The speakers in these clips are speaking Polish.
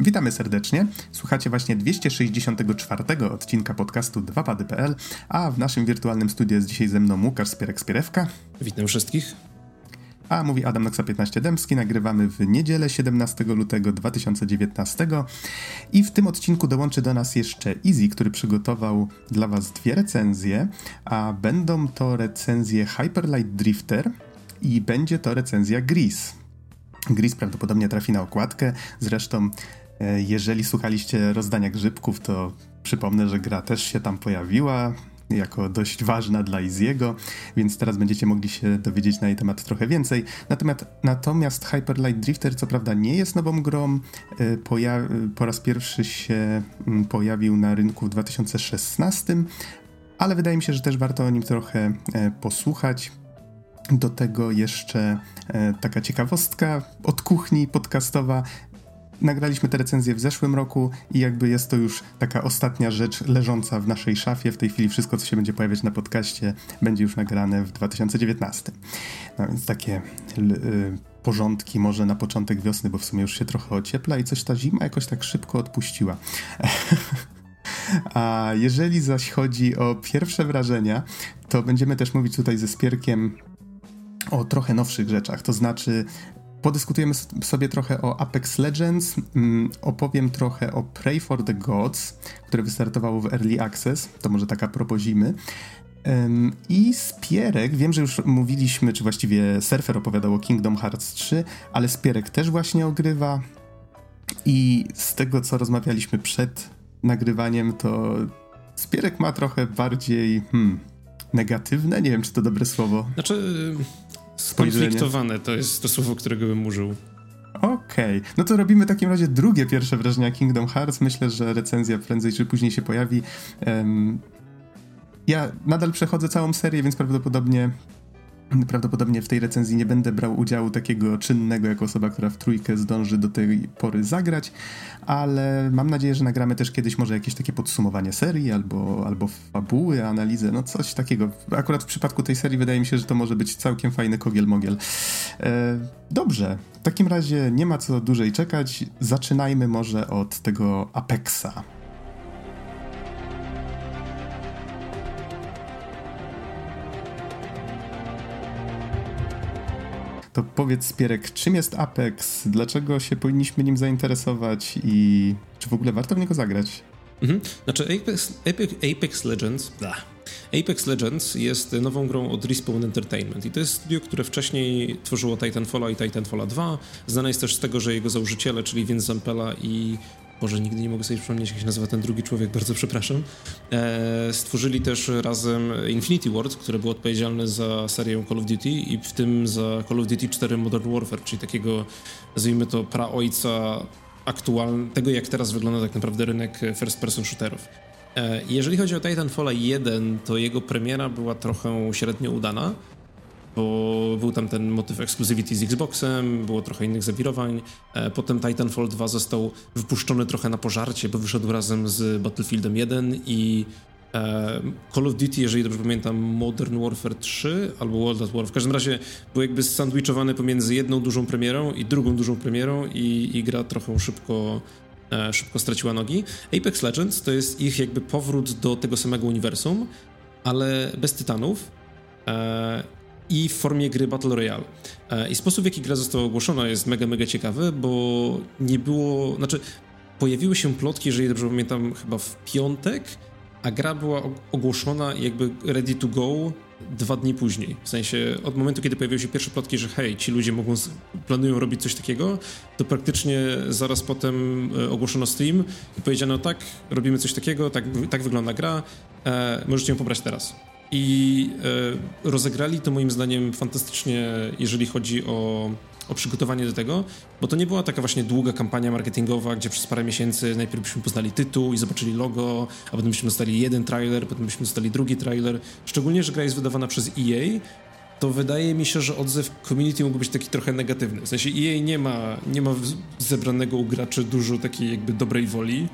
Witamy serdecznie. Słuchacie właśnie 264 odcinka podcastu 2pady.pl, a w naszym wirtualnym studiu jest dzisiaj ze mną Łukasz Spierek-Spierewka. Witam wszystkich. A mówi Adam Noxa 15 Dębski. Nagrywamy w niedzielę 17 lutego 2019 i w tym odcinku dołączy do nas jeszcze Easy, który przygotował dla Was dwie recenzje, a będą to recenzje Hyperlight Drifter i będzie to recenzja Grease. Gris prawdopodobnie trafi na okładkę. Zresztą, jeżeli słuchaliście rozdania grzybków, to przypomnę, że gra też się tam pojawiła jako dość ważna dla Iziego, więc teraz będziecie mogli się dowiedzieć na jej temat trochę więcej. Natomiast, natomiast Hyper Light Drifter co prawda nie jest nową grą, e, poja- po raz pierwszy się mm, pojawił na rynku w 2016, ale wydaje mi się, że też warto o nim trochę e, posłuchać. Do tego jeszcze e, taka ciekawostka od kuchni podcastowa. Nagraliśmy tę recenzję w zeszłym roku i jakby jest to już taka ostatnia rzecz leżąca w naszej szafie. W tej chwili wszystko, co się będzie pojawiać na podcaście, będzie już nagrane w 2019. No więc takie y, porządki może na początek wiosny, bo w sumie już się trochę ociepla i coś ta zima jakoś tak szybko odpuściła. A jeżeli zaś chodzi o pierwsze wrażenia, to będziemy też mówić tutaj ze Spierkiem o trochę nowszych rzeczach, to znaczy podyskutujemy sobie trochę o Apex Legends, mm, opowiem trochę o Pray for the Gods, które wystartowało w Early Access, to może taka propozimy. I Spierek, wiem, że już mówiliśmy, czy właściwie Surfer opowiadał o Kingdom Hearts 3, ale Spierek też właśnie ogrywa i z tego, co rozmawialiśmy przed nagrywaniem, to Spierek ma trochę bardziej hmm, negatywne, nie wiem, czy to dobre słowo. Znaczy, Skonfliktowane to jest to słowo, którego bym użył. Okej, okay. no to robimy w takim razie drugie pierwsze wrażenia Kingdom Hearts. Myślę, że recenzja prędzej czy później się pojawi. Um, ja nadal przechodzę całą serię, więc prawdopodobnie Prawdopodobnie w tej recenzji nie będę brał udziału takiego czynnego, jako osoba, która w trójkę zdąży do tej pory zagrać, ale mam nadzieję, że nagramy też kiedyś może jakieś takie podsumowanie serii albo, albo fabuły, analizę, no coś takiego. Akurat w przypadku tej serii wydaje mi się, że to może być całkiem fajny kogiel-mogiel. E, dobrze, w takim razie nie ma co dłużej czekać. Zaczynajmy może od tego Apexa. To powiedz, Spierek, czym jest Apex? Dlaczego się powinniśmy nim zainteresować i czy w ogóle warto w niego zagrać? Mhm. Znaczy Apex, Apex, Apex Legends... Blah. Apex Legends jest nową grą od Respawn Entertainment i to jest studio, które wcześniej tworzyło Titanfalla i Titanfalla 2. Znane jest też z tego, że jego założyciele, czyli Vince Zampella i Boże, nigdy nie mogę sobie przypomnieć, jak się nazywa ten drugi człowiek, bardzo przepraszam. E, stworzyli też razem Infinity Ward, które było odpowiedzialne za serię Call of Duty i w tym za Call of Duty 4 Modern Warfare, czyli takiego, nazwijmy to, praojca aktualnego, tego jak teraz wygląda tak naprawdę rynek first person shooterów. E, jeżeli chodzi o Titanfall 1, to jego premiera była trochę średnio udana bo był tam ten motyw exclusivity z Xboxem, było trochę innych zawirowań. E, potem Titanfall 2 został wypuszczony trochę na pożarcie, bo wyszedł razem z Battlefieldem 1 i e, Call of Duty, jeżeli dobrze pamiętam, Modern Warfare 3 albo World at War. W każdym razie był jakby sandwichowany pomiędzy jedną dużą premierą i drugą dużą premierą i, i gra trochę szybko e, szybko straciła nogi. Apex Legends to jest ich jakby powrót do tego samego uniwersum, ale bez tytanów i w formie gry Battle Royale. E, I sposób, w jaki gra została ogłoszona jest mega, mega ciekawy, bo nie było, znaczy pojawiły się plotki, jeżeli dobrze pamiętam, chyba w piątek, a gra była ogłoszona jakby ready to go dwa dni później. W sensie od momentu, kiedy pojawiły się pierwsze plotki, że hej, ci ludzie mogą, planują robić coś takiego, to praktycznie zaraz potem e, ogłoszono Steam i powiedziano tak, robimy coś takiego, tak, tak wygląda gra, e, możecie ją pobrać teraz. I e, rozegrali to moim zdaniem fantastycznie, jeżeli chodzi o, o przygotowanie do tego, bo to nie była taka właśnie długa kampania marketingowa, gdzie przez parę miesięcy najpierw byśmy poznali tytuł i zobaczyli logo, a potem byśmy dostali jeden trailer, potem byśmy dostali drugi trailer. Szczególnie, że gra jest wydawana przez EA, to wydaje mi się, że odzew community mógł być taki trochę negatywny. W sensie EA nie ma, nie ma zebranego u graczy dużo takiej jakby dobrej woli,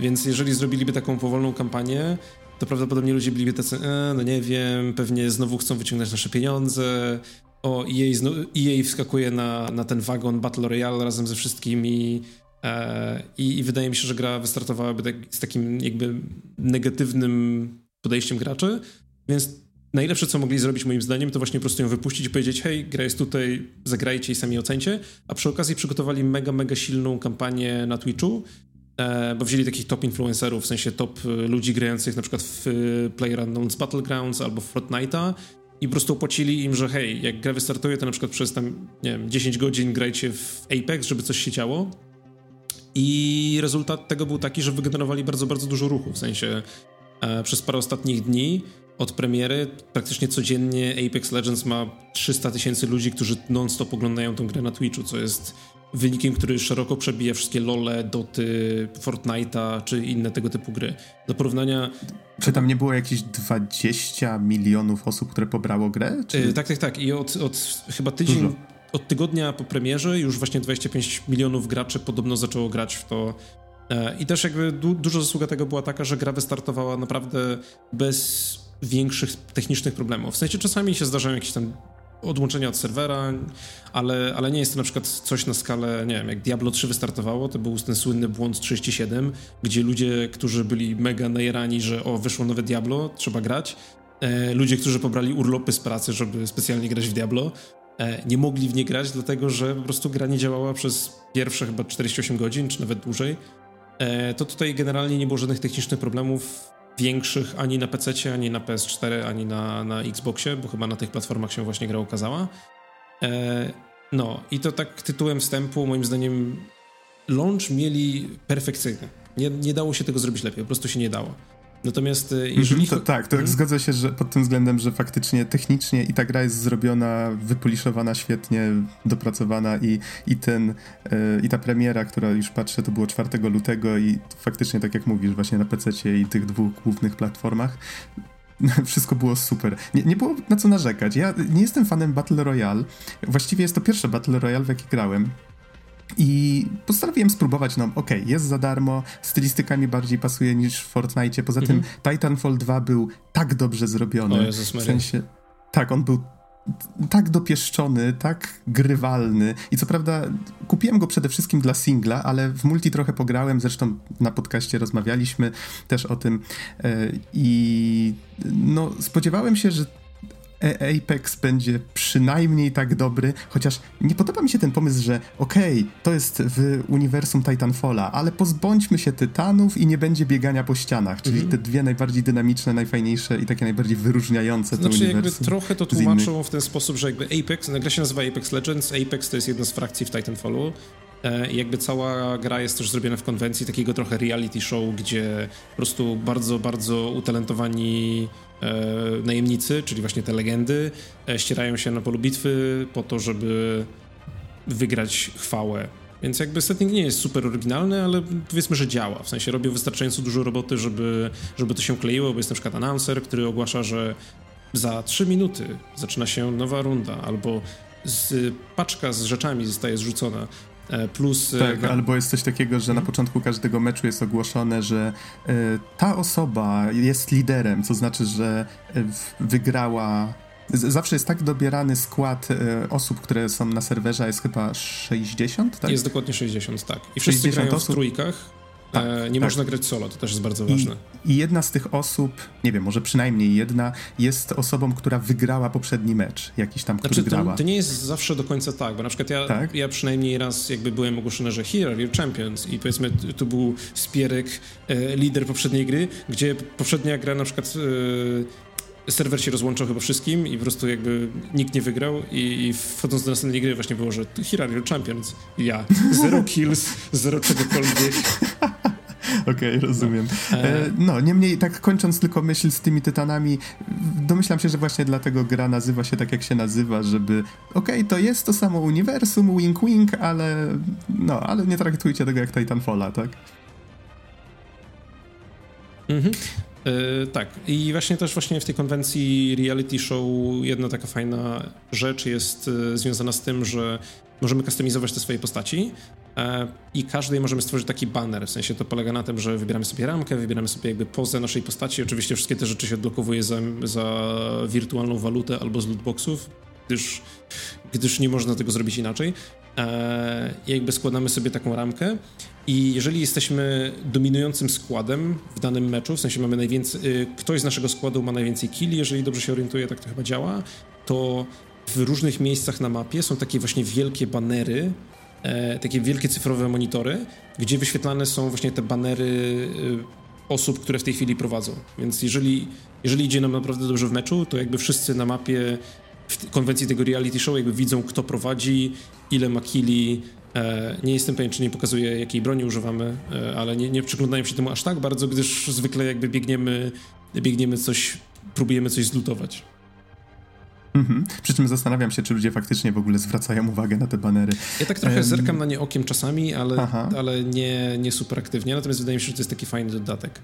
więc jeżeli zrobiliby taką powolną kampanię, to prawdopodobnie ludzie byliby tacy, e, no nie wiem, pewnie znowu chcą wyciągnąć nasze pieniądze, o EA, EA wskakuje na, na ten wagon Battle Royale razem ze wszystkimi E, I, I, wydaje mi się, że gra wystartowałaby tak, z takim jakby negatywnym podejściem graczy, więc najlepsze, co mogli zrobić moim zdaniem, to właśnie po prostu ją wypuścić i powiedzieć, hej, gra jest tutaj, zagrajcie i sami ocencie, a przy okazji przygotowali mega, mega silną kampanię na Twitchu, bo wzięli takich top influencerów, w sensie top e, ludzi grających na przykład w PlayerUnknown's Battlegrounds albo w Fortnite'a i po prostu opłacili im, że hej, jak gra wystartuje, to na przykład przez tam, nie wiem, 10 godzin grajcie w Apex, żeby coś się działo. I rezultat tego był taki, że wygenerowali bardzo, bardzo dużo ruchu, w sensie e, przez parę ostatnich dni od premiery praktycznie codziennie Apex Legends ma 300 tysięcy ludzi, którzy non-stop oglądają tę grę na Twitchu, co jest wynikiem, który szeroko przebija wszystkie LoLe, Doty, Fortnite'a czy inne tego typu gry. Do porównania... Czy tam nie było jakieś 20 milionów osób, które pobrało grę? Czy... Yy, tak, tak, tak. I od, od chyba tydzień, Dużo. od tygodnia po premierze już właśnie 25 milionów graczy podobno zaczęło grać w to. Yy, I też jakby du dużo zasługa tego była taka, że gra wystartowała naprawdę bez większych technicznych problemów. W sensie czasami się zdarzają jakieś tam odłączenia od serwera, ale, ale nie jest to na przykład coś na skalę, nie wiem, jak Diablo 3 wystartowało, to był ten słynny błąd 37, gdzie ludzie, którzy byli mega najerani, że o, wyszło nowe Diablo, trzeba grać, e, ludzie, którzy pobrali urlopy z pracy, żeby specjalnie grać w Diablo, e, nie mogli w nie grać, dlatego że po prostu gra nie działała przez pierwsze chyba 48 godzin, czy nawet dłużej. E, to tutaj generalnie nie było żadnych technicznych problemów większych ani na PC, ani na PS4, ani na, na Xboxie, bo chyba na tych platformach się właśnie gra ukazała. E, no i to tak tytułem wstępu, moim zdaniem launch mieli perfekcyjny. Nie, nie dało się tego zrobić lepiej, po prostu się nie dało. Natomiast e, jeżeli... To, tak, to hmm? zgodzę się że pod tym względem, że faktycznie technicznie i ta gra jest zrobiona, wypoliszowana świetnie, dopracowana i, i ten, yy, i ta premiera, która już patrzę, to było 4 lutego i faktycznie tak jak mówisz, właśnie na PC i tych dwóch głównych platformach, wszystko było super. Nie, nie, było na co narzekać. Ja nie jestem fanem Battle Royale. Właściwie jest to pierwsze Battle Royale, w jakie grałem. I postanowiłem spróbować, no okej, okay, jest za darmo, stylistyka mi bardziej pasuje niż w Fortnite. Poza tym mhm. Titanfall 2 był tak dobrze zrobiony. O Jezus w sensie, tak, on był tak dopieszczony, tak grywalny i co prawda kupiłem go przede wszystkim dla singla, ale w multi trochę pograłem, zresztą na podcaście rozmawialiśmy też o tym e, i no spodziewałem się, że Apex będzie przynajmniej tak dobry, chociaż nie podoba mi się ten pomysł, że okej, okay, to jest w uniwersum Titanfalla, ale pozbądźmy się tytanów i nie będzie biegania po ścianach, czyli mhm. te dwie najbardziej dynamiczne, najfajniejsze i takie najbardziej wyróżniające znaczy, to uniwersum. jakby trochę to tłumaczą w ten sposób, że jakby Apex, gra się nazywa Apex Legends, Apex to jest jedna z frakcji w Titanfallu, e, i jakby cała gra jest też zrobiona w konwencji takiego trochę reality show, gdzie po prostu bardzo, bardzo utalentowani e, najemnicy, czyli właśnie te legendy, e, ścierają się na polu bitwy po to, żeby wygrać chwałę. Więc jakby setting nie jest super oryginalny, ale powiedzmy, że działa. W sensie robią wystarczająco dużo roboty, żeby, żeby to się kleiło, bo jest na przykład announcer, który ogłasza, że za 3 minuty zaczyna się nowa runda, albo z, paczka z rzeczami zostaje zrzucona. E, plus. E, tak, albo jest coś takiego, że na mhm. początku każdego meczu jest ogłoszone, że y, ta osoba jest liderem, co znaczy, że wygrała. zawsze jest tak dobierany skład y, osób, które są na serwerze, jest chyba 60, tak? Jest dokładnie 60, tak. I wszyscy grają osób? w trójkach. Tak, e, nie tak. można grać solo, to też jest bardzo ważne. I, I, jedna z tych osób, nie wiem, może przynajmniej jedna, jest osobą, która wygrała poprzedni mecz, jakiś tam, który znaczy, grała. To, to nie jest zawsze do końca tak, bo na przykład ja, tak? ja przynajmniej raz jakby byłem ogłoszony, że here are your champions i powiedzmy tu był Spierek, e, lider poprzedniej gry, gdzie poprzednia gra na przykład e, serwer się rozłączał chyba wszystkim i po prostu jakby nikt nie wygrał i, i wchodząc do następnej gry właśnie było, że your champions i ja, zero kills, zero czegokolwiek Okej, okay, rozumiem. No. E, no, niemniej tak kończąc tylko myśl z tymi tytanami, domyślam się, że właśnie dlatego gra nazywa się tak, jak się nazywa, żeby okej, okay, to jest to samo uniwersum, wink wink, ale no, ale nie traktujcie tego jak Titanfalla, tak? Mhm. Yy, tak, i właśnie też właśnie w tej konwencji reality show jedna taka fajna rzecz jest yy, związana z tym, że możemy kustomizować te swoje postaci e, i każdej możemy stworzyć taki banner, w sensie to polega na tym, że wybieramy sobie ramkę, wybieramy sobie jakby pozę naszej postaci, oczywiście wszystkie te rzeczy się odblokowuje za, za wirtualną walutę albo z lootboxów, gdyż gdyż nie można tego zrobić inaczej. E, jakby składamy sobie taką ramkę i jeżeli jesteśmy dominującym składem w danym meczu, w sensie mamy najwięcej, y, ktoś z naszego składu ma najwięcej killi, jeżeli dobrze się orientuję, tak to chyba działa, to w różnych miejscach na mapie są takie właśnie wielkie banery, e, takie wielkie cyfrowe monitory, gdzie wyświetlane są właśnie te banery y, osób, które w tej chwili prowadzą. Więc jeżeli, jeżeli idzie nam naprawdę dobrze w meczu, to jakby wszyscy na mapie w konwencji tego reality show jakby widzą, kto prowadzi, ile ma killi. E, nie jestem pewien, czy nie pokazuje, jakiej broni używamy, e, ale nie, nie przyglądają się temu aż tak bardzo, gdyż zwykle jakby biegniemy, biegniemy coś, próbujemy coś zlutować. Mhm. Przy czym zastanawiam się, czy ludzie faktycznie w ogóle zwracają uwagę na te banery. Ja tak trochę um... zerkam na nie okiem czasami, ale, ale nie, nie super aktywnie. Natomiast wydaje mi się, że to jest taki fajny dodatek.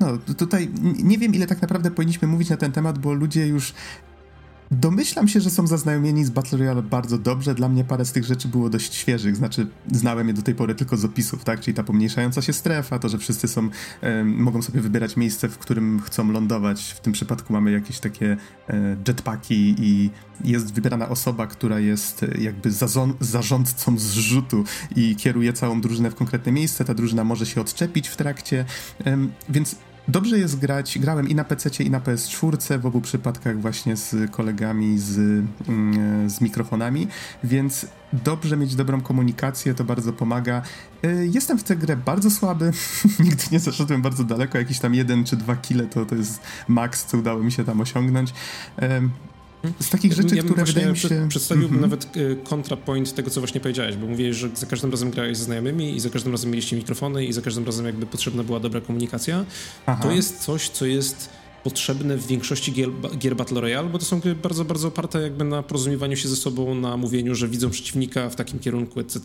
No, tutaj nie wiem, ile tak naprawdę powinniśmy mówić na ten temat, bo ludzie już Domyślam się, że są zaznajomieni z Battle Royale bardzo dobrze. Dla mnie parę z tych rzeczy było dość świeżych, znaczy znałem je do tej pory tylko z opisów, tak? Czyli ta pomniejszająca się strefa, to, że wszyscy są, e, mogą sobie wybierać miejsce, w którym chcą lądować. W tym przypadku mamy jakieś takie e, jetpacki i jest wybierana osoba, która jest e, jakby zarządcą zrzutu i kieruje całą drużynę w konkretne miejsce. Ta drużyna może się odczepić w trakcie, więc Dobrze jest grać, grałem i na PC, i na PS4, w obu przypadkach właśnie z kolegami z, mm, z mikrofonami, więc dobrze mieć dobrą komunikację, to bardzo pomaga. Y, jestem w tę grę bardzo słaby, nigdy nie zaszedłem bardzo daleko, jakieś tam jeden czy dwa kile to, to jest maks, co udało mi się tam osiągnąć. Z takich rzeczy, ja które wydaje mi się... Przedstawiłbym mm -hmm. nawet y, kontrapoint tego, co właśnie powiedziałeś, bo mówiłeś, że za każdym razem grałeś ze znajomymi i za każdym razem mieliście mikrofony i za każdym razem jakby potrzebna była dobra komunikacja. Aha. To jest coś, co jest potrzebne w większości gier, gier Battle Royale, bo to są gry bardzo, bardzo oparte jakby na porozumiewaniu się ze sobą, na mówieniu, że widzą przeciwnika w takim kierunku, etc.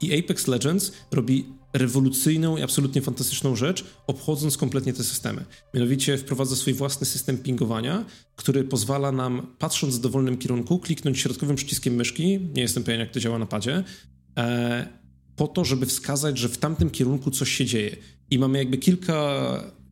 I Apex Legends robi rewolucyjną i absolutnie fantastyczną rzecz, obchodząc kompletnie te systemy. Mianowicie wprowadza swój własny system pingowania, który pozwala nam, patrząc w dowolnym kierunku, kliknąć środkowym przyciskiem myszki, nie jestem pewien jak to działa na padzie, e, po to, żeby wskazać, że w tamtym kierunku coś się dzieje. I mamy jakby kilka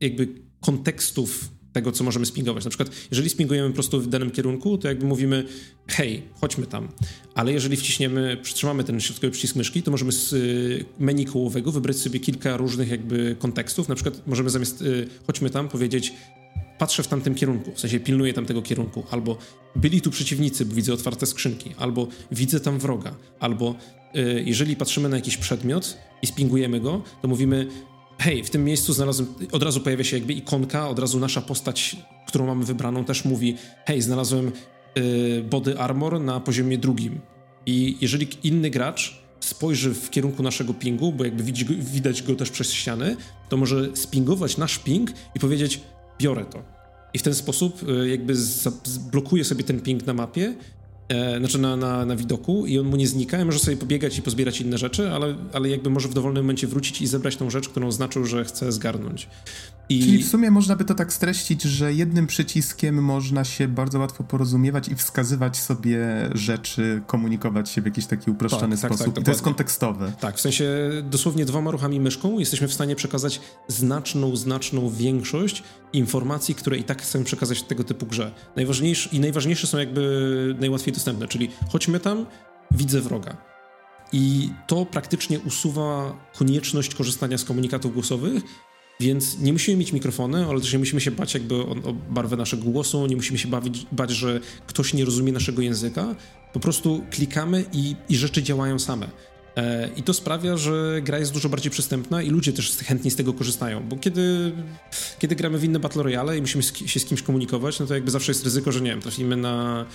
jakby kontekstów tego, co możemy spingować. Na przykład, jeżeli spingujemy po prostu w danym kierunku, to jakby mówimy, hej, chodźmy tam. Ale jeżeli wciśniemy, przytrzymamy ten środkowy przycisk myszki, to możemy z y, menu kołowego wybrać sobie kilka różnych jakby kontekstów. Na przykład możemy zamiast y, chodźmy tam powiedzieć, patrzę w tamtym kierunku, w sensie pilnuję tamtego kierunku, albo byli tu przeciwnicy, bo widzę otwarte skrzynki, albo widzę tam wroga, albo y, jeżeli patrzymy na jakiś przedmiot i spingujemy go, to mówimy hej, w tym miejscu znalazłem, od razu pojawia się jakby ikonka, od razu nasza postać, którą mamy wybraną też mówi, hej, znalazłem y, body armor na poziomie drugim. I jeżeli inny gracz spojrzy w kierunku naszego pingu, bo jakby widzi, widać go też przez ściany, to może spingować nasz ping i powiedzieć, biorę to. I w ten sposób y, jakby blokuje sobie ten ping na mapie e, znaczy na, na, na widoku i on mu nie znika, może sobie pobiegać i pozbierać inne rzeczy, ale, ale jakby może w dowolnym momencie wrócić i zebrać tą rzecz, którą znaczył, że chce zgarnąć. I... Czyli w sumie można by to tak streścić, że jednym przyciskiem można się bardzo łatwo porozumiewać i wskazywać sobie rzeczy, komunikować się w jakiś taki uproszczony tak, sposób. Tak, tak, I to jest kontekstowe. Tak, w sensie dosłownie dwoma ruchami myszką jesteśmy w stanie przekazać znaczną, znaczną większość informacji, które i tak chcemy przekazać w tego typu grze. Najważniejsze, I najważniejsze są jakby najłatwiej dostępne, czyli chodźmy tam, widzę wroga. I to praktycznie usuwa konieczność korzystania z komunikatów głosowych, więc nie musimy mieć mikrofony, ale też nie musimy się bać jakby o, o barwę naszego głosu, nie musimy się bawić, bać, że ktoś nie rozumie naszego języka. Po prostu klikamy i, i rzeczy działają same. E, I to sprawia, że gra jest dużo bardziej przystępna i ludzie też chętnie z tego korzystają, bo kiedy, kiedy gramy w inne Battle Royale i musimy się z kimś komunikować, no to jakby zawsze jest ryzyko, że nie wiem, trafimy na,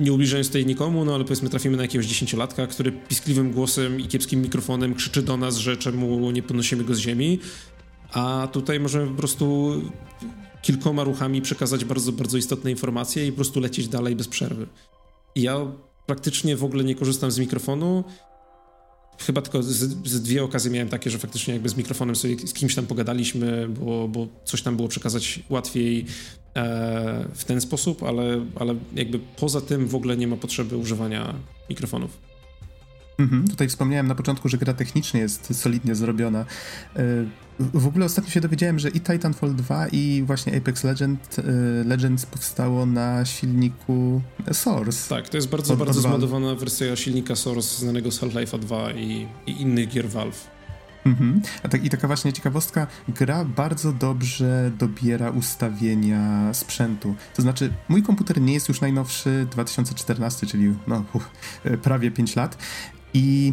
nie ubliżając tutaj nikomu, no ale powiedzmy trafimy na jakiegoś dziesięciolatka, który piskliwym głosem i kiepskim mikrofonem krzyczy do nas, że czemu nie podnosimy go z ziemi a tutaj możemy po prostu kilkoma ruchami przekazać bardzo, bardzo istotne informacje i po prostu lecieć dalej bez przerwy. I ja praktycznie w ogóle nie korzystam z mikrofonu. Chyba tylko z, z, dwie okazje miałem takie, że faktycznie jakby z mikrofonem sobie z kimś tam pogadaliśmy, bo, bo coś tam było przekazać łatwiej e, w ten sposób, ale, ale jakby poza tym w ogóle nie ma potrzeby używania mikrofonów. Mhm, tutaj wspomniałem na początku, że gra technicznie jest solidnie zrobiona. E, w ogóle ostatnio się dowiedziałem, że i Titanfall 2 i właśnie Apex Legend, e, Legends powstało na silniku Source. Tak, to jest bardzo, od, bardzo od zmodowana wersja silnika Source znanego z Half-Life'a 2 i, i innych gier Valve. Mhm. A tak, I taka właśnie ciekawostka, gra bardzo dobrze dobiera ustawienia sprzętu. To znaczy, mój komputer nie jest już najnowszy, 2014, czyli no, uh, prawie 5 lat. I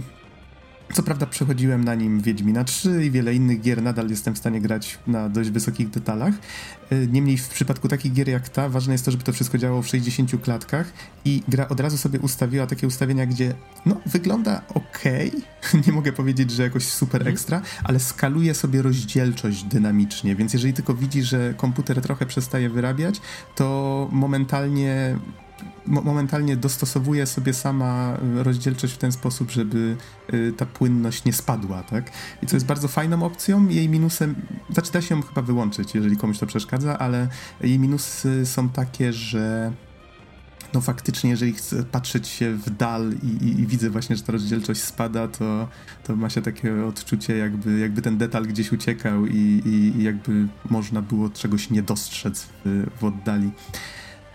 co prawda przechodziłem na nim Wiedźmina 3 i wiele innych gier, nadal jestem w stanie grać na dość wysokich detalach. E, niemniej w przypadku takich gier jak ta, ważne jest to, żeby to wszystko działało w 60 klatkach i gra od razu sobie ustawiła takie ustawienia, gdzie no, wygląda ok, nie mogę powiedzieć, że jakoś super mhm. ekstra, ale skaluje sobie rozdzielczość dynamicznie, więc jeżeli tylko widzi, że komputer trochę przestaje wyrabiać, to momentalnie momentalnie dostosowuje sobie sama rozdzielczość w ten sposób, żeby y, ta płynność nie spadła, tak? I co jest bardzo fajną opcją. Jej minusem, znaczy da się ją chyba wyłączyć, jeżeli komuś to przeszkadza, ale jej minusy są takie, że no faktycznie, jeżeli chcę patrzeć się w dal i, i, i, widzę właśnie, że ta rozdzielczość spada, to, to ma się takie odczucie, jakby, jakby ten detal gdzieś uciekał i, i jakby można było czegoś nie dostrzec w, w oddali.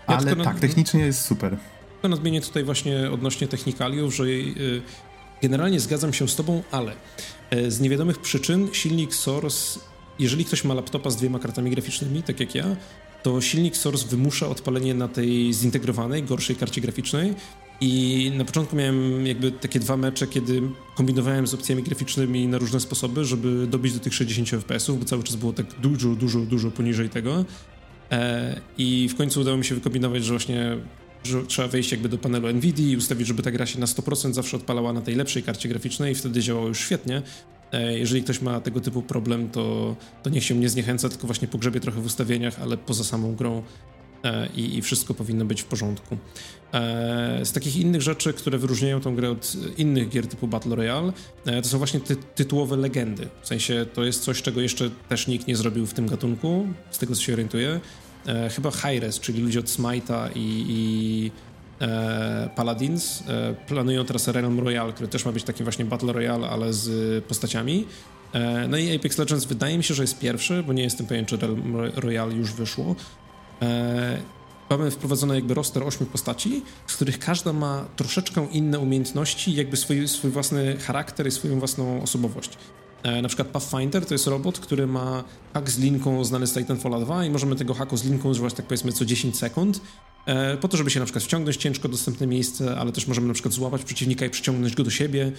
Ale ja tak, technicznie jest super. To nadmienię tutaj właśnie odnośnie technikaliów, że y, generalnie zgadzam się z tobą, ale y, z niewiadomych przyczyn silnik Source, jeżeli ktoś ma laptopa z dwiema kartami graficznymi, tak jak ja, to silnik Source wymusza odpalenie na tej zintegrowanej, gorszej karcie graficznej i na początku miałem jakby takie dwa mecze, kiedy kombinowałem z opcjami graficznymi na różne sposoby, żeby dobić do tych 60 fps, bo cały czas było tak dużo, dużo, dużo poniżej tego. E, I w końcu udało mi się wykombinować, że właśnie że trzeba wejść jakby do panelu NVIDIA i ustawić, żeby ta gra się na 100% zawsze odpalała na tej lepszej karcie graficznej i wtedy działało już świetnie. E, jeżeli ktoś ma tego typu problem, to, to niech się nie zniechęca, tylko właśnie pogrzebie trochę w ustawieniach, ale poza samą grą i, i wszystko powinno być w porządku. Z takich innych rzeczy, które wyróżniają tą grę od innych gier typu Battle Royale, to są właśnie ty tytułowe legendy. W sensie to jest coś, czego jeszcze też nikt nie zrobił w tym gatunku, z tego co się orientuję. E, chyba Hi-Res, czyli ludzie od Smite'a i, i e, Paladins e, planują teraz Realm Royale, który też ma być takim właśnie Battle Royale, ale z postaciami. E, no i Apex Legends wydaje mi się, że jest pierwszy, bo nie jestem pewien, czy Realm Royale już wyszło. E, mamy wprowadzony jakby roster ośmiu postaci, z których każda ma troszeczkę inne umiejętności, jakby swój, swój własny charakter i swoją własną osobowość. E, na przykład Pathfinder to jest robot, który ma hak z linką znany z Titanfall 2 i możemy tego haku z linką używać tak powiedzmy co 10 sekund e, po to, żeby się na przykład wciągnąć ciężko dostępne miejsce, ale też możemy na przykład złapać przeciwnika i przyciągnąć go do siebie.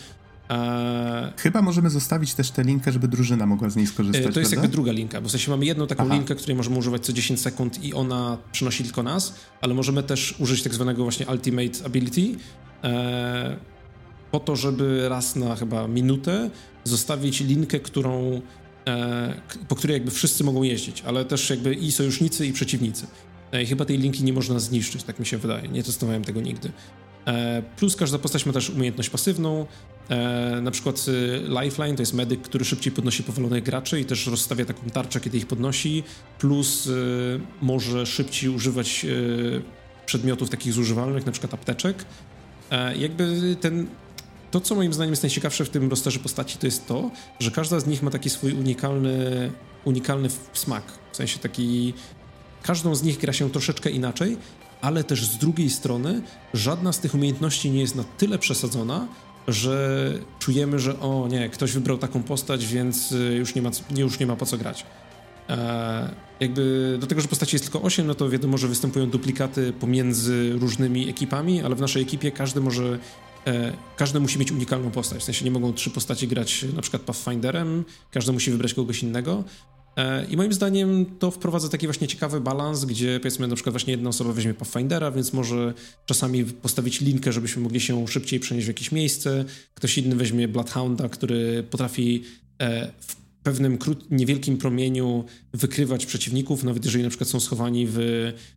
E, Chyba możemy zostawić też tę linkę, żeby drużyna mogła z niej skorzystać. To jest prawda? jakby druga linka, bo w sensie mamy jedną taką Aha. linkę, której możemy używać co 10 sekund i ona przynosi tylko nas, ale możemy też użyć tak zwanego właśnie Ultimate Ability po to, żeby raz na chyba minutę zostawić linkę, którą, e, po której jakby wszyscy mogą jeździć, ale też jakby i sojusznicy, i przeciwnicy. E, chyba tej linki nie można zniszczyć, tak mi się wydaje. Nie testowałem tego nigdy. E, plus każda postać ma też umiejętność pasywną. E, na przykład e, Lifeline to jest medyk, który szybciej podnosi powalonych graczy i też rozstawia taką tarczę, kiedy ich podnosi. Plus e, może szybciej używać przedmiotów takich zużywalnych, na przykład apteczek. Jakby ten to, co moim zdaniem jest najciekawsze w tym rozsterze postaci, to jest to, że każda z nich ma taki swój unikalny, unikalny smak. W sensie taki. Każdą z nich gra się troszeczkę inaczej, ale też z drugiej strony żadna z tych umiejętności nie jest na tyle przesadzona, że czujemy, że o nie, ktoś wybrał taką postać, więc y, już nie ma, już nie ma po co grać. E, jakby do tego, że postaci jest tylko 8, no to wiadomo, że występują duplikaty pomiędzy różnymi ekipami, ale w naszej ekipie każdy może E, każdy musi mieć unikalną postać. W sensie nie mogą trzy postaci grać na przykład Pathfinderem, każdy musi wybrać kogoś innego. E, I moim zdaniem to wprowadza taki właśnie ciekawy balans, gdzie powiedzmy na przykład właśnie jedna osoba weźmie Pathfindera, więc może czasami postawić linkę, żebyśmy mogli się szybciej przenieść w jakieś miejsce. Ktoś inny weźmie Bloodhounda, który potrafi e, w pewnym niewielkim promieniu wykrywać przeciwników, nawet jeżeli na przykład są schowani w,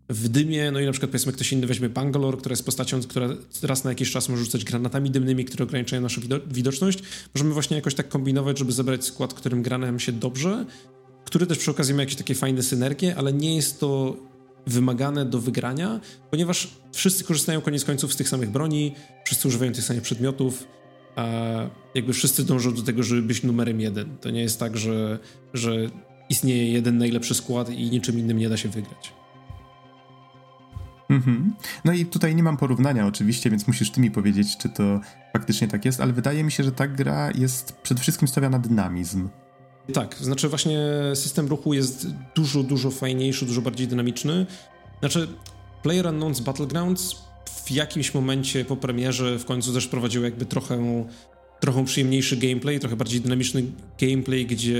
w dymie. No i na przykład powiedzmy ktoś inny weźmie Bangalore, która jest postacią, która raz na jakiś czas może rzucać granatami dymnymi, które ograniczają naszą widoczność. Możemy właśnie jakoś tak kombinować, żeby zebrać skład, którym gra nam się dobrze, który też przy okazji ma jakieś takie fajne synergie, ale nie jest to wymagane do wygrania, ponieważ wszyscy korzystają koniec końców z tych samych broni, wszyscy używają tych samych przedmiotów, jakby wszyscy dążą do tego, żeby być numerem jeden. To nie jest tak, że, że istnieje jeden najlepszy skład i niczym innym nie da się wygrać. Mhm. No i tutaj nie mam porównania oczywiście, więc musisz ty mi powiedzieć, czy to faktycznie tak jest, ale wydaje mi się, że ta gra jest przede wszystkim stawiana na dynamizm. Tak, znaczy właśnie system ruchu jest dużo, dużo fajniejszy, dużo bardziej dynamiczny. Znaczy PlayerUnknown's Battlegrounds w jakimś momencie po premierze w końcu też prowadził jakby trochę trochę przyjemniejszy gameplay, trochę bardziej dynamiczny gameplay, gdzie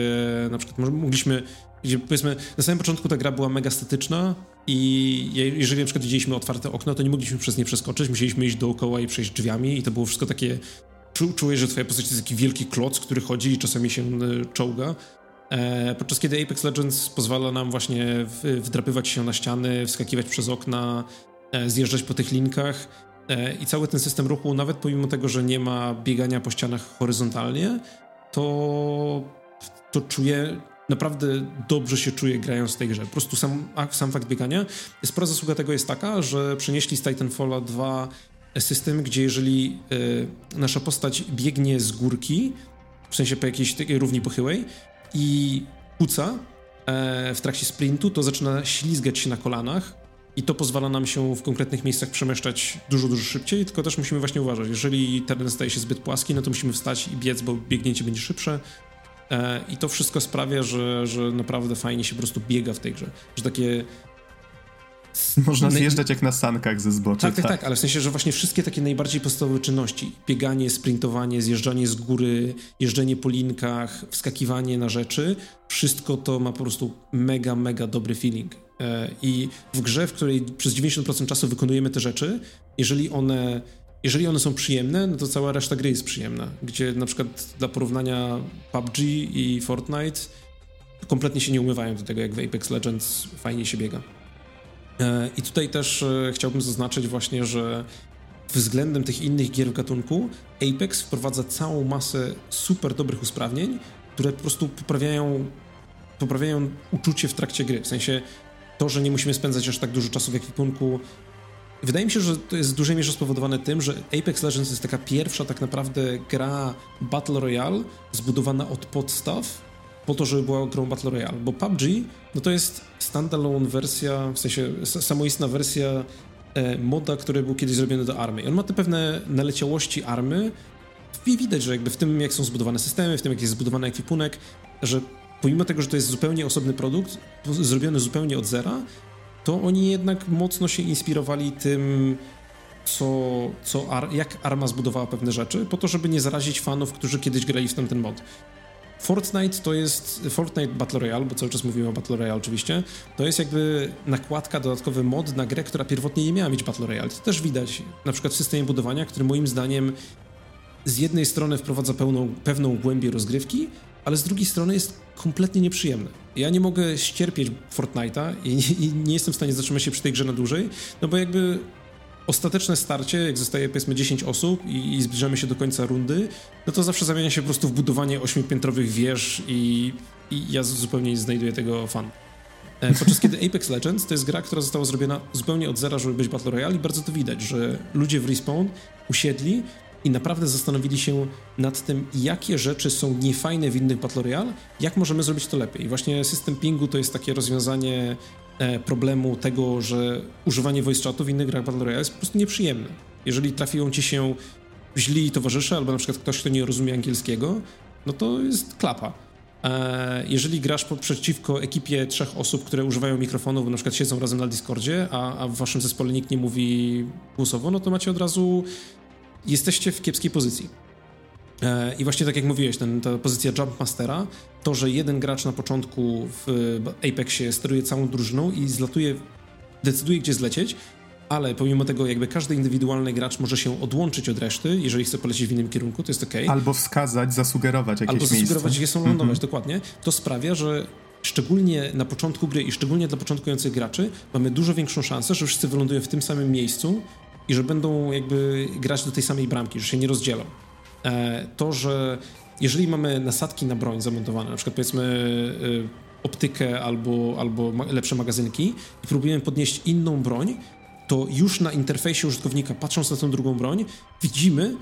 na przykład mogliśmy, gdzie powiedzmy na samym początku ta gra była mega statyczna i jeżeli na przykład widzieliśmy otwarte okno, to nie mogliśmy przez nie przeskoczyć, musieliśmy iść dookoła i przejść drzwiami i to było wszystko takie czu, czułeś, że twoja postać to jest taki wielki kloc, który chodzi i czasami się e, czołga. E, podczas kiedy Apex Legends pozwala nam właśnie wdrapywać się na ściany, wskakiwać przez okna, e, zjeżdżać po tych linkach i cały ten system ruchu, nawet pomimo tego, że nie ma biegania po ścianach horyzontalnie, to, to czuję, naprawdę dobrze się czuję grając w tej grze. Po prostu sam, sam fakt biegania. Spora zasługa tego jest taka, że przenieśli z Titanfalla 2 system, gdzie jeżeli y, nasza postać biegnie z górki, w sensie po jakiejś takiej równi pochyłej i kuca e, w trakcie sprintu, to zaczyna ślizgać się na kolanach i to pozwala nam się w konkretnych miejscach przemieszczać dużo, dużo szybciej, tylko też musimy właśnie uważać, jeżeli teren staje się zbyt płaski, no to musimy wstać i biec, bo biegnięcie będzie szybsze, E, I to wszystko sprawia, że, że naprawdę fajnie się po prostu biega w tej grze. Że takie. Można zjeżdżać jak na sankach ze zbocza. Tak, tak, tak, tak, ale w sensie, że właśnie wszystkie takie najbardziej podstawowe czynności, bieganie, sprintowanie, zjeżdżanie z góry, jeżdżenie po linkach, wskakiwanie na rzeczy, wszystko to ma po prostu mega, mega dobry feeling. E, I w grze, w której przez 90% czasu wykonujemy te rzeczy, jeżeli one jeżeli one są przyjemne, no to cała reszta gry jest przyjemna. Gdzie na przykład dla porównania PUBG i Fortnite kompletnie się nie umywają do tego, jak w Apex Legends fajnie się biega. E, I tutaj też e, chciałbym zaznaczyć właśnie, że względem tych innych gier w gatunku Apex wprowadza całą masę super dobrych usprawnień, które po prostu poprawiają, poprawiają uczucie w trakcie gry. W sensie to, że nie musimy spędzać aż tak dużo czasu w ekwipunku, Wydaje mi się, że to jest w dużej mierze spowodowane tym, że Apex Legends jest taka pierwsza tak naprawdę gra Battle Royale zbudowana od podstaw po to, żeby była grą Battle Royale, bo PUBG no to jest standalone wersja, w sensie samoistna wersja e, moda, który był kiedyś zrobiony do army. On ma te pewne naleciałości army i widać, że jakby w tym, jak są zbudowane systemy, w tym, jak jest zbudowany ekwipunek, że pomimo tego, że to jest zupełnie osobny produkt, zrobiony zupełnie od zera, to oni jednak mocno się inspirowali tym, co, co Ar jak Arma zbudowała pewne rzeczy, po to, żeby nie zarazić fanów, którzy kiedyś grali w tamten mod. Fortnite to jest Fortnite Battle Royale, bo cały czas mówimy o Battle Royale oczywiście. To jest jakby nakładka, dodatkowy mod na grę, która pierwotnie nie miała mieć Battle Royale. To też widać na przykład w systemie budowania, który moim zdaniem z jednej strony wprowadza pełną, pewną głębię rozgrywki, ale z drugiej strony jest kompletnie nieprzyjemne. Ja nie mogę ścierpieć Fortnite'a i, i, nie jestem w stanie zatrzymać się przy tej grze na dłużej, no bo jakby ostateczne starcie, jak zostaje powiedzmy 10 osób i, i zbliżamy się do końca rundy, no to zawsze zamienia się po prostu w budowanie ośmiopiętrowych wież i, i ja zupełnie nie znajduję tego fan. E, podczas kiedy Apex Legends to jest gra, która została zrobiona zupełnie od zera, żeby być Battle Royale i bardzo to widać, że ludzie w Respawn usiedli i naprawdę zastanowili się nad tym, jakie rzeczy są niefajne w innych Battle Royale, jak możemy zrobić to lepiej. I właśnie system pingu to jest takie rozwiązanie problemu tego, że używanie voice chatu w innych grach Battle Royale jest po prostu nieprzyjemne. Jeżeli trafią ci się źli towarzysze, albo na przykład ktoś, kto nie rozumie angielskiego, no to jest klapa. E, jeżeli grasz przeciwko ekipie trzech osób, które używają mikrofonów, bo na przykład siedzą razem na Discordzie, a, a w waszym zespole nikt nie mówi głosowo, no to macie od razu jesteście w kiepskiej pozycji. E, I właśnie tak jak mówiłeś, ten, ta pozycja Jumpmastera, to, że jeden gracz na początku w Apexie steruje całą drużyną i zlatuje, decyduje gdzie zlecieć, ale pomimo tego jakby każdy indywidualny gracz może się odłączyć od reszty, jeżeli chce polecieć w innym kierunku, to jest ok. Albo wskazać, zasugerować jakieś Albo zasugerować, miejsce. gdzie są lądować, mm -hmm. dokładnie. To sprawia, że szczególnie na początku gry i szczególnie dla początkujących graczy mamy dużo większą szansę, że wszyscy wylądują w tym samym miejscu i że będą jakby grać do tej samej bramki, że się nie rozdzielą. E, to, że jeżeli mamy nasadki na broń zamontowane, na przykład powiedzmy e, optykę albo, albo lepsze magazynki i próbujemy podnieść inną broń, to już na interfejsie użytkownika, patrząc na tą drugą broń, widzimy,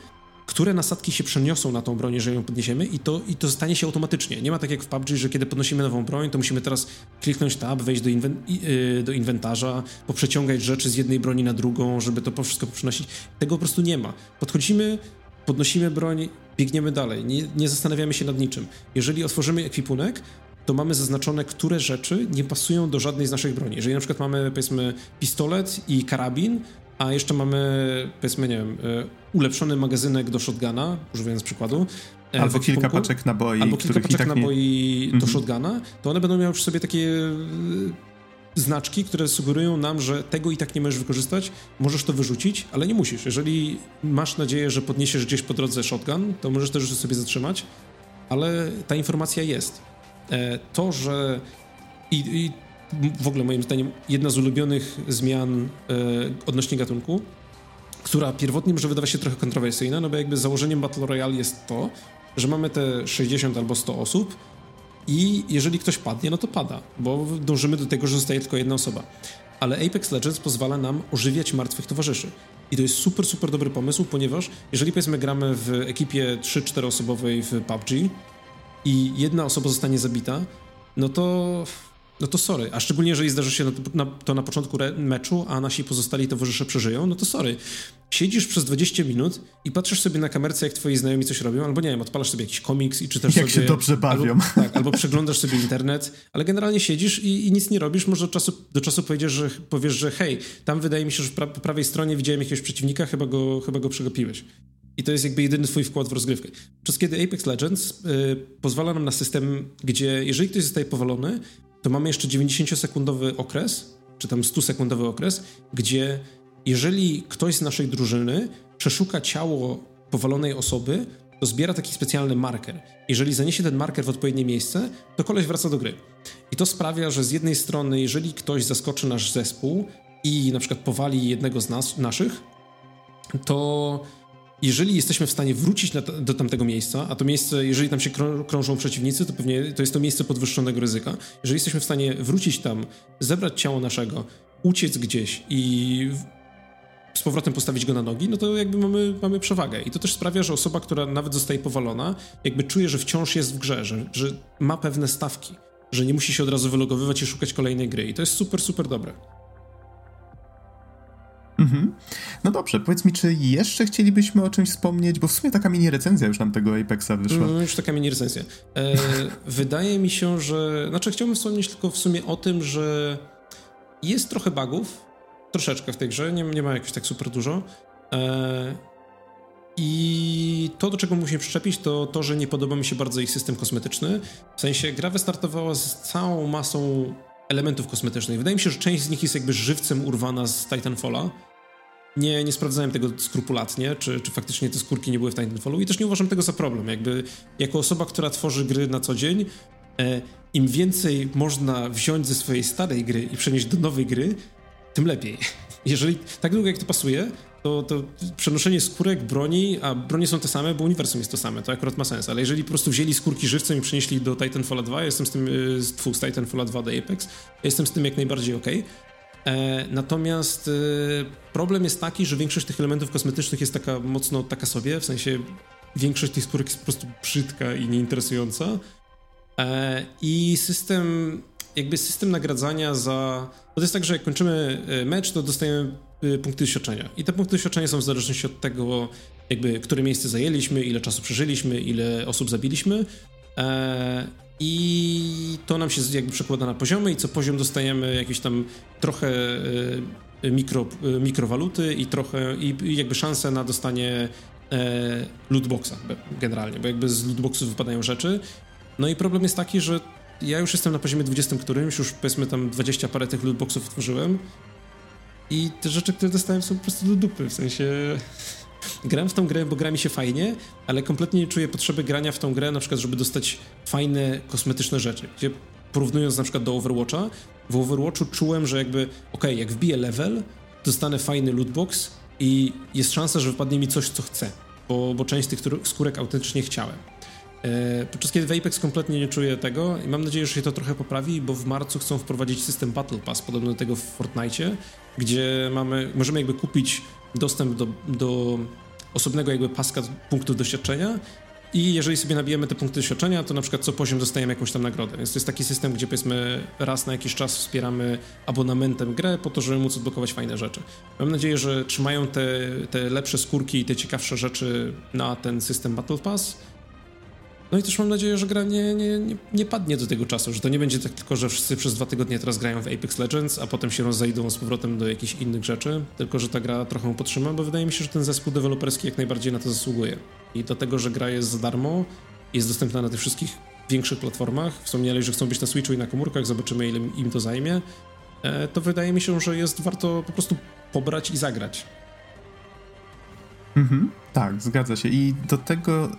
które nasadki się przeniosą na tą broń, jeżeli ją podniesiemy i to, i to stanie się automatycznie. Nie ma tak jak w PUBG, że kiedy podnosimy nową broń, to musimy teraz kliknąć tab, wejść do, inwen y, do inwentarza, poprzeciągać rzeczy z jednej broni na drugą, żeby to wszystko przynosić. Tego po prostu nie ma. Podchodzimy, podnosimy broń, biegniemy dalej, nie, nie zastanawiamy się nad niczym. Jeżeli otworzymy ekwipunek, to mamy zaznaczone, które rzeczy nie pasują do żadnej z naszych broni. Jeżeli na przykład mamy, powiedzmy, pistolet i karabin, a jeszcze mamy, powiedzmy, nie wiem, e, ulepszony magazynek do shotguna, używając przykładu. E, albo kilka paczek naboi. Albo kilka paczek tak naboi nie... do mhm. shotguna, to one będą miały przy sobie takie znaczki, które sugerują nam, że tego i tak nie możesz wykorzystać, możesz to wyrzucić, ale nie musisz. Jeżeli masz nadzieję, że podniesiesz gdzieś po drodze shotgun, to możesz też sobie zatrzymać, ale ta informacja jest. To, że i, i w ogóle moim zdaniem jedna z ulubionych zmian e, odnośnie gatunku, która pierwotnie może wydawać się trochę kontrowersyjna, no bo jakby założeniem Battle Royale jest to, że mamy te 60 albo 100 osób i jeżeli ktoś padnie, no to pada, bo dążymy do tego, że zostaje tylko jedna osoba. Ale Apex Legends pozwala nam ożywiać martwych towarzyszy. I to jest super, super dobry pomysł, ponieważ jeżeli powiedzmy gramy w ekipie 3-4 osobowej w PUBG i jedna osoba zostanie zabita, no to no to sorry. A szczególnie, jeżeli zdarzy się na, to na początku meczu, a nasi pozostali towarzysze przeżyją, no to sorry. Siedzisz przez 20 minut i patrzysz sobie na kamerce, jak twoi znajomi coś robią, albo nie wiem, odpalasz sobie jakiś komiks i czytasz jak sobie... Jak się dobrze bawią. Albo, tak, albo przeglądasz sobie internet, ale generalnie siedzisz i, i, nic nie robisz. Może do czasu, do czasu powiesz, że, powiesz, że hej, tam wydaje mi się, że pra, po prawej stronie widziałem jakiegoś przeciwnika, chyba go, chyba go przegapiłeś. I to jest jakby jedyny twój wkład w rozgrywkę. Przez kiedy Apex Legends y, pozwala nam na system, gdzie jeżeli ktoś zostaje powalony, to mamy jeszcze 90-sekundowy okres, czy tam 100-sekundowy okres, gdzie jeżeli ktoś z naszej drużyny przeszuka ciało powalonej osoby, to zbiera taki specjalny marker. Jeżeli zaniesie ten marker w odpowiednie miejsce, to koleś wraca do gry. I to sprawia, że z jednej strony, jeżeli ktoś zaskoczy nasz zespół i na przykład powali jednego z nas, naszych, to jeżeli jesteśmy w stanie wrócić na, do tamtego miejsca, a to miejsce, jeżeli tam się krążą przeciwnicy, to pewnie to jest to miejsce podwyższonego ryzyka. Jeżeli jesteśmy w stanie wrócić tam, zebrać ciało naszego, uciec gdzieś i z powrotem postawić go na nogi, no to jakby mamy, mamy przewagę. I to też sprawia, że osoba, która nawet zostaje powalona, jakby czuje, że wciąż jest w grze, że, że ma pewne stawki, że nie musi się od razu wylogowywać i szukać kolejnej gry. I to jest super, super dobre. Mhm. No dobrze, powiedz mi, czy jeszcze chcielibyśmy o czymś wspomnieć, bo w sumie taka mini recenzja już nam tego Apexa wyszła. No, już taka mini recenzja. E, wydaje mi się, że... Znaczy chciałbym wspomnieć tylko w sumie o tym, że jest trochę bugów, troszeczkę w tej grze, nie, nie ma jakoś tak super dużo. E, I to, do czego musimy przyczepić, to to, że nie podoba mi się bardzo ich system kosmetyczny. W sensie gra wystartowała z całą masą elementów kosmetycznych. Wydaje mi się, że część z nich jest jakby żywcem urwana z Titanfalla nie, nie sprawdzałem tego skrupulatnie, czy, czy faktycznie te skórki nie były w Titanfallu i też nie uważam tego za problem. Jakby jako osoba, która tworzy gry na co dzień, e, im więcej można wziąć ze swojej starej gry i przenieść do nowej gry, tym lepiej. Jeżeli tak długo jak to pasuje, to, to przenoszenie skórek, broni, a bronie są te same, bo uniwersum jest to same, to akurat ma sens, ale jeżeli po prostu wzięli skórki żywcem i przenieśli do Titanfalla 2, ja jestem z tym, e, z, z Titanfalla 2 do Apex, ja jestem z tym jak najbardziej ok. E, natomiast e, problem jest taki, że większość tych elementów kosmetycznych jest taka mocno taka sobie, w sensie większość tych skórek jest po prostu brzydka i nieinteresująca. E, I system, jakby system nagradzania za. To jest tak, że jak kończymy mecz, to dostajemy punkty doświadczenia. I te punkty doświadczenia są w zależności od tego, jakby które miejsce zajęliśmy, ile czasu przeżyliśmy, ile osób zabiliśmy. I to nam się jakby przekłada na poziomy i co poziom dostajemy jakieś tam trochę e, mikro, e, mikrowaluty i trochę i jakby szansę na dostanie e, lootboxa generalnie, bo jakby z lootboxów wypadają rzeczy. No i problem jest taki, że ja już jestem na poziomie 20 którymś, już powiedzmy tam 20 parę tych lootboxów otworzyłem i te rzeczy, które dostałem są po prostu do dupy, w sensie gram w tą grę, bo gra mi się fajnie, ale kompletnie nie czuję potrzeby grania w tą grę, na przykład, żeby dostać fajne, kosmetyczne rzeczy. Gdzie porównując na przykład do Overwatcha, w Overwatchu czułem, że jakby, ok, jak wbiję level, dostanę fajny lootbox i jest szansa, że wypadnie mi coś, co chcę, bo, bo część tych skórek autentycznie chciałem. E, podczas kiedy w Apex kompletnie nie czuję tego i mam nadzieję, że się to trochę poprawi, bo w marcu chcą wprowadzić system Battle Pass, podobny do tego w Fortnite, gdzie mamy, możemy jakby kupić dostęp do, do osobnego jakby paska punktów doświadczenia i jeżeli sobie nabijemy te punkty doświadczenia, to na przykład co poziom dostajemy jakąś tam nagrodę. Więc to jest taki system, gdzie powiedzmy raz na jakiś czas wspieramy abonamentem grę po to, żeby móc odblokować fajne rzeczy. Mam nadzieję, że trzymają te, te lepsze skórki i te ciekawsze rzeczy na ten system Battle Pass no i też mam nadzieję, że gra nie, nie, nie, nie, padnie do tego czasu, że to nie będzie tak tylko, że wszyscy przez dwa tygodnie teraz grają w Apex Legends, a potem się rozejdą z powrotem do jakichś innych rzeczy, tylko że ta gra trochę podtrzyma, bo wydaje mi się, że ten zespół deweloperski jak najbardziej na to zasługuje. I do tego, że gra jest za darmo, jest dostępna na tych wszystkich większych platformach, wspomnieli, że chcą być na Switchu i na komórkach, zobaczymy ile im to zajmie, e, to wydaje mi się, że jest warto po prostu pobrać i zagrać. Mhm, tak, zgadza się. I do tego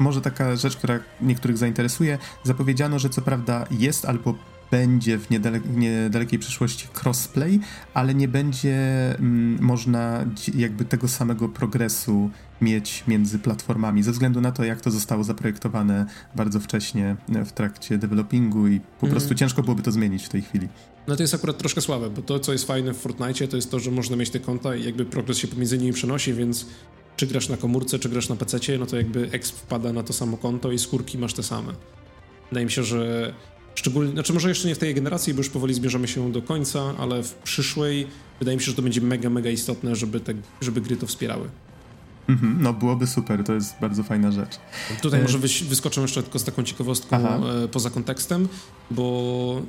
może taka rzecz, która niektórych zainteresuje. Zapowiedziano, że co prawda jest albo będzie w niedale niedalekiej przyszłości crossplay, ale nie będzie mm, można jakby tego samego progresu mieć między platformami, ze względu na to, jak to zostało zaprojektowane bardzo wcześnie w trakcie developingu i po mm. prostu ciężko byłoby to zmienić w tej chwili. No to jest akurat troszkę słabe, bo to, co jest fajne w Fortnite, to jest to, że można mieć te konta i jakby progres się pomiędzy nimi przenosi, więc czy grasz na komórce, czy grasz na PC, no to jakby exp wpada na to samo konto i skórki masz te same. Wydaje mi się, że szczególnie, znaczy może jeszcze nie w tej generacji, bo już powoli zbierzemy się do końca, ale w przyszłej wydaje mi się, że to będzie mega, mega istotne, żeby, te, żeby gry to wspierały. Mhm, no byłoby super, to jest bardzo fajna rzecz. Tutaj e... może wyskoczę jeszcze tylko z taką ciekawostką Aha. E, poza kontekstem, bo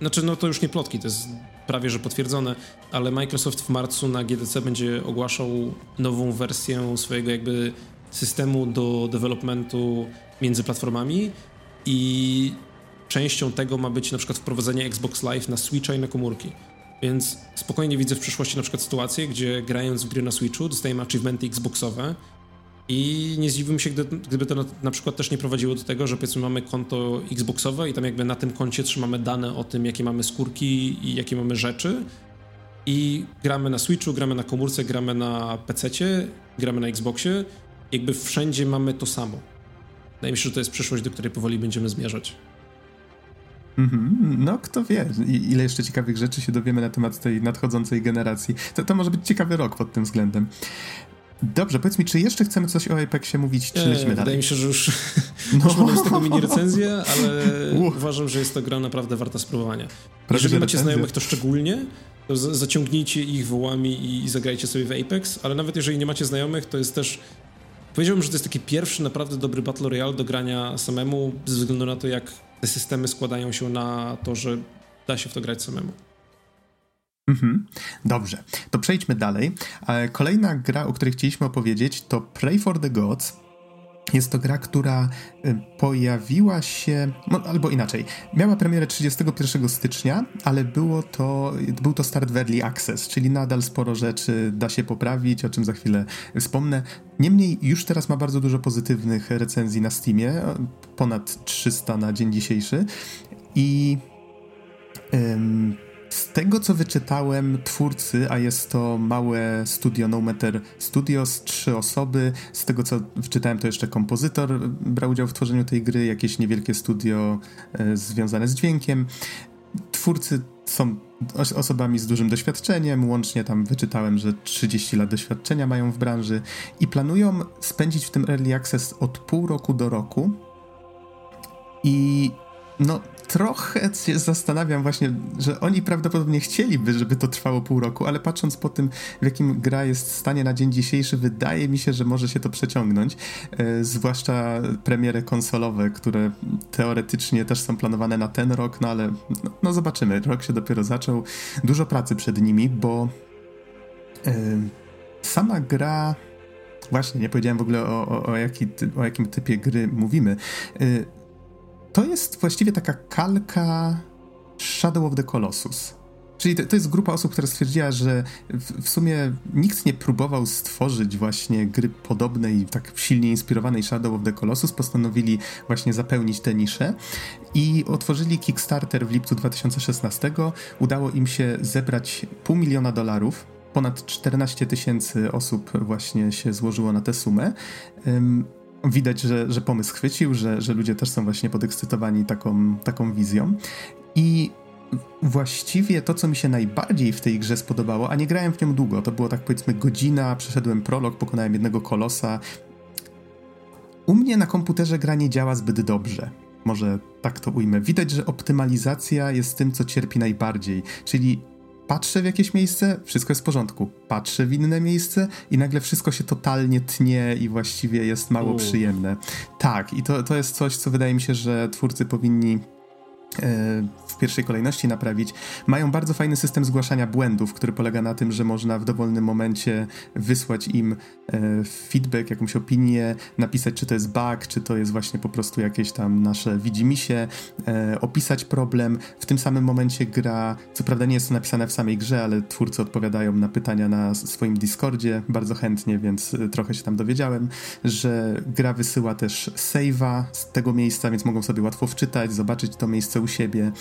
znaczy, no to już nie plotki, to jest prawie że potwierdzone, ale Microsoft w marcu na GDC będzie ogłaszał nową wersję swojego jakby systemu do developmentu między platformami i częścią tego ma być na przykład wprowadzenie Xbox Live na Switcha i na komórki. Więc spokojnie widzę w przyszłości na przykład sytuację, gdzie grając w gry na Switchu dostajemy achievementy Xboxowe, i nie zdziwiłbym się, gdy, gdyby to na, na, przykład też nie prowadziło do tego, że powiedzmy mamy konto Xboxowe i tam jakby na tym koncie trzymamy dane o tym, jakie mamy skórki i jakie mamy rzeczy. I gramy na Switchu, gramy na komórce, gramy na PC, gramy na Xboxie. Jakby wszędzie mamy to samo. Wydaje mi się, że to jest przyszłość, do której powoli będziemy zmierzać. Mm-hmm. No, kto wie, ile jeszcze ciekawych rzeczy się dowiemy na temat tej nadchodzącej generacji. To, to może być ciekawy rok pod tym względem. Dobrze, powiedz mi, czy jeszcze chcemy coś o Apexie mówić, czy lecimy dalej? Wydaje mi się, że już, no. już mamy z tego mini recenzję, ale uh. uważam, że jest to gra naprawdę warta spróbowania. Prawie Jeżeli macie znajomych, to szczególnie, to zaciągnijcie ich wołami i zagrajcie sobie w Apex, ale nawet jeżeli nie macie znajomych, to jest też Powiedziałbym, że to jest taki pierwszy naprawdę dobry Battle Royale do grania samemu, ze względu na to, jak te systemy składają się na to, że da się w to grać samemu. Mhm. Dobrze, to przejdźmy dalej. E, kolejna gra, o której chcieliśmy opowiedzieć, to Pray for the Gods. Jest to gra, która e, pojawiła się, no, albo inaczej, miała premierę 31 stycznia, ale było to, był to start w Early Access, czyli nadal sporo rzeczy da się poprawić, o czym za chwilę wspomnę. Niemniej już teraz ma bardzo dużo pozytywnych recenzji na Steamie, ponad 300 na dzień dzisiejszy i... Ym, z tego co wyczytałem, twórcy, a jest to małe studio No Matter Studios, trzy osoby. Z tego co wyczytałem, to jeszcze kompozytor brał udział w tworzeniu tej gry, jakieś niewielkie studio e, związane z dźwiękiem. Twórcy są osobami z dużym doświadczeniem, łącznie tam wyczytałem, że 30 lat doświadczenia mają w branży i planują spędzić w tym Early Access od pół roku do roku. I no, trochę się zastanawiam właśnie, że oni prawdopodobnie chcieliby, żeby to trwało pół roku, ale patrząc po tym, w jakim gra jest w stanie na dzień dzisiejszy, wydaje mi się, że może się to przeciągnąć. E, zwłaszcza premiery konsolowe, które teoretycznie też są planowane na ten rok, no ale no, no zobaczymy. Rok się dopiero zaczął. Dużo pracy przed nimi, bo e, sama gra Właśnie, nie powiedziałem w ogóle o, o, o, jaki, o jakim typie gry mówimy. E, to jest właściwie taka kalka Shadow of the Colossus. Czyli to, to, jest grupa osób, która stwierdziła, że w, w, sumie nikt nie próbował stworzyć właśnie gry podobnej, tak silnie inspirowanej Shadow of the Colossus. Postanowili właśnie zapełnić tę niszę i otworzyli Kickstarter w lipcu 2016. Udało im się zebrać pół miliona dolarów. Ponad 14 tysięcy osób właśnie się złożyło na tę sumę widać, że, że pomysł chwycił, że, że ludzie też są właśnie podekscytowani taką, taką wizją. I właściwie to, co mi się najbardziej w tej grze spodobało, a nie grałem w nią długo, to było tak powiedzmy godzina, przeszedłem prolog, pokonałem jednego kolosa. U mnie na komputerze gra nie działa zbyt dobrze. Może tak to ujmę. Widać, że optymalizacja jest tym, co cierpi najbardziej, czyli patrzę w jakieś miejsce, wszystko jest w porządku. Patrzę w inne miejsce i nagle wszystko się totalnie tnie i właściwie jest mało U. przyjemne. Tak, i to, to jest coś, co wydaje mi się, że twórcy powinni w pierwszej kolejności naprawić. Mają bardzo fajny system zgłaszania błędów, który polega na tym, że można w dowolnym momencie wysłać im e, feedback, jakąś opinię, napisać, czy to jest bug, czy to jest właśnie po prostu jakieś tam nasze widzimisię, e, opisać problem. W tym samym momencie gra, co prawda nie jest to napisane w samej grze, ale twórcy odpowiadają na pytania na swoim Discordzie bardzo chętnie, więc trochę się tam dowiedziałem, że gra wysyła też save'a z tego miejsca, więc mogą sobie łatwo wczytać, zobaczyć to miejsce u siebie.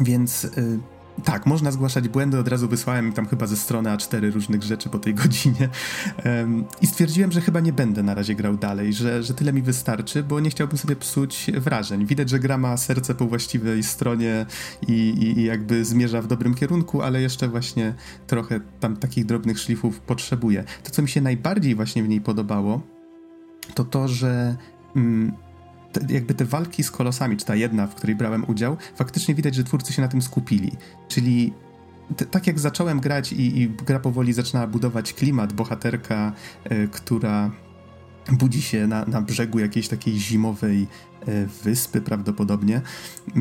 Więc y, tak, można zgłaszać błędy. Od razu wysłałem tam chyba ze strony A4 różnych rzeczy po tej godzinie. I stwierdziłem, że chyba nie będę na razie grał dalej, że, że tyle mi wystarczy, bo nie chciałbym sobie psuć wrażeń. Widać, że gra ma serce po właściwej stronie i, i, i jakby zmierza w dobrym kierunku, ale jeszcze właśnie trochę tam takich drobnych szlifów potrzebuje. To, co mi się najbardziej właśnie w niej podobało, to to, że. Mm, te, jakby te walki z kolosami, czy ta jedna, w której brałem udział, faktycznie widać, że twórcy się na tym skupili. Czyli tak jak zacząłem grać i, i, gra powoli zaczynała budować klimat, bohaterka, y, która budzi się na, na brzegu jakiejś takiej zimowej y, wyspy prawdopodobnie. Y,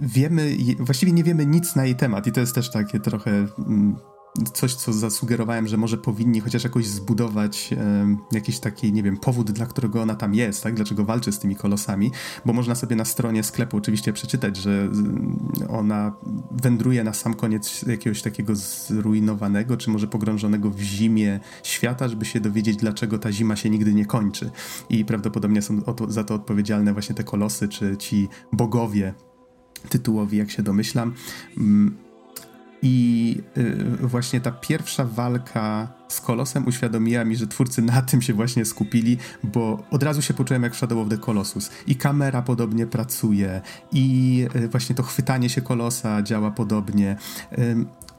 wiemy, właściwie nie wiemy nic na jej temat i to jest też takie trochę mm, coś, co zasugerowałem, że może powinni chociaż jakoś zbudować e, jakiś taki, nie wiem, powód, dla którego ona tam jest, tak? Dlaczego walczy z tymi kolosami, bo można sobie na stronie sklepu oczywiście przeczytać, że ona wędruje na sam koniec jakiegoś takiego zrujnowanego, czy może pogrążonego w zimie świata, żeby się dowiedzieć, dlaczego ta zima się nigdy nie kończy. I prawdopodobnie są za to odpowiedzialne właśnie te kolosy, czy ci bogowie tytułowi, jak się domyślam. Mm, i y, właśnie ta pierwsza walka z Kolosem uświadomiła mi, że twórcy na tym się właśnie skupili, bo od razu się poczułem jak w Shadow of the Colossus. I kamera podobnie pracuje, i y, właśnie to chwytanie się Kolosa działa podobnie.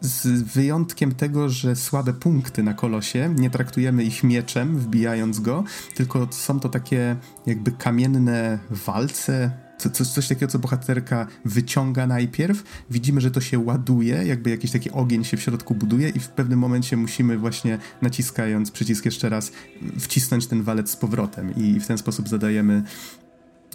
Z wyjątkiem tego, że słabe punkty na kolosie, nie traktujemy ich mieczem, wbijając go, tylko są to takie jakby kamienne walce, coś, coś takiego, co bohaterka wyciąga najpierw, widzimy, że to się ładuje, jakby jakiś taki ogień się w środku buduje i w pewnym momencie musimy właśnie naciskając przycisk jeszcze raz wcisnąć ten walec z powrotem i w ten sposób zadajemy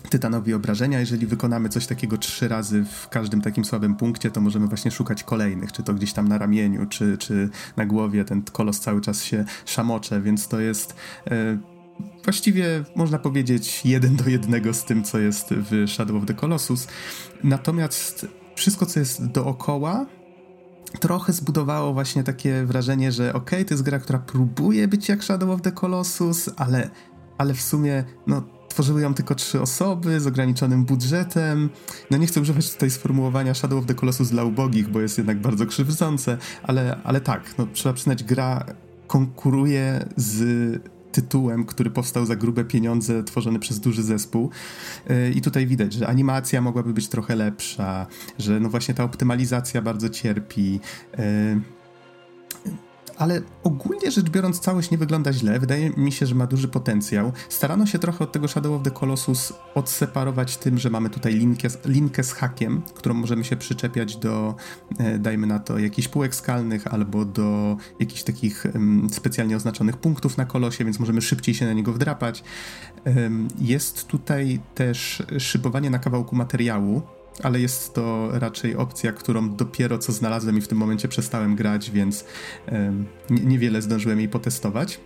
Tytanowi obrażenia. Jeżeli wykonamy coś takiego trzy razy w każdym takim słabym punkcie, to możemy właśnie szukać kolejnych, czy to gdzieś tam na ramieniu, czy, czy na głowie. Ten kolos cały czas się szamocze, więc to jest e, właściwie można powiedzieć jeden do jednego z tym, co jest w Shadow of the Colossus. Natomiast wszystko, co jest dookoła, trochę zbudowało właśnie takie wrażenie, że okej, okay, to jest gra, która próbuje być jak Shadow of the Colossus, ale, ale w sumie, no, tworzyły ją tylko trzy osoby z ograniczonym budżetem. No nie chcę używać tutaj sformułowania Shadow of the Colossus dla ubogich, bo jest jednak bardzo krzywdzące, ale, ale tak, no, trzeba przyznać, gra konkuruje z tytułem, który powstał za grube pieniądze, tworzony przez duży zespół. E, I tutaj widać, że animacja mogłaby być trochę lepsza, że no właśnie ta optymalizacja bardzo cierpi. Ale ogólnie rzecz biorąc całość nie wygląda źle. Wydaje mi się, że ma duży potencjał. Starano się trochę od tego Shadow of the Colossus odseparować tym, że mamy tutaj linkę, linkę z hakiem, którą możemy się przyczepiać do, e, dajmy na to, jakichś półek skalnych albo do jakichś takich specjalnie oznaczonych punktów na kolosie, więc możemy szybciej się na niego wdrapać. Jest tutaj też szybowanie na kawałku materiału, ale jest to raczej opcja, którą dopiero co znalazłem i w tym momencie przestałem grać, więc niewiele zdążyłem jej potestować.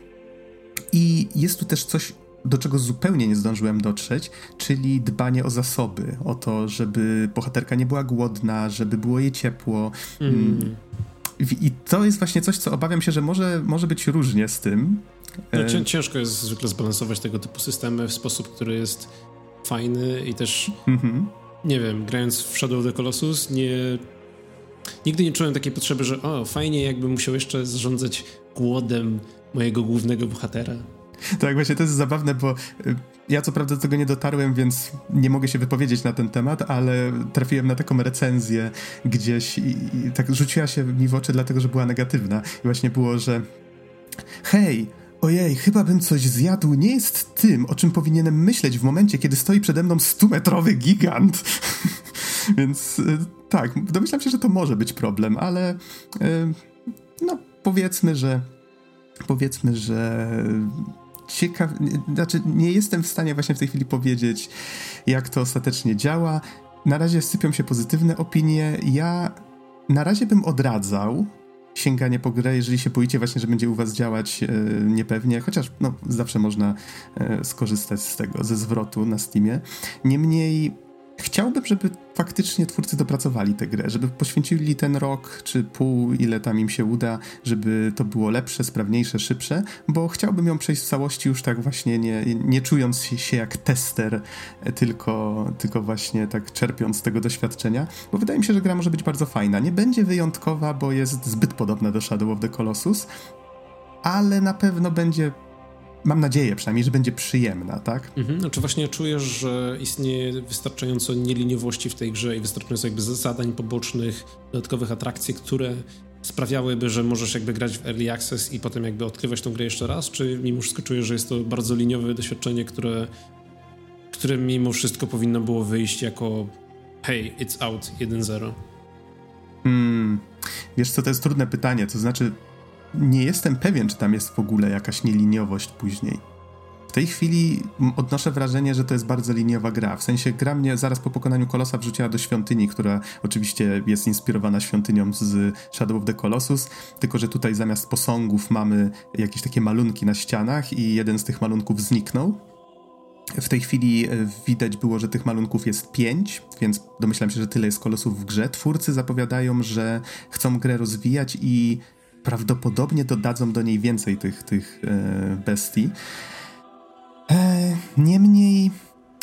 I jest tu też coś, do czego zupełnie nie zdążyłem dotrzeć, czyli dbanie o zasoby, o to, żeby bohaterka nie była głodna, żeby było jej ciepło. Mm. I to jest właśnie coś, co obawiam się, że może, może być różnie z tym. No, ciężko jest zwykle zbalansować tego typu systemy w sposób, który jest fajny i też mm-hmm nie wiem, grając w Shadow of the Colossus, nie, nigdy nie czułem takiej potrzeby, że o, fajnie jakbym musiał jeszcze zarządzać głodem mojego głównego bohatera. Tak, właśnie to jest zabawne, bo y, ja co prawda do tego nie dotarłem, więc nie mogę się wypowiedzieć na ten temat, ale trafiłem na taką recenzję gdzieś i, i tak rzuciła się mi w oczy, dlatego że była negatywna. I właśnie było, że hej, ojej, chyba bym coś zjadł, nie jest tym, o czym powinienem myśleć w momencie, kiedy stoi przede mną 100-metrowy gigant. Więc y, tak, domyślam się, że to może być problem, ale y, no powiedzmy, że powiedzmy, że ciekaw, znaczy nie jestem w stanie właśnie w tej chwili powiedzieć, jak to ostatecznie działa. Na razie sypią się pozytywne opinie. Ja na razie bym odradzał sięganie po grę, jeżeli się boicie właśnie, że będzie u was działać e, niepewnie, chociaż no, zawsze można e, skorzystać z tego, ze zwrotu na Steamie. Niemniej Chciałbym, żeby faktycznie twórcy dopracowali tę grę, żeby poświęcili ten rok czy pół, ile tam im się uda, żeby to było lepsze, sprawniejsze, szybsze, bo chciałbym ją przejść w całości już tak właśnie nie, nie czując się jak tester, tylko, tylko właśnie tak czerpiąc z tego doświadczenia, bo wydaje mi się, że gra może być bardzo fajna. Nie będzie wyjątkowa, bo jest zbyt podobna do Shadow of the Colossus, ale na pewno będzie mam nadzieję przynajmniej, że będzie przyjemna, tak? Mhm, znaczy właśnie czujesz, że istnieje wystarczająco nieliniowości w tej grze i wystarczająco jakby zadań pobocznych, dodatkowych atrakcji, które sprawiałyby, że możesz jakby grać w early access i potem jakby odkrywać tą grę jeszcze raz, czy mimo wszystko czujesz, że jest to bardzo liniowe doświadczenie, które, które mimo wszystko powinno było wyjść jako hey, it's out 1.0? Hmm. Wiesz co, to jest trudne pytanie, to znaczy nie jestem pewien, czy tam jest w ogóle jakaś nieliniowość później. W tej chwili odnoszę wrażenie, że to jest bardzo liniowa gra. W sensie gra mnie zaraz po pokonaniu kolosa wrzuciła do świątyni, która oczywiście jest inspirowana świątynią z Shadow of the Colossus, tylko że tutaj zamiast posągów mamy jakieś takie malunki na ścianach i jeden z tych malunków zniknął. W tej chwili e, widać było, że tych malunków jest pięć, więc domyślam się, że tyle jest kolosów w grze. Twórcy zapowiadają, że chcą grę rozwijać i prawdopodobnie dodadzą do niej więcej tych, tych e, bestii. E, niemniej,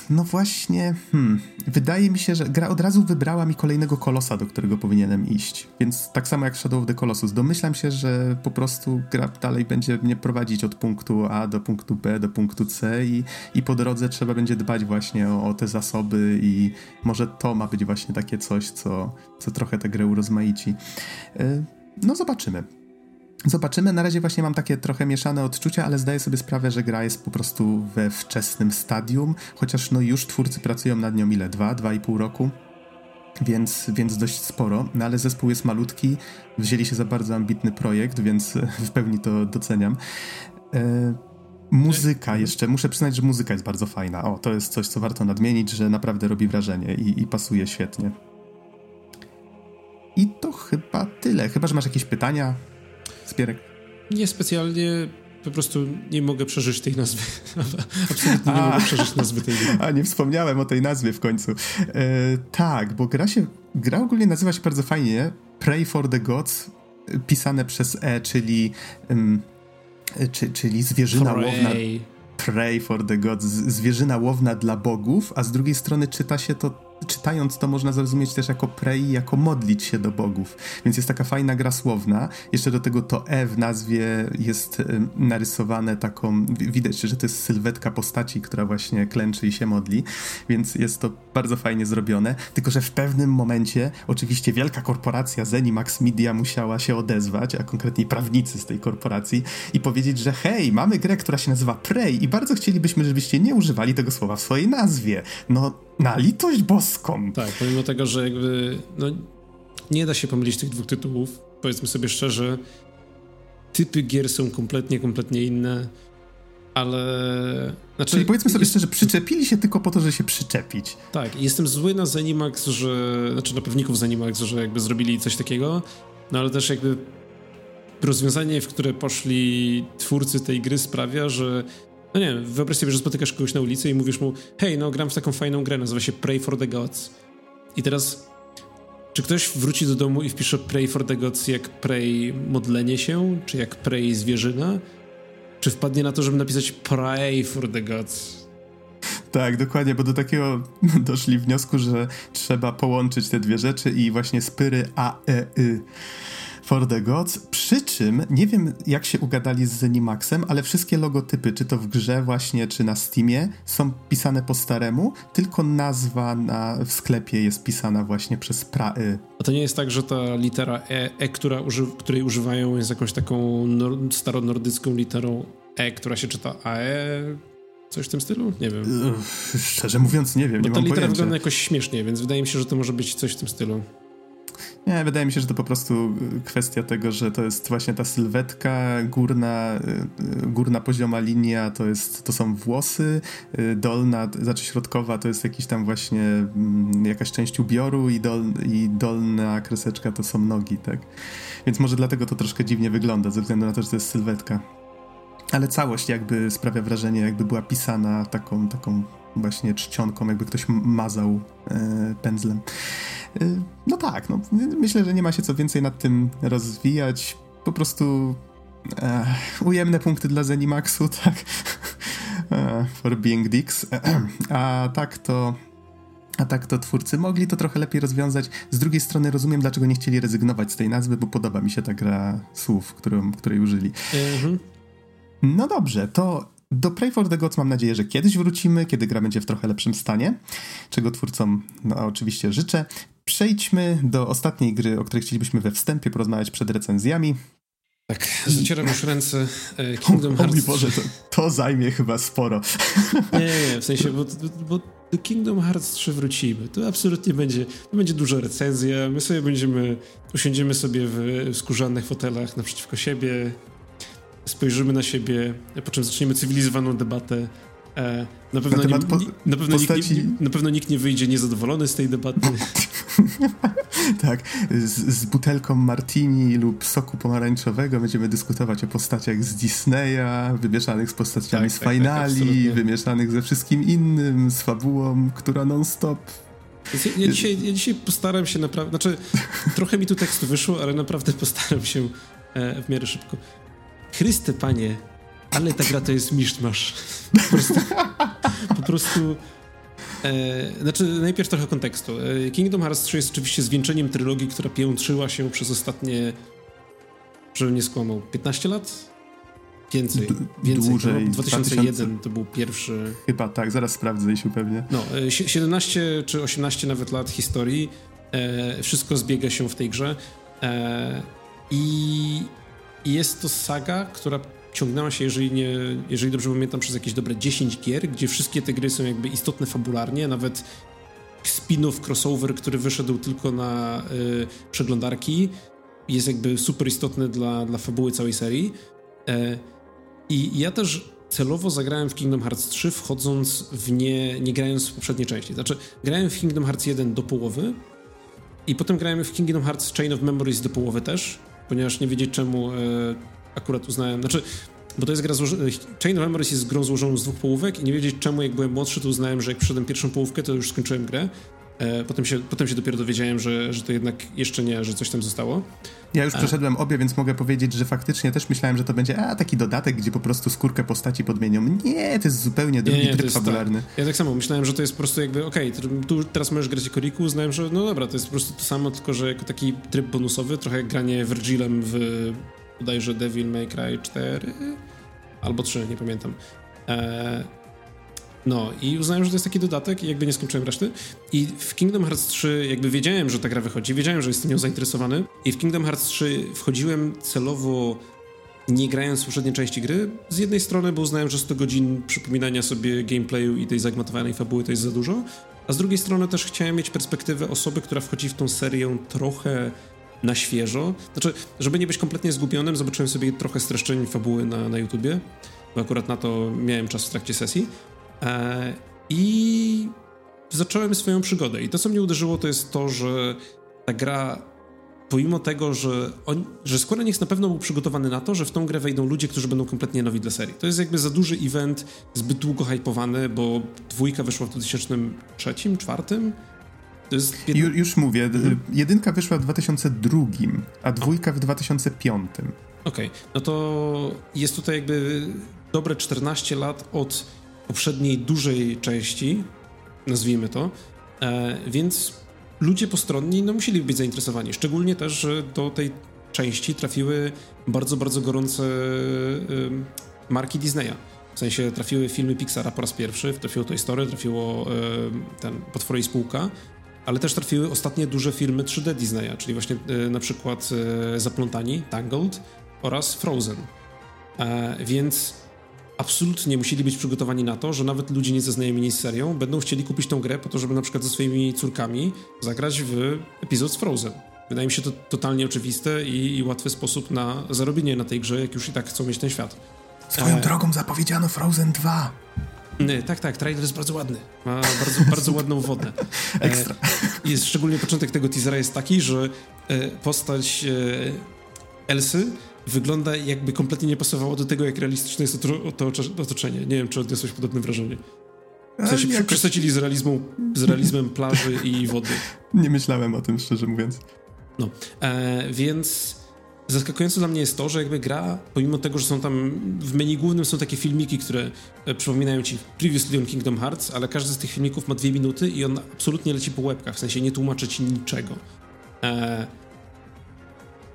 no właśnie, hmm, wydaje mi się, że gra od razu wybrała mi kolejnego kolosa, do którego powinienem iść. Więc tak samo jak Shadow of the Colossus. Domyślam się, że po prostu gra dalej będzie mnie prowadzić od punktu A do punktu B, do punktu C i, i po drodze trzeba będzie dbać właśnie o, o te zasoby i może to ma być właśnie takie coś, co, co trochę tę grę urozmaici. E, no zobaczymy. Zobaczymy. Na razie właśnie mam takie trochę mieszane odczucia, ale zdaję sobie sprawę, że gra jest po prostu we wczesnym stadium, chociaż no już twórcy pracują nad nią ile? Dwa, dwa i pół roku? Więc, więc dość sporo, no ale zespół jest malutki, wzięli się za bardzo ambitny projekt, więc w pełni to doceniam. E, muzyka jeszcze, muszę przyznać, że muzyka jest bardzo fajna. O, to jest coś, co warto nadmienić, że naprawdę robi wrażenie i, i pasuje świetnie. I to chyba tyle. Chyba, że masz jakieś pytania, Spierek? Niespecjalnie, po prostu nie mogę przeżyć tej nazwy. Absolutnie nie a, mogę przeżyć nazwy tej gry. A, nie wspomniałem o tej nazwie w końcu. E, tak, bo gra się, gra ogólnie nazywa się bardzo fajnie Pray for the Gods, pisane przez E, czyli, um, czy, czyli zwierzyna Pray. łowna. Pray for the Gods, zwierzyna łowna dla bogów, a z drugiej strony czyta się to czytając to można zrozumieć też jako prei, jako modlić się do bogów. Więc jest taka fajna gra słowna. Jeszcze do tego to E w nazwie jest narysowane taką, widać, że to jest sylwetka postaci, która właśnie klęczy i się modli, więc jest to bardzo fajnie zrobione. Tylko, że w pewnym momencie oczywiście wielka korporacja Zenimax Media musiała się odezwać, a konkretnie prawnicy z tej korporacji i powiedzieć, że hej, mamy grę, która się nazywa Prey i bardzo chcielibyśmy, żebyście nie używali tego słowa w swojej nazwie. No, na litość boską. Tak, pomimo tego, że jakby no, nie da się pomylić tych dwóch tytułów, powiedzmy sobie szczerze, typy gier są kompletnie, kompletnie inne, ale... Znaczy, Czyli powiedzmy sobie jest... szczerze, przyczepili się tylko po to, żeby się przyczepić. Tak, jestem zły na Zenimax, że... Znaczy na pewników Zenimax, że jakby zrobili coś takiego, no ale też jakby rozwiązanie, w które poszli twórcy tej gry sprawia, że no nie wyobraź sobie, że spotykasz kogoś na ulicy i mówisz mu hej, no gram w taką fajną grę, nazywa się Pray for the Gods. I teraz czy ktoś wróci do domu i wpisze Pray for the Gods jak Pray modlenie się, czy jak Pray zwierzyna? Czy wpadnie na to, żeby napisać Pray for the Gods? Tak, dokładnie, bo do takiego doszli wniosku, że trzeba połączyć te dwie rzeczy i właśnie spyry A, E, Y for the Gods, przy czym nie wiem jak się ugadali z Zenimaxem, ale wszystkie logotypy, czy to w grze właśnie, czy na Steamie, są pisane po staremu, tylko nazwa na, w sklepie jest pisana właśnie przez pra-y. A to nie jest tak, że ta litera E, e która uży, której używają jest jakąś taką nor staronordycką literą E, która się czyta AE? Coś w tym stylu? Nie wiem. Szczerze mówiąc nie wiem, Bo nie ta litera pojęcia. wygląda jakoś śmiesznie, więc wydaje mi się, że to może być coś w tym stylu. Nie, wydaje mi się, że to po prostu y, kwestia tego, że to jest właśnie ta sylwetka, górna, y, górna pozioma linia to, jest, to są włosy, y, dolna, znaczy środkowa to jest jakiś tam właśnie mm, jakaś część ubioru i, dol, i dolna kreseczka to są nogi, tak? Więc może dlatego to troszkę dziwnie wygląda, ze względu na to, że to jest sylwetka. Ale całość jakby sprawia wrażenie, jakby była pisana taką, taką właśnie czcionką, jakby ktoś mazał e, pędzlem. E, no tak, no, myślę, że nie ma się co więcej nad tym rozwijać. Po prostu e, ujemne punkty dla Zenimaxu, tak? E, for being dicks. A tak to a tak to twórcy mogli to trochę lepiej rozwiązać. Z drugiej strony rozumiem, dlaczego nie chcieli rezygnować z tej nazwy, bo podoba mi się ta gra słów, którą, której użyli. Mhm. No dobrze, to do Pray for the Gods mam nadzieję, że kiedyś wrócimy, kiedy gra będzie w trochę lepszym stanie, czego twórcom no, oczywiście życzę. Przejdźmy do ostatniej gry, o której chcielibyśmy we wstępie porozmawiać przed recenzjami. Tak, zacieram już ręce. E, Kingdom Hearts. O Boże, to, to zajmie chyba sporo. Nie, nie, nie w sensie, bo, bo do Kingdom Hearts 3 wrócimy. To absolutnie będzie, to będzie duża recenzja. My sobie będziemy, usiądziemy sobie w skórzanych fotelach naprzeciwko siebie, spojrzymy na siebie, po czym zaczniemy cywilizowaną debatę. E, na, pewno na, nie, po, na, pewno postaci... nikt, nie, na pewno nikt nie wyjdzie niezadowolony z tej debaty. tak, z, z, butelką martini lub soku pomarańczowego będziemy dyskutować o postaciach z Disneya, wymieszanych z postaciami tak, z tak, tak Finali, tak, wymieszanych ze wszystkim innym, z fabułą, która non-stop ja, ja, dzisiaj, ja dzisiaj postaram się naprawdę, znaczy trochę mi tu tekstu wyszło, ale naprawdę postaram się e, w miarę szybko. Chryste, panie, ale ta gra to jest miszmasz. Po prostu... po prostu e, znaczy, najpierw trochę kontekstu. E, Kingdom Hearts 3 jest oczywiście zwieńczeniem trylogii, która piętrzyła się przez ostatnie, żebym nie skłamał, 15 lat? Więcej. Więcej. Dłużej. No, 2001 2000... to był pierwszy... Chyba tak, zaraz sprawdzę się pewnie. No, 17 e, czy 18 nawet lat historii. E, wszystko zbiega się w tej grze. E, I i jest to saga, która ciągnęła się, jeżeli, nie, jeżeli dobrze pamiętam, przez jakieś dobre 10 gier, gdzie wszystkie te gry są jakby istotne fabularnie, nawet spin-off, crossover, który wyszedł tylko na y, przeglądarki, jest jakby super istotny dla, dla fabuły całej serii. E, I ja też celowo zagrałem w Kingdom Hearts 3, wchodząc w nie, nie grając w poprzedniej części. Znaczy, grałem w Kingdom Hearts 1 do połowy i potem grałem w Kingdom Hearts Chain of Memories do połowy też ponieważ nie wiedzieć czemu e, akurat uznałem, znaczy, bo to jest gra złożona, Chain of Memories jest grą złożoną z dwóch połówek i nie wiedzieć czemu, jak byłem młodszy, to uznałem, że jak przyszedłem pierwszą połówkę, to już skończyłem grę. E, potem, się, potem się dopiero dowiedziałem, że, że to jednak jeszcze nie, że coś tam zostało. Ja już przeszedłem obie, więc mogę powiedzieć, że faktycznie też myślałem, że to będzie a, taki dodatek, gdzie po prostu skórkę postaci podmienią. Nie, to jest zupełnie drugi nie, nie, tryb fabularny. Tak. Ja tak samo myślałem, że to jest po prostu jakby, okej, okay, tu teraz możesz grać jako Riku, uznałem, że no dobra, to jest po prostu to samo, tylko że jako taki tryb bonusowy, trochę jak granie Virgilem w bodajże Devil May Cry 4 albo 3, nie pamiętam. Eee, no i uznałem, że to jest taki dodatek i jakby nie skończyłem reszty. I w Kingdom Hearts 3 jakby wiedziałem, że ta gra wychodzi, wiedziałem, że jestem nią zainteresowany i w Kingdom Hearts 3 wchodziłem celowo nie grając w poprzedniej części gry. Z jednej strony, bo uznałem, że 100 godzin przypominania sobie gameplayu i tej zagmatowanej fabuły to jest za dużo, a z drugiej strony też chciałem mieć perspektywę osoby, która wchodzi w tą serię trochę na świeżo. Znaczy, żeby nie być kompletnie zgubionym, zobaczyłem sobie trochę streszczeń fabuły na, na YouTubie, bo akurat na to miałem czas w trakcie sesji. E, I zacząłem swoją przygodę. I to, co mnie uderzyło, to jest to, że ta gra, pomimo tego, że, on, że Square Enix na pewno był przygotowany na to, że w tą grę wejdą ludzie, którzy będą kompletnie nowi dla serii. To jest jakby za duży event, zbyt długo hypowany, bo dwójka wyszła w 2003, 2004. Jedno... Już mówię, mhm. jedynka wyszła w 2002, a dwójka w 2005. Okej, okay. no to jest tutaj jakby dobre 14 lat od poprzedniej dużej części, nazwijmy to, e, więc ludzie postronni no, musieli być zainteresowani. Szczególnie też, że do tej części trafiły bardzo, bardzo gorące marki Disneya. W sensie trafiły filmy Pixara po raz pierwszy, trafiło Toy Story, trafiło ten Potwory i Spółka, ale też trafiły ostatnie duże filmy 3D Disneya, czyli właśnie na przykład Zaplątani, Tangled oraz Frozen. E, więc absolutnie musieli być przygotowani na to, że nawet ludzie niezaznajomieni z serią będą chcieli kupić tą grę po to, żeby na przykład ze swoimi córkami zagrać w epizod z Frozen. Wydaje mi się to totalnie oczywiste i, i łatwy sposób na zarobienie na tej grze, jak już i tak chcą mieć ten świat. Swoją e... drogą zapowiedziano Frozen 2. Nie, tak, tak, trailer jest bardzo ładny. Ma bardzo, bardzo ładną wodę. E, Ekstra. Jest szczególnie początek tego teasera jest taki, że e, postać Elsy wygląda jakby kompletnie nie pasowało do tego, jak realistyczne jest to, otoczenie. Nie wiem, czy odniosłeś podobne wrażenie. W sensie jakoś... przesadzili z, realizmą, z realizmem plaży i wody. Nie myślałem o tym, szczerze mówiąc. No, e, więc zaskakujące dla mnie jest to, że jakby gra, pomimo tego, że są tam w menu głównym są takie filmiki, które e, przypominają ci Previously on Kingdom Hearts, ale każdy z tych filmików ma dwie minuty i on absolutnie leci po łebkach, w sensie nie tłumaczy ci niczego. E,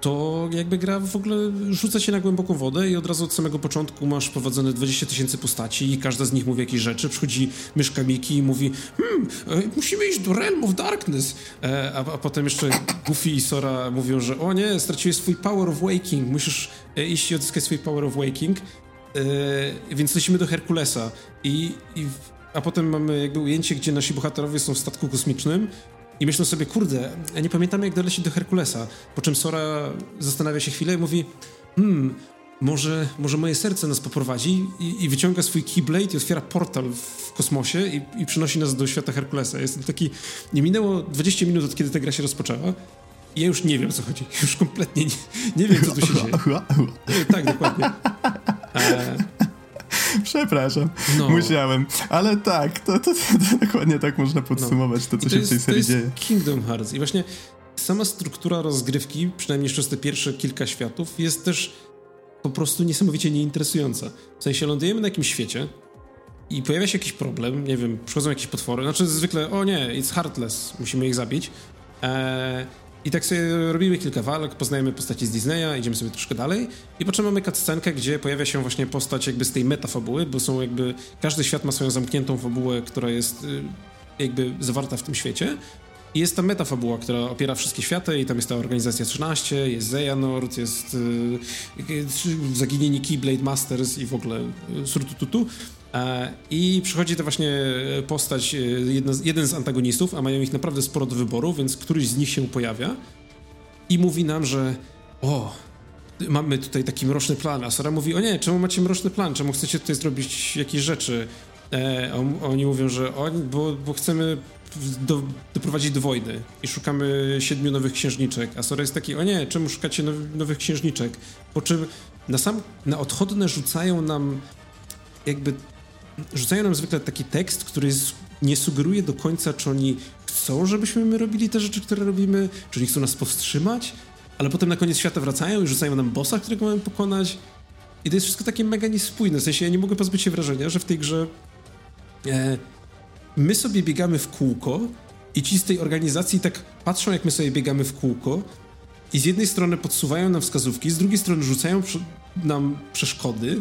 to jakby gra w ogóle rzuca się na głęboką wodę i od razu od samego początku masz prowadzone 20 tysięcy postaci i każda z nich mówi jakieś rzeczy. Przychodzi myszka Miki i mówi hmm, e, musimy iść do Realm of Darkness. E, a, a, potem jeszcze Goofy i Sora mówią, że o nie, straciłeś swój Power of Waking, musisz e, iść i odzyskać swój Power of Waking. E, więc lecimy do Herkulesa i, i a potem mamy jakby ujęcie, gdzie nasi bohaterowie są w statku kosmicznym i myślę sobie, kurde, ja nie pamiętam jak dolecieć do Herkulesa. Po czym Sora zastanawia się chwilę i mówi, hmm, może, może moje serce nas poprowadzi i, i wyciąga swój Keyblade i otwiera portal w kosmosie i, i przynosi nas do świata Herkulesa. Jestem taki, nie minęło 20 minut od kiedy ta gra się rozpoczęła i ja już nie wiem o co chodzi. Już kompletnie nie, nie wiem co tu się dzieje. tak, dokładnie. E, Przepraszam, no. musiałem. Ale tak, to, to, to, dokładnie tak można podsumować no. to, co się jest, w tej serii to jest dzieje. Kingdom Hearts i właśnie sama struktura rozgrywki, przynajmniej przez te pierwsze kilka światów, jest też po prostu niesamowicie nieinteresująca. W sensie lądujemy na jakimś świecie i pojawia się jakiś problem, nie wiem, przychodzą jakieś potwory, znaczy zwykle, o nie, it's heartless, musimy ich zabić. Eee, i tak sobie robimy kilka walk, poznajemy postaci z Disneya, idziemy sobie troszkę dalej i potem mamy cutscenkę, gdzie pojawia się właśnie postać jakby z tej metafabuły, bo są jakby, każdy świat ma swoją zamkniętą fabułę, która jest y, jakby zawarta w tym świecie. I jest ta metafabuła, która opiera wszystkie światy i tam jest ta organizacja 13, jest Xehanort, jest yy, zaginieni Keyblade Masters i w ogóle surtututu. E, I przychodzi to właśnie postać, e, jeden z antagonistów, a mają ich naprawdę sporo do wyboru, więc któryś z nich się pojawia i mówi nam, że o, mamy tutaj taki mroczny plan, a Sora mówi, o nie, czemu macie mroczny plan, czemu chcecie tutaj zrobić jakieś rzeczy? E, oni mówią, że oni, bo, bo chcemy do, doprowadzić do wojny i szukamy siedmiu nowych księżniczek, a Sora jest taki, o nie, czemu szukacie now, nowych księżniczek? Po czym na sam, na odchodne rzucają nam jakby rzucają nam zwykle taki tekst, który jest, nie sugeruje do końca, czy oni chcą, żebyśmy my robili te rzeczy, które robimy, czy oni chcą nas powstrzymać, ale potem na koniec świata wracają i rzucają nam bossa, którego mamy pokonać. I to jest wszystko takie mega niespójne. W sensie ja nie mogę pozbyć się wrażenia, że w tej grze e, my sobie biegamy w kółko i ci z tej organizacji tak patrzą, jak my sobie biegamy w kółko i z jednej strony podsuwają nam wskazówki, z drugiej strony rzucają nam przeszkody,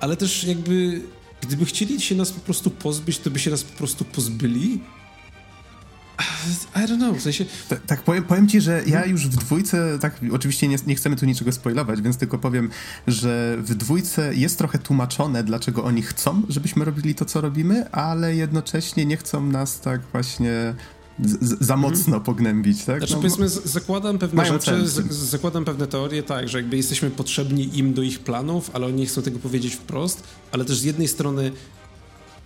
ale też jakby Gdyby chcieli się nas po prostu pozbyć, to by się nas po prostu pozbyli. I don't know, w sensie... Tak, tak powiem, powiem, ci, że ja już w dwójce, tak, oczywiście nie, nie chcemy tu niczego spoilować, więc tylko powiem, że w dwójce jest trochę tłumaczone, dlaczego oni chcą, żebyśmy robili to, co robimy, ale jednocześnie nie chcą nas tak właśnie z, za mhm. mocno pognębić, tak? Znaczy, no, powiedzmy, zakładam pewne rzeczy, z, zakładam pewne teorie, tak, że jakby jesteśmy potrzebni im do ich planów, ale oni nie chcą tego powiedzieć wprost, ale też z jednej strony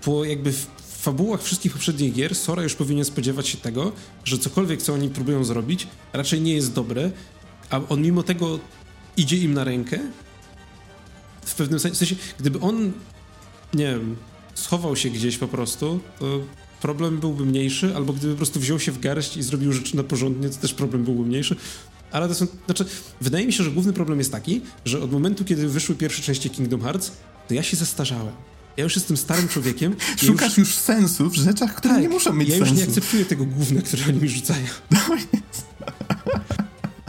po jakby w fabułach wszystkich poprzednich gier Sora już powinien spodziewać się tego, że cokolwiek, co oni próbują zrobić, raczej nie jest dobre, a on mimo tego idzie im na rękę. W pewnym sensie gdyby on, nie wiem, schował się gdzieś po prostu, to problem byłby mniejszy, albo gdyby po prostu wziął się w garść i zrobił rzeczy na porządnie, to też problem byłby mniejszy. Ale to są, znaczy, wydaje mi się, że główny problem jest taki, że od momentu, kiedy wyszły pierwsze części Kingdom Hearts, to ja się zestarzałem. Ja już jestem starym człowiekiem. Szukasz już, już sensu w rzeczach, które tak, nie muszą mieć sensu. Ja już nie akceptuję tego gówna, które oni mi rzucają. No jest.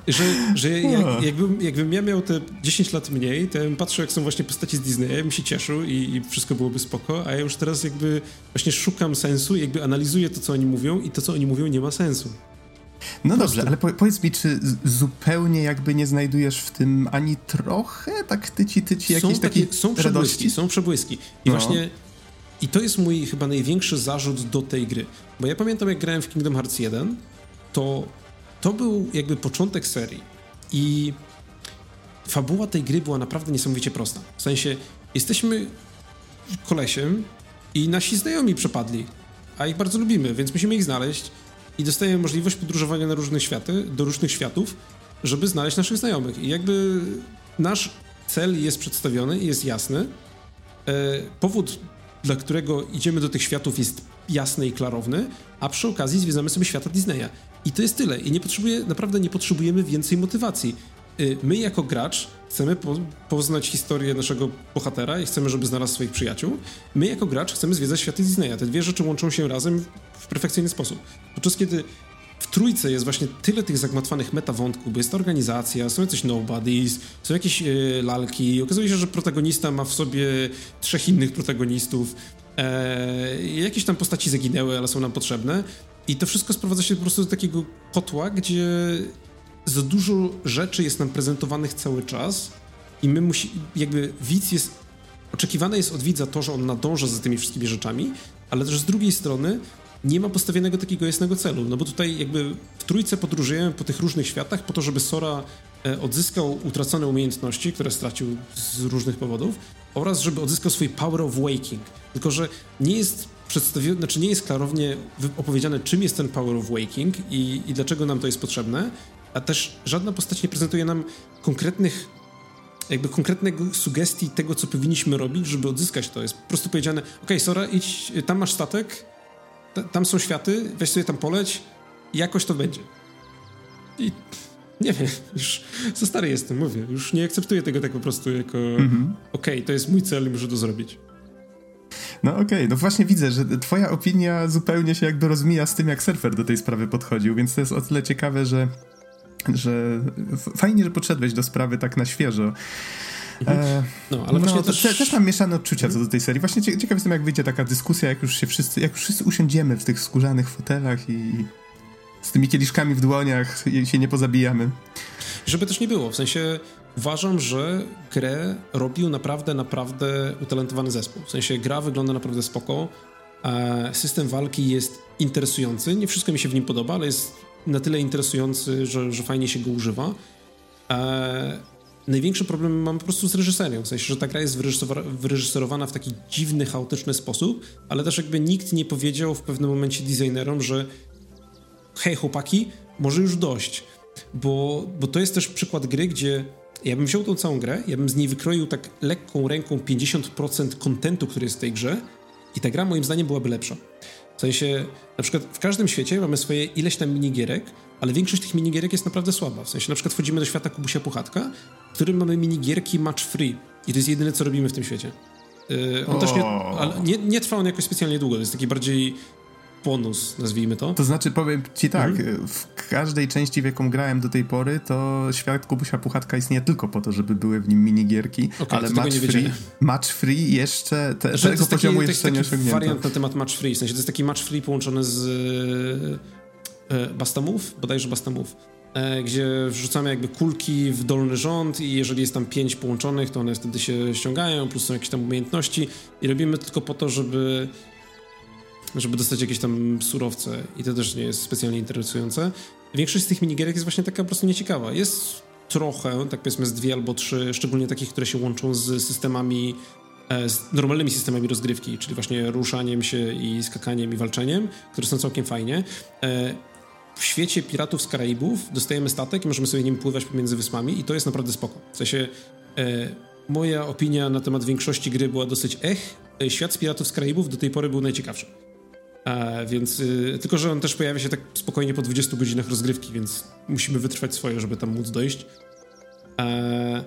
Że, że jak, jakbym, jakbym ja miał te 10 lat mniej, to ja bym patrzył, jak są właśnie postaci z Disneya, ja bym się cieszył i, i, wszystko byłoby spoko, a ja już teraz jakby właśnie szukam sensu, jakby analizuję to, co oni mówią i to, co oni mówią, nie ma sensu. No dobrze, ale po, powiedz mi, czy zupełnie jakby nie znajdujesz w tym ani trochę tak tyci, tyci jakiejś są takiej Są przebłyski, są przebłyski. I no. właśnie i to jest mój chyba największy zarzut do tej gry. Bo ja pamiętam, jak grałem w Kingdom Hearts 1, to to był jakby początek serii. I fabuła tej gry była naprawdę niesamowicie prosta. W sensie, jesteśmy kolesiem i nasi znajomi przepadli, a ich bardzo lubimy, więc musimy ich znaleźć i dostajemy możliwość podróżowania na różne światy, do różnych światów, żeby znaleźć naszych znajomych. I jakby nasz cel jest przedstawiony i jest jasny. E, powód, dla którego idziemy do tych światów jest jasny i klarowny, a przy okazji zwiedzamy sobie świata Disneya. I to jest tyle. I nie potrzebuje, naprawdę nie potrzebujemy więcej motywacji. Y, my jako gracz chcemy po, poznać historię naszego bohatera i chcemy, żeby znalazł swoich przyjaciół. My jako gracz chcemy zwiedzać światy Disneya. Te dwie rzeczy łączą się razem w perfekcyjny sposób. Podczas kiedy w trójce jest właśnie tyle tych zagmatwanych metawątków, bo jest ta organizacja, są jacyś nobodies, są jakieś yy, lalki. Okazuje się, że protagonista ma w sobie trzech innych protagonistów. E, jakieś tam postaci zaginęły, ale są nam potrzebne. I to wszystko sprowadza się po prostu do takiego kotła, gdzie za dużo rzeczy jest nam prezentowanych cały czas i my musi, jakby widz jest, oczekiwane jest od widza to, że on nadąża za tymi wszystkimi rzeczami, ale też z drugiej strony nie ma postawionego takiego jasnego celu, no bo tutaj jakby w trójce podróżujemy po tych różnych światach po to, żeby Sora e, odzyskał utracone umiejętności, które stracił z różnych powodów oraz żeby odzyskał swój power of waking. Tylko, że nie jest przedstawione, znaczy nie jest klarownie opowiedziane, czym jest ten Power of Waking i, i dlaczego nam to jest potrzebne, a też żadna postać nie prezentuje nam konkretnych jakby konkretnego sugestii tego, co powinniśmy robić, żeby odzyskać to. Jest po prostu powiedziane, ok, Sora, idź, tam masz statek, tam są światy, weź sobie tam poleć jakoś to będzie. I nie wiem, już za stary jestem, mówię, już nie akceptuję tego tak po prostu jako, mhm. ok, to jest mój cel i muszę to zrobić. No okej, okay. no właśnie widzę, że twoja opinia zupełnie się jakby rozmija z tym, jak surfer do tej sprawy podchodził, więc to jest o tyle ciekawe, że, że fajnie, że podszedłeś do sprawy tak na świeżo. Mhm. E, no, ale właśnie no, też... Te, też mam mieszane odczucia co do tej serii. Właśnie ciekaw jestem, jak wyjdzie taka dyskusja, jak już się wszyscy, jak już wszyscy usiądziemy w tych skórzanych fotelach i z tymi kieliszkami w dłoniach się nie pozabijamy. Żeby też nie było, w sensie uważam, że grę robił naprawdę, naprawdę utalentowany zespół. W sensie gra wygląda naprawdę spoko, system walki jest interesujący, nie wszystko mi się w nim podoba, ale jest na tyle interesujący, że, że fajnie się go używa. E, największy problem mam po prostu z reżyserią, w sensie, że ta gra jest wyreżyserowana w taki dziwny, chaotyczny sposób, ale też jakby nikt nie powiedział w pewnym momencie designerom, że hej chłopaki, może już dość, bo, bo to jest też przykład gry, gdzie ja bym wziął tą całą grę, ja bym z niej wykroił tak lekką ręką 50% kontentu, który jest w tej grze i ta gra moim zdaniem byłaby lepsza. W sensie, na przykład w każdym świecie mamy swoje ileś tam minigierek, ale większość tych minigierek jest naprawdę słaba. W sensie, na przykład wchodzimy do świata Kubusia Puchatka, w którym mamy minigierki match free i to jest jedyne, co robimy w tym świecie. Yy, on też nie, nie, nie trwa on jakoś specjalnie długo, to jest taki bardziej bonus, nazwijmy to. To znaczy, powiem ci tak, mhm. w każdej części, w jaką grałem do tej pory, to świat Kubusia Puchatka istnieje tylko po to, żeby były w nim minigierki, okay, ale match free, match free jeszcze, te, znaczy, tego poziomu jeszcze nie osiągnięto. wariant na temat match free, w sensie to jest taki match free połączony z e, e Bastamów, bodajże Bastamów, e, gdzie wrzucamy jakby kulki w dolny rząd i jeżeli jest tam pięć połączonych, to one wtedy się ściągają, plus są jakieś tam umiejętności i robimy tylko po to, żeby żeby dostać jakieś tam surowce i to też nie jest specjalnie interesujące. Większość z tych minigierek jest właśnie taka po prostu nieciekawa. Jest trochę, tak powiedzmy z dwie albo trzy, szczególnie takich, które się łączą z systemami, e, z normalnymi systemami rozgrywki, czyli właśnie ruszaniem się i skakaniem i walczeniem, które są całkiem fajnie. E, w świecie Piratów z Karaibów dostajemy statek i możemy sobie nim pływać pomiędzy wyspami i to jest naprawdę spoko. W sensie e, moja opinia na temat większości gry była dosyć ech. Świat z Piratów z Karaibów do tej pory był najciekawszy. E, więc y, tylko, że on też pojawia się tak spokojnie po 20 godzinach rozgrywki, więc musimy wytrwać swoje, żeby tam móc dojść. E,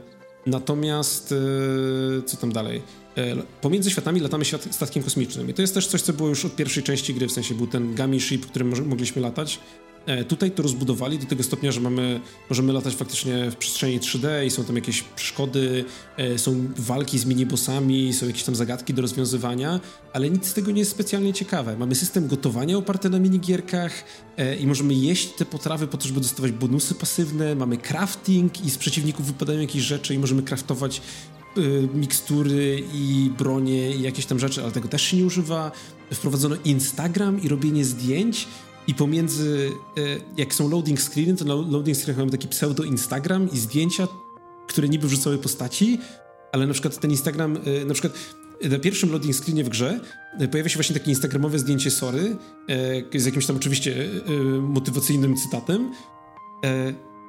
natomiast y, co tam dalej? E, pomiędzy światami latamy świat, statkiem kosmicznym i to jest też coś, co było już od pierwszej części gry, w sensie był ten Gummy Ship, którym mogliśmy latać tutaj to rozbudowali do tego stopnia, że mamy, możemy latać faktycznie w przestrzeni 3D i są tam jakieś przeszkody, e, są walki z minibossami, są jakieś tam zagadki do rozwiązywania, ale nic z tego nie jest specjalnie ciekawe. Mamy system gotowania oparty na minigierkach e, i możemy jeść te potrawy po to, żeby dostawać bonusy pasywne, mamy crafting i z przeciwników wypadają jakieś rzeczy i możemy craftować mikstury i bronie i jakieś tam rzeczy, ale tego też się nie używa. Wprowadzono Instagram i robienie zdjęć, i pomiędzy, e, jak są loading screeny, to na loading screenach mamy taki pseudo-Instagram i zdjęcia, które niby wrzucały postaci, ale na przykład ten Instagram, e, na przykład na pierwszym loading screenie w grze e, pojawia się właśnie takie instagramowe zdjęcie Sory z jakimś tam oczywiście motywacyjnym cytatem,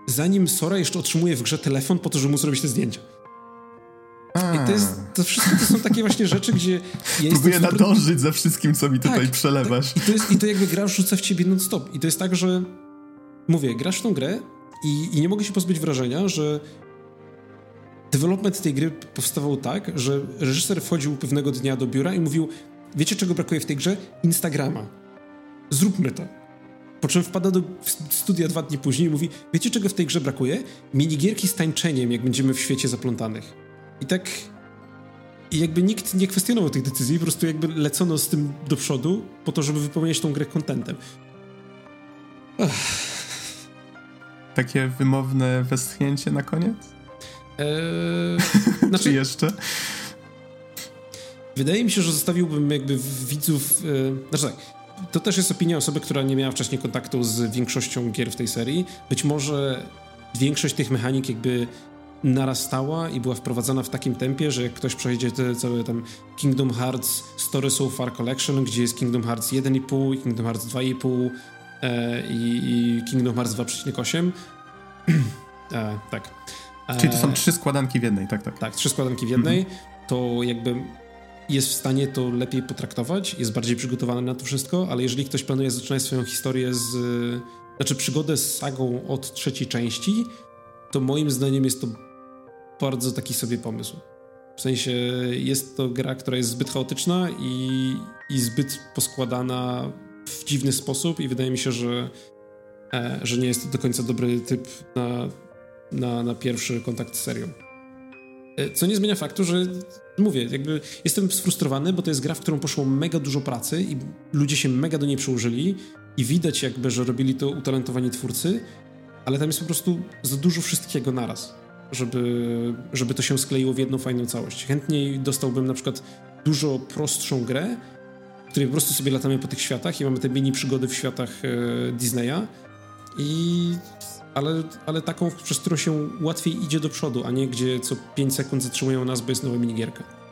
zanim Sora jeszcze otrzymuje w grze telefon po to, żeby mu zrobić te zdjęcia. I to, jest, to wszystko to są takie właśnie rzeczy, gdzie ja Próbuję super... nadążyć za wszystkim, co mi tutaj tak, przelewasz. Tak. I, to jest, I to jakby gra rzuca w ciebie non-stop. I to jest tak, że mówię, grasz w tą grę i, i nie mogę się pozbyć wrażenia, że development tej gry powstawał tak, że reżyser wchodził pewnego dnia do biura i mówił wiecie czego brakuje w tej grze? Instagrama. Zróbmy to. Po czym wpada do studia dwa dni później i mówi wiecie czego w tej grze brakuje? Minigierki z tańczeniem, jak będziemy w świecie zaplątanych. I tak i jakby nikt nie kwestionował tych decyzji, po prostu jakby lecono z tym do przodu po to, żeby wypełniać tą grę kontentem. Takie wymowne westchnięcie na koniec? Eee, znaczy, Czy jeszcze? Wydaje mi się, że zostawiłbym jakby widzów... E, znaczy tak, to też jest opinia osoby, która nie miała wcześniej kontaktu z większością gier w tej serii. Być może większość tych mechanik jakby narastała i była wprowadzana w takim tempie, że jak ktoś przejdzie te całe tam Kingdom Hearts Story So Far Collection, gdzie jest Kingdom Hearts 1,5 i Kingdom Hearts 2,5 e, i, i, Kingdom Hearts 2,8 e, tak. E, Czyli to są trzy składanki w jednej, tak, tak. Tak, trzy składanki w jednej, mhm. to jakby jest w stanie to lepiej potraktować, jest bardziej przygotowany na to wszystko, ale jeżeli ktoś planuje zaczynać swoją historię z... Znaczy przygodę z sagą od trzeciej części, to moim zdaniem jest to bardzo taki sobie pomysł. W sensie jest to gra, która jest zbyt chaotyczna i, i zbyt poskładana w dziwny sposób i wydaje mi się, że, e, że nie jest to do końca dobry typ na, na, na pierwszy kontakt z serią. E, co nie zmienia faktu, że mówię, jakby jestem sfrustrowany, bo to jest gra, w którą poszło mega dużo pracy i ludzie się mega do niej przyłożyli i widać jakby, że robili to utalentowani twórcy, ale tam jest po prostu za dużo wszystkiego naraz żeby, żeby to się skleiło w jedną fajną całość. Chętniej dostałbym na przykład dużo prostszą grę, w której po prostu sobie latamy po tych światach i mamy te mini przygody w światach e, Disneya i ale, ale taką, przez którą się łatwiej idzie do przodu, a nie gdzie co 5 sekund zatrzymują nas, bo jest nowa minigierka.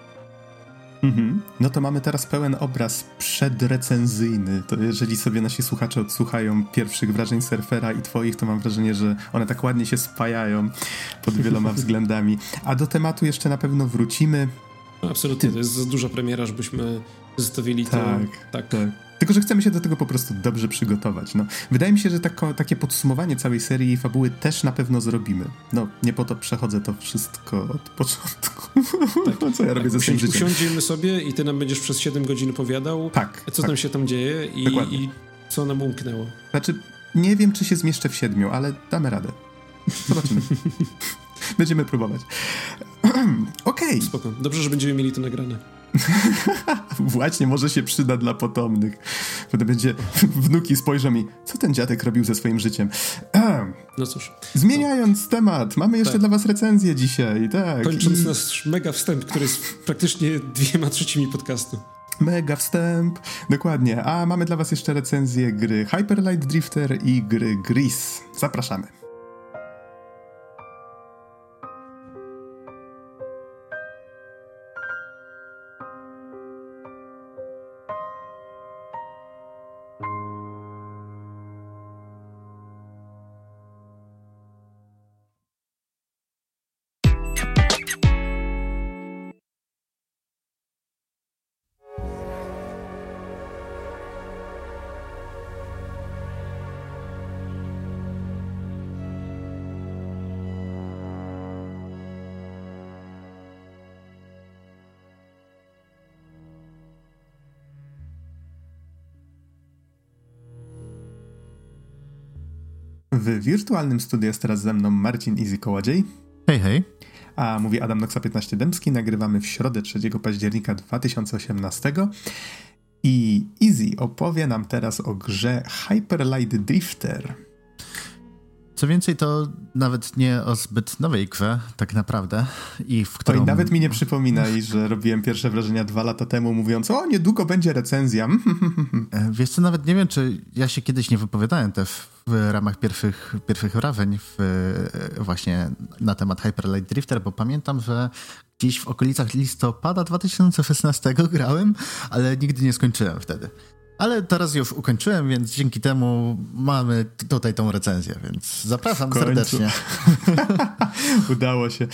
Mhm. No to mamy teraz pełen obraz przedrecenzyjny. To jeżeli sobie nasi słuchacze odsłuchają pierwszych wrażeń surfera i twoich, to mam wrażenie, że one tak ładnie się spajają pod wieloma względami. A do tematu jeszcze na pewno wrócimy. No, absolutnie, Ty... to jest za duża premiera, żebyśmy zostawili tak, to tak. tak. Tylko, że chcemy się do tego po prostu dobrze przygotować. No, wydaje mi się, że tako, takie podsumowanie całej serii i fabuły też na pewno zrobimy. No, nie po to przechodzę to wszystko od początku. Tak. no, co ja robię tak, ze swoim życiem. Usiądziemy sobie i ty nam będziesz przez 7 godzin opowiadał, tak, co tak. tam się tam dzieje i, i co nam umknęło. Znaczy, nie wiem, czy się zmieszczę w siedmiu, ale damy radę. Zobaczymy. Będziemy próbować. Okej. Okay. Spoko. Dobrze, że będziemy mieli to nagrane. Właśnie, może się przyda dla potomnych. Potem będzie, wnuki spojrzą mi, co ten dziadek robił ze swoim życiem. no cóż. Zmieniając no. temat, mamy jeszcze tak. dla was recenzję dzisiaj, tak. Kończąc I... nasz mega wstęp, który jest praktycznie dwiema trzecimi podcastu. Mega wstęp, dokładnie. A mamy dla was jeszcze recenzję gry Hyper Light Drifter i gry Gris. Zapraszamy. W wirtualnym studiu jest teraz ze mną Marcin Easy Kołodziej. Hej, hej. A mówi Adam Noxa 15 Dębski. Nagrywamy w środę 3 października 2018. I Easy opowie nam teraz o grze Hyper Light Drifter. Co więcej, to nawet nie o zbyt nowej grze, tak naprawdę. I w którą... Oj, nawet mi nie przypominaj, że robiłem pierwsze wrażenia dwa lata temu, mówiąc, o, niedługo będzie recenzja. E, wiesz co, nawet nie wiem, czy ja się kiedyś nie wypowiadałem też w ramach pierwszych, pierwszych wrażeń w, e, właśnie na temat Hyper Light Drifter, bo pamiętam, że gdzieś w okolicach listopada 2016 grałem, ale nigdy nie skończyłem wtedy. Ale teraz już ukończyłem, więc dzięki temu mamy tutaj tą recenzję, więc zapraszam serdecznie. Udało się.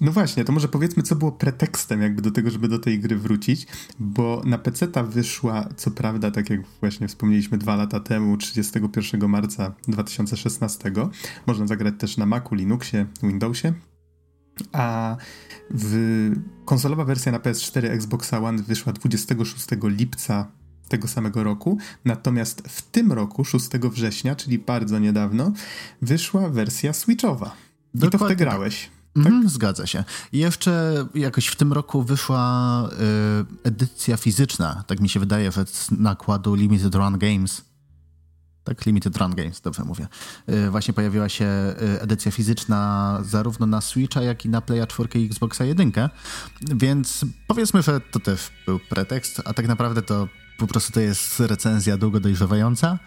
No właśnie, to może powiedzmy, co było pretekstem jakby do tego, żeby do tej gry wrócić, bo na PC ta wyszła, co prawda, tak jak właśnie wspomnieliśmy dwa lata temu, 31 marca 2016. Można zagrać też na Macu, Linuxie, Windowsie. A w konsolowa wersja na PS4 Xbox One wyszła 26 lipca tego samego roku. Natomiast w tym roku, 6 września, czyli bardzo niedawno, wyszła wersja Switchowa. Dokładnie. I to w te grałeś. Tak? Mm, zgadza się. I jeszcze jakoś w tym roku wyszła y, edycja fizyczna, tak mi się wydaje, z nakładu Limited Run Games. Tak, Limited Run Games, dobrze mówię. Y, właśnie pojawiła się y, edycja fizyczna zarówno na Switcha, jak i na Playa 4 i Xboxa 1. Więc powiedzmy, że to też był pretekst, a tak naprawdę to po prostu to jest recenzja długo dojrzewająca.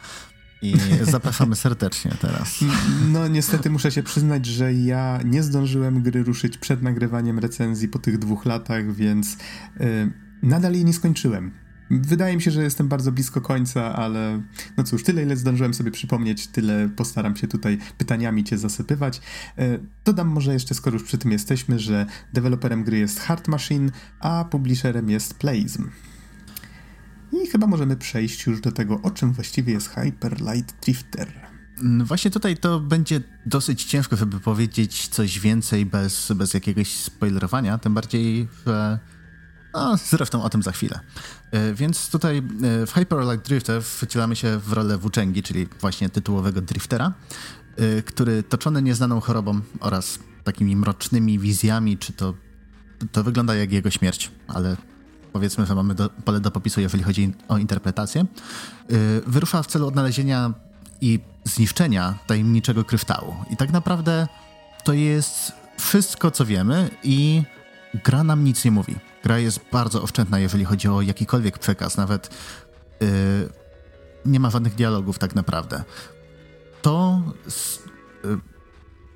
I zapraszamy serdecznie teraz. No niestety muszę się przyznać, że ja nie zdążyłem gry ruszyć przed nagrywaniem recenzji po tych dwóch latach, więc yy, nadal jej nie skończyłem. Wydaje mi się, że jestem bardzo blisko końca, ale no cóż, tyle ile zdążyłem sobie przypomnieć, tyle postaram się tutaj pytaniami cię zasypywać. Yy, dodam może jeszcze, skoro już przy tym jesteśmy, że deweloperem gry jest Hard Machine, a publisherem jest Playzm. I chyba możemy przejść już do tego, o czym właściwie jest Hyper Light Drifter. No właśnie tutaj to będzie dosyć ciężko, żeby powiedzieć coś więcej bez, bez jakiegoś spoilerowania, tym bardziej, że no, zresztą o tym za chwilę. E, więc tutaj e, w Hyper Light Drifter wcielamy się w rolę włóczęgi, czyli właśnie tytułowego driftera, e, który toczony nieznaną chorobą oraz takimi mrocznymi wizjami, czy to to wygląda jak jego śmierć, ale powiedzmy, że mamy do, pole do popisu, jeżeli chodzi o interpretację, yy, wyrusza w celu odnalezienia i zniszczenia tajemniczego kryształu. I tak naprawdę to jest wszystko, co wiemy i gra nam nic nie mówi. Gra jest bardzo oszczędna, jeżeli chodzi o jakikolwiek przekaz, nawet yy, nie ma żadnych dialogów tak naprawdę. To z, yy,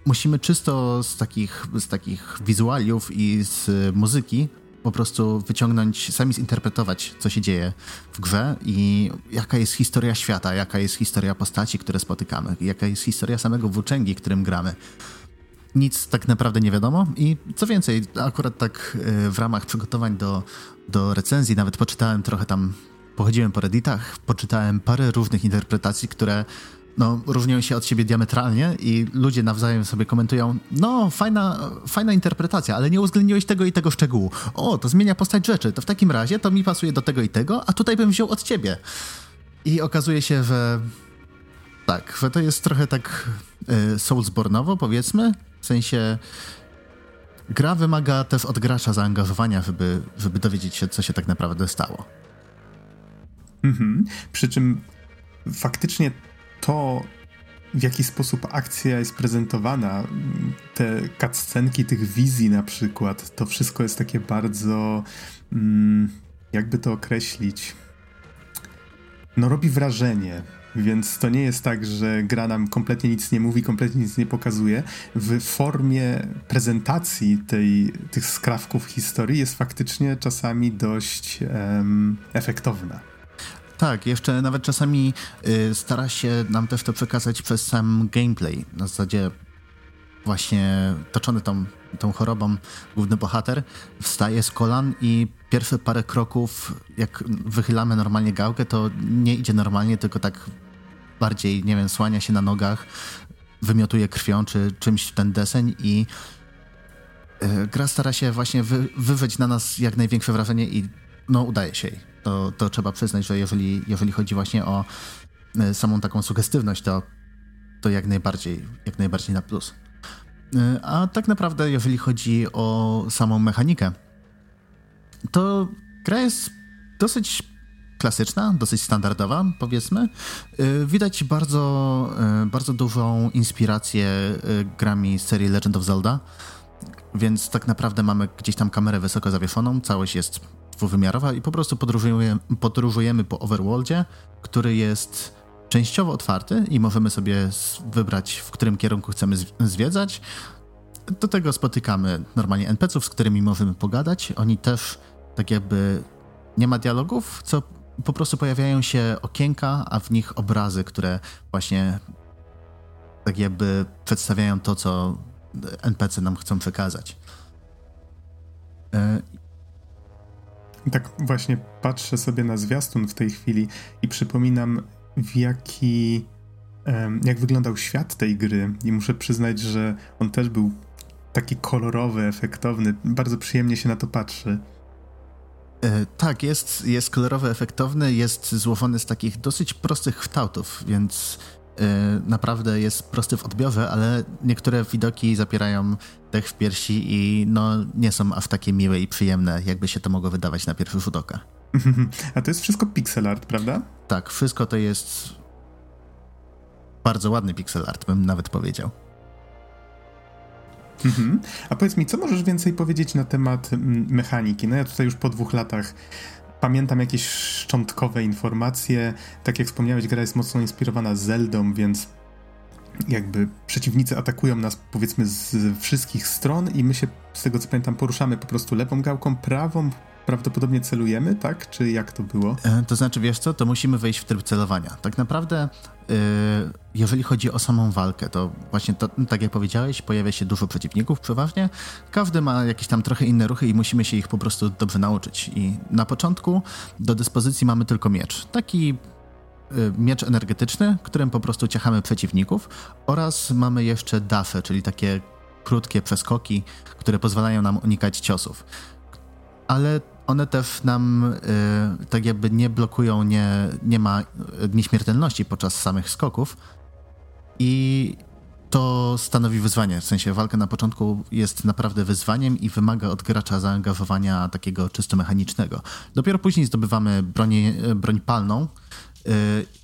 musimy czysto z takich, z takich wizualiów i z muzyki po prostu wyciągnąć, sami zinterpretować, co się dzieje w grze i jaka jest historia świata, jaka jest historia postaci, które spotykamy, jaka jest historia samego włóczęgi, którym gramy. Nic tak naprawdę nie wiadomo i co więcej, akurat tak e, w ramach przygotowań do, do recenzji nawet poczytałem trochę tam, pochodziłem po redditach, poczytałem parę różnych interpretacji, które no, różnią się od siebie diametralnie i ludzie nawzajem sobie komentują, no, fajna, fajna interpretacja, ale nie uwzględniłeś tego i tego szczegółu. O, to zmienia postać rzeczy, to w takim razie to mi pasuje do tego i tego, a tutaj bym wziął od ciebie. I okazuje się, że tak, że to jest trochę tak y, Soulsbornowo, powiedzmy, w sensie gra wymaga też od gracza zaangażowania, żeby, żeby dowiedzieć się, co się tak naprawdę stało. Mhm. Przy czym faktycznie to, w jaki sposób akcja jest prezentowana, te cutscenki tych wizji na przykład, to wszystko jest takie bardzo, mm, jakby to określić, no robi wrażenie. Więc to nie jest tak, że gra nam kompletnie nic nie mówi, kompletnie nic nie pokazuje. W formie prezentacji tej, tych skrawków historii jest faktycznie czasami dość um, efektowna. Tak, jeszcze nawet czasami y, stara się nam też to przekazać przez sam gameplay. Na zasadzie właśnie toczony tą, tą chorobą główny bohater wstaje z kolan i pierwsze parę kroków, jak wychylamy normalnie gałkę, to nie idzie normalnie, tylko tak bardziej, nie wiem, słania się na nogach, wymiotuje krwią czy czymś ten deseń i y, gra stara się właśnie wy, wywrzeć na nas jak największe wrażenie i no udaje się jej. To, to trzeba przyznać, że jeżeli, jeżeli chodzi właśnie o e, samą taką sugestywność, to to jak najbardziej, jak najbardziej na plus. Y, a tak naprawdę, jeżeli chodzi o samą mechanikę, to gra jest dosyć klasyczna, dosyć standardowa, powiedzmy. Y, widać bardzo, bardzo dużą inspirację grami z serii Legend of Zelda, więc tak naprawdę mamy gdzieś tam kamerę wysoko zawieszoną, całość jest dwuwymiarowa i po prostu podróżujemy, podróżujemy po overworldzie, który jest częściowo otwarty i możemy sobie wybrać, w którym kierunku chcemy zwiedzać. Do tego spotykamy normalnie NPC-ów, z którymi możemy pogadać. Oni też tak jakby nie ma dialogów, co po prostu pojawiają się okienka, a w nich obrazy, które właśnie tak jakby przedstawiają to, co NPC nam chcą przekazać. Tak właśnie patrzę sobie na zwiastun w tej chwili i przypominam w jaki jak wyglądał świat tej gry i muszę przyznać, że on też był taki kolorowy, efektowny. Bardzo przyjemnie się na to patrzy. E, tak, jest, jest kolorowy, efektowny, jest złożony z takich dosyć prostych kształtów, więc e, naprawdę jest prosty w odbiorze, ale niektóre widoki zapierają dech w piersi i no, nie są aż takie miłe i przyjemne, jakby się to mogło wydawać na pierwszy rzut oka. A to jest wszystko pixel art, prawda? Tak, wszystko to jest bardzo ładny pixel art, bym nawet powiedział. Mhm. A powiedz mi, co możesz więcej powiedzieć na temat mm, mechaniki? No ja tutaj już po dwóch latach pamiętam jakieś szczątkowe informacje. Tak jak wspomniałeś, gra jest mocno inspirowana Zeldą, więc jakby przeciwnicy atakują nas powiedzmy z wszystkich stron i my się, z tego co pamiętam, poruszamy po prostu lewą gałką, prawą, prawdopodobnie celujemy, tak? Czy jak to było? E, to znaczy, wiesz co, to musimy wejść w tryb celowania. Tak naprawdę, yy, jeżeli chodzi o samą walkę, to właśnie to, tak jak powiedziałeś, pojawia się dużo przeciwników przeważnie. Każdy ma jakieś tam trochę inne ruchy i musimy się ich po prostu dobrze nauczyć. I na początku do dyspozycji mamy tylko miecz. Taki miecz energetyczny, którym po prostu ciachamy przeciwników oraz mamy jeszcze dafę, czyli takie krótkie przeskoki, które pozwalają nam unikać ciosów. Ale one też nam y, tak jakby nie blokują, nie, nie ma nieśmiertelności podczas samych skoków i to stanowi wyzwanie, w sensie walka na początku jest naprawdę wyzwaniem i wymaga od gracza zaangażowania takiego czysto mechanicznego. Dopiero później zdobywamy broń, broń palną y,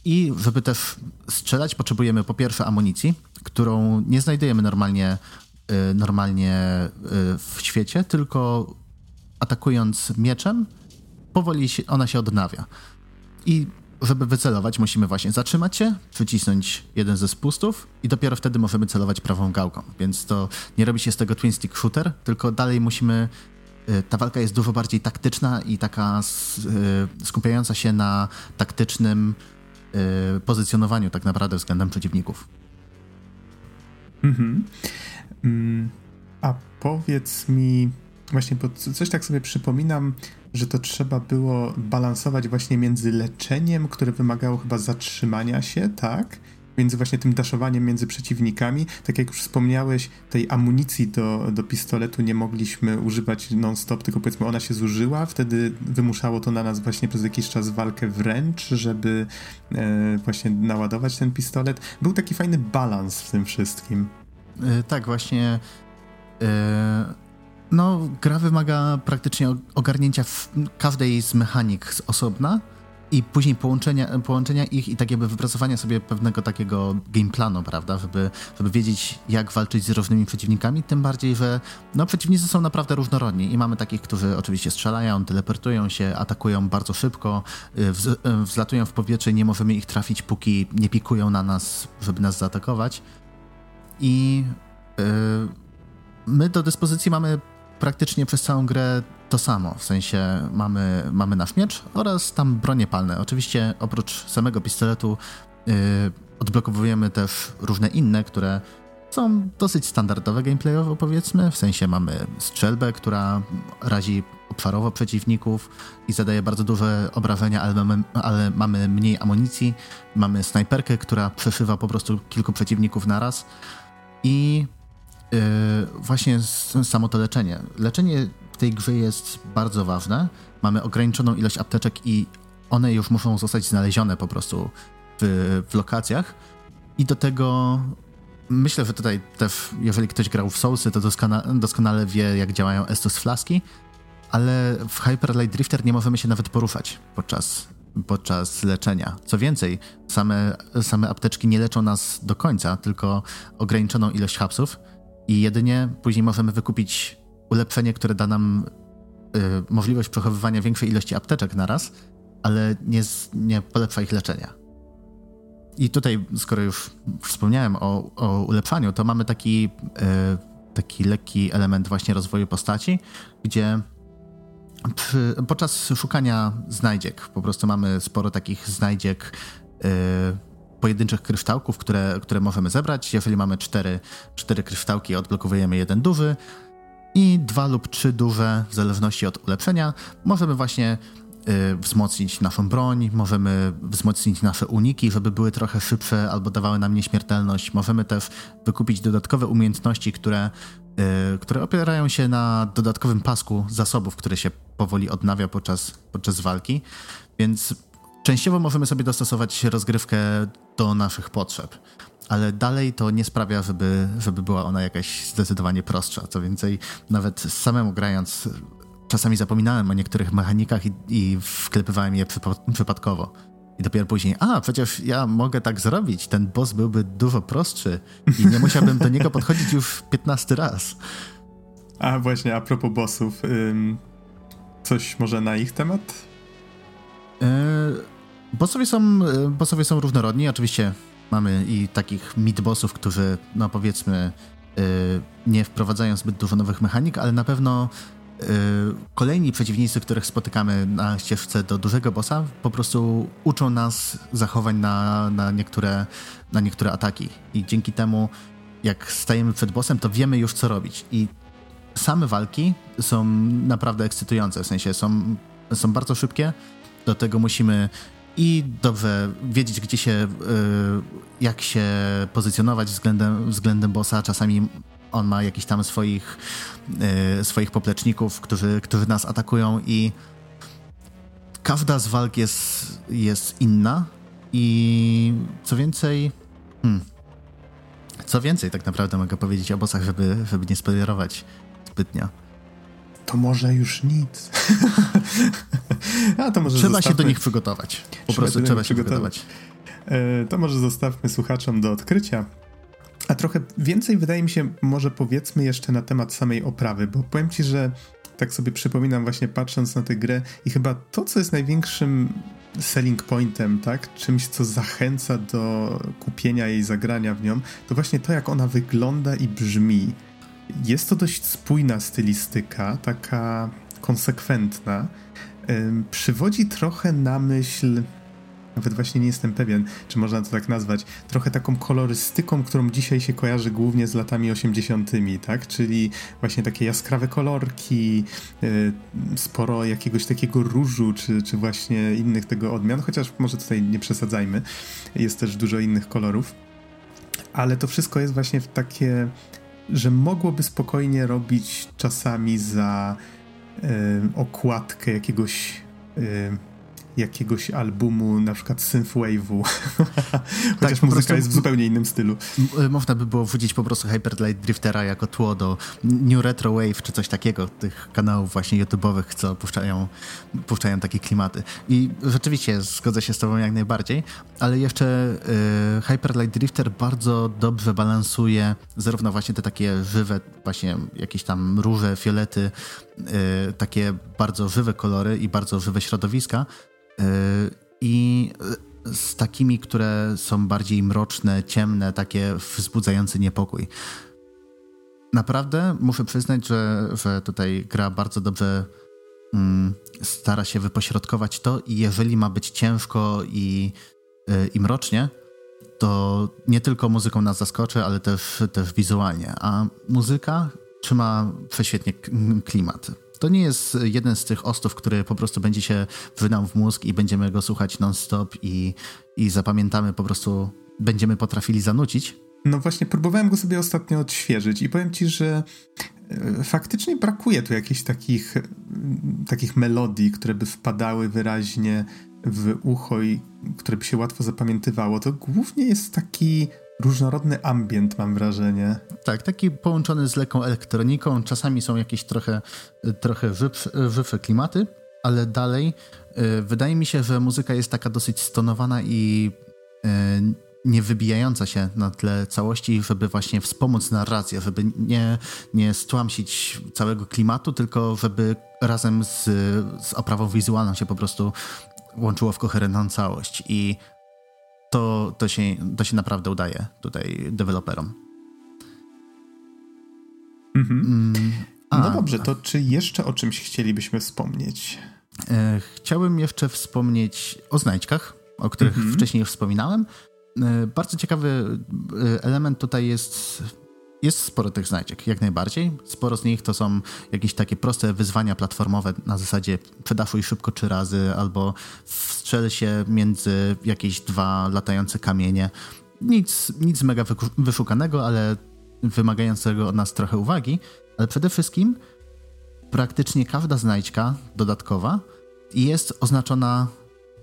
i żeby też strzelać potrzebujemy po pierwsze amunicji, którą nie znajdujemy normalnie, y, normalnie w świecie, tylko atakując mieczem, powoli ona się odnawia. I żeby wycelować, musimy właśnie zatrzymać się, przycisnąć jeden ze spustów i dopiero wtedy możemy celować prawą gałką. Więc to nie robi się z tego twin stick shooter, tylko dalej musimy. Y, ta walka jest dużo bardziej taktyczna i taka y, skupiająca się na taktycznym y, pozycjonowaniu, tak naprawdę względem przeciwników. Mhm. Mm, a powiedz mi, Właśnie, bo coś tak sobie przypominam, że to trzeba było balansować właśnie między leczeniem, które wymagało chyba zatrzymania się, tak? Między właśnie tym daszowaniem między przeciwnikami. Tak jak już wspomniałeś, tej amunicji do, do pistoletu nie mogliśmy używać non-stop, tylko powiedzmy ona się zużyła, wtedy wymuszało to na nas właśnie przez jakiś czas walkę wręcz, żeby e, właśnie naładować ten pistolet. Był taki fajny balans w tym wszystkim. E, tak, właśnie. E no, gra wymaga praktycznie ogarnięcia każdej z mechanik z osobna i później połączenia, połączenia ich i tak jakby wypracowania sobie pewnego takiego gameplanu, prawda, żeby, żeby wiedzieć, jak walczyć z różnymi przeciwnikami, tym bardziej, że no, przeciwnicy są naprawdę różnorodni i mamy takich, którzy oczywiście strzelają, teleportują się, atakują bardzo szybko, y, wz, y, wzlatują w powietrze i nie możemy ich trafić, póki nie pikują na nas, żeby nas zaatakować. I yy, my do dyspozycji mamy praktycznie przez całą grę to samo, w sensie mamy, mamy nasz miecz oraz tam bronie palne. Oczywiście oprócz samego pistoletu yy, odblokowujemy też różne inne, które są dosyć standardowe gameplayowo powiedzmy, w sensie mamy strzelbę, która razi obszarowo przeciwników i zadaje bardzo duże obrażenia, ale mamy, ale mamy mniej amunicji. Mamy snajperkę, która przeszywa po prostu kilku przeciwników naraz i Yy, właśnie samo to leczenie. Leczenie w tej grze jest bardzo ważne. Mamy ograniczoną ilość apteczek i one już muszą zostać znalezione po prostu w, w lokacjach. I do tego myślę, że tutaj też, jeżeli ktoś grał w Soulsy, to doskona, doskonale wie, jak działają Estus Flaski, ale w Hyper Light Drifter nie możemy się nawet poruszać podczas, podczas leczenia. Co więcej, same, same apteczki nie leczą nas do końca, tylko ograniczoną ilość hapsów i jedynie później możemy wykupić ulepszenie, które da nam y, możliwość przechowywania większej ilości apteczek na raz, ale nie, nie polepsza ich leczenia. I tutaj, skoro już wspomniałem o, o ulepszaniu, to mamy taki, y, taki lekki element właśnie rozwoju postaci, gdzie przy, podczas szukania znajdziek, po prostu mamy sporo takich znajdziek yy, pojedynczych kryształków, które, które możemy zebrać. Jeżeli mamy cztery, cztery kryształki, odblokowujemy jeden duży i dwa lub trzy duże, w zależności od ulepszenia, możemy właśnie yy, wzmocnić naszą broń, możemy wzmocnić nasze uniki, żeby były trochę szybsze albo dawały nam nieśmiertelność. Możemy też wykupić dodatkowe umiejętności, które Y, które opierają się na dodatkowym pasku zasobów, które się powoli odnawia podczas, podczas walki, więc częściowo możemy sobie dostosować rozgrywkę do naszych potrzeb, ale dalej to nie sprawia, żeby, żeby była ona jakaś zdecydowanie prostsza. Co więcej, nawet samemu grając, czasami zapominałem o niektórych mechanikach i, i wklepywałem je przypadkowo. I dopiero później, a przecież ja mogę tak zrobić, ten boss byłby dużo prostszy i nie musiałbym do niego podchodzić już 15 raz. A właśnie, a propos bossów, ym, coś może na ich temat? Yy, bossowie, są, e, bossowie są różnorodni, oczywiście mamy i takich mid-bossów, którzy, no powiedzmy, yy, nie wprowadzają zbyt dużo nowych mechanik, ale na pewno Y, kolejni przeciwnicy, których spotykamy na ścieżce do dużego bossa, po prostu uczą nas zachowań na, na, niektóre, na niektóre ataki. I dzięki temu, jak stajemy przed bossem, to wiemy już co robić. I same walki są naprawdę ekscytujące, w sensie są, są bardzo szybkie. Do tego musimy i dobrze wiedzieć, gdzie się, y, jak się pozycjonować względem, względem bossa. Czasami on ma jakiś tam swoich, yy, swoich popleczników, którzy, którzy nas atakują i każda z walk jest, jest inna i co więcej... Hmm, co więcej tak naprawdę mogę powiedzieć o bossach, żeby, żeby nie spoilerować zbytnio. To może już nic. A to może trzeba zostawmy. się do nich przygotować. Po trzeba prostu trzeba się przygotować. przygotować. E, to może zostawmy słuchaczom do odkrycia. A trochę więcej wydaje mi się, może powiedzmy jeszcze na temat samej oprawy, bo powiem ci, że tak sobie przypominam właśnie patrząc na tę grę i chyba to, co jest największym selling pointem, tak, czymś, co zachęca do kupienia jej, zagrania w nią, to właśnie to, jak ona wygląda i brzmi. Jest to dość spójna stylistyka, taka konsekwentna. Przywodzi trochę na myśl nawet właśnie nie jestem pewien, czy można to tak nazwać, trochę taką kolorystyką, którą dzisiaj się kojarzy głównie z latami 80., tak? Czyli właśnie takie jaskrawe kolorki, y, sporo jakiegoś takiego różu, czy, czy właśnie innych tego odmian, chociaż może tutaj nie przesadzajmy, jest też dużo innych kolorów. Ale to wszystko jest właśnie w takie, że mogłoby spokojnie robić czasami za y, okładkę jakiegoś y, jakiegoś albumu, na przykład synthwave'u. Chociaż tak, muzyka jest w zupełnie innym stylu. Y, można by było wrzucić po prostu Hyper Light Driftera jako tło do New Retro Wave czy coś takiego, tych kanałów właśnie YouTube'owych, co puszczają, puszczają takie klimaty. I rzeczywiście zgodzę się z tobą jak najbardziej, ale jeszcze y, Hyper Light Drifter bardzo dobrze balansuje zarówno właśnie te takie żywe, właśnie jakieś tam róże, fiolety, y, takie bardzo żywe kolory i bardzo żywe środowiska, i z takimi, które są bardziej mroczne, ciemne, takie wzbudzające niepokój. Naprawdę muszę przyznać, że, że tutaj gra bardzo dobrze mm, stara się wypośrodkować to i jeżeli ma być ciężko i, y, i mrocznie, to nie tylko muzyką nas zaskoczy, ale też, też wizualnie. A muzyka trzyma prześwietnie klimat to nie jest jeden z tych ostów, który po prostu będzie się wynał w mózg i będziemy go słuchać non-stop i, i zapamiętamy po prostu, będziemy potrafili zanucić. No właśnie, próbowałem go sobie ostatnio odświeżyć i powiem ci, że e, faktycznie brakuje tu jakichś takich, takich melodii, które by wpadały wyraźnie w ucho i które by się łatwo zapamiętywało. To głównie jest taki różnorodny ambient, mam wrażenie. Tak, taki połączony z lekką elektroniką. Czasami są jakieś trochę, trochę żywsze klimaty, ale dalej y, wydaje mi się, że muzyka jest taka dosyć stonowana i y, nie wybijająca się na tle całości, żeby właśnie wspomóc narrację, żeby nie, nie stłamsić całego klimatu, tylko żeby razem z, z oprawą wizualną się po prostu łączyło w koherentną całość. I to, to, się, to się naprawdę udaje tutaj deweloperom. Mhm. Mm, no dobrze, to czy jeszcze o czymś chcielibyśmy wspomnieć? E, chciałbym jeszcze wspomnieć o znajdźkach, o których mhm. wcześniej już wspominałem. E, bardzo ciekawy e, element tutaj jest jest sporo tych znajdziek, jak najbardziej. Sporo z nich to są jakieś takie proste wyzwania platformowe na zasadzie przedaszuj szybko trzy razy albo wstrzel się między jakieś dwa latające kamienie. Nic, nic mega wyszukanego, ale wymagającego od nas trochę uwagi. Ale przede wszystkim praktycznie każda znajdźka dodatkowa jest oznaczona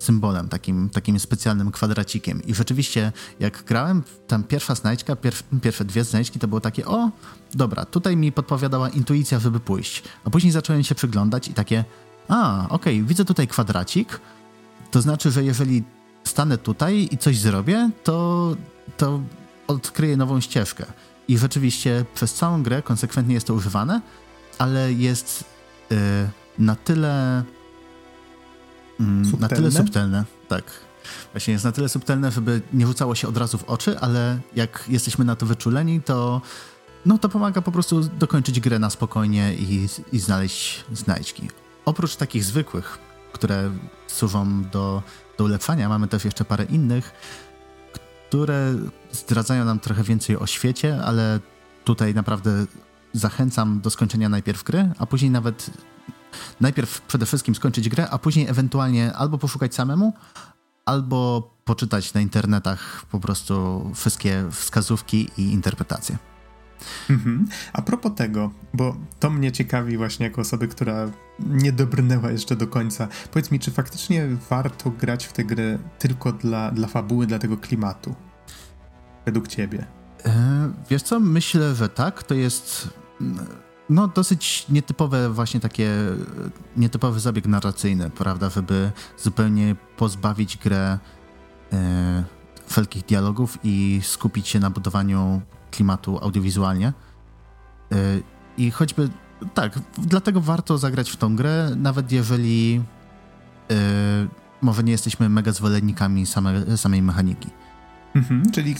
symbolem, takim, takim specjalnym kwadracikiem. I rzeczywiście, jak grałem, tam pierwsza znajdźka, pierw, pierwsze dwie znajdźki to było takie, o, dobra, tutaj mi podpowiadała intuicja, żeby pójść. A później zacząłem się przyglądać i takie, a, okej, okay, widzę tutaj kwadracik, to znaczy, że jeżeli stanę tutaj i coś zrobię, to, to odkryję nową ścieżkę. I rzeczywiście przez całą grę konsekwentnie jest to używane, ale jest yy, na tyle subtelne? Na tyle subtelne, tak. Właśnie jest na tyle subtelne, żeby nie rzucało się od razu w oczy, ale jak jesteśmy na to wyczuleni, to no to pomaga po prostu dokończyć grę na spokojnie i, i znaleźć znajdźki. Oprócz takich zwykłych, które służą do, do ulepszania, mamy też jeszcze parę innych, które zdradzają nam trochę więcej o świecie, ale tutaj naprawdę zachęcam do skończenia najpierw gry, a później nawet najpierw przede wszystkim skończyć grę, a później ewentualnie albo poszukać samemu, albo poczytać na internetach po prostu wszystkie wskazówki i interpretacje. Mhm. A propos tego, bo to mnie ciekawi właśnie jako osoby, która nie dobrnęła jeszcze do końca. Powiedz mi, czy faktycznie warto grać w tę grę tylko dla, dla fabuły, dla tego klimatu? Według ciebie? E, wiesz co, myślę, że tak. To jest no, dosyć nietypowe właśnie takie, nietypowy zabieg narracyjny, prawda, żeby zupełnie pozbawić grę e, wszelkich dialogów i skupić się na budowaniu klimatu audiowizualnie. E, I choćby, tak, dlatego warto zagrać w tą grę, nawet jeżeli e, może nie jesteśmy mega zwolennikami same, samej mechaniki. Mhm, czyli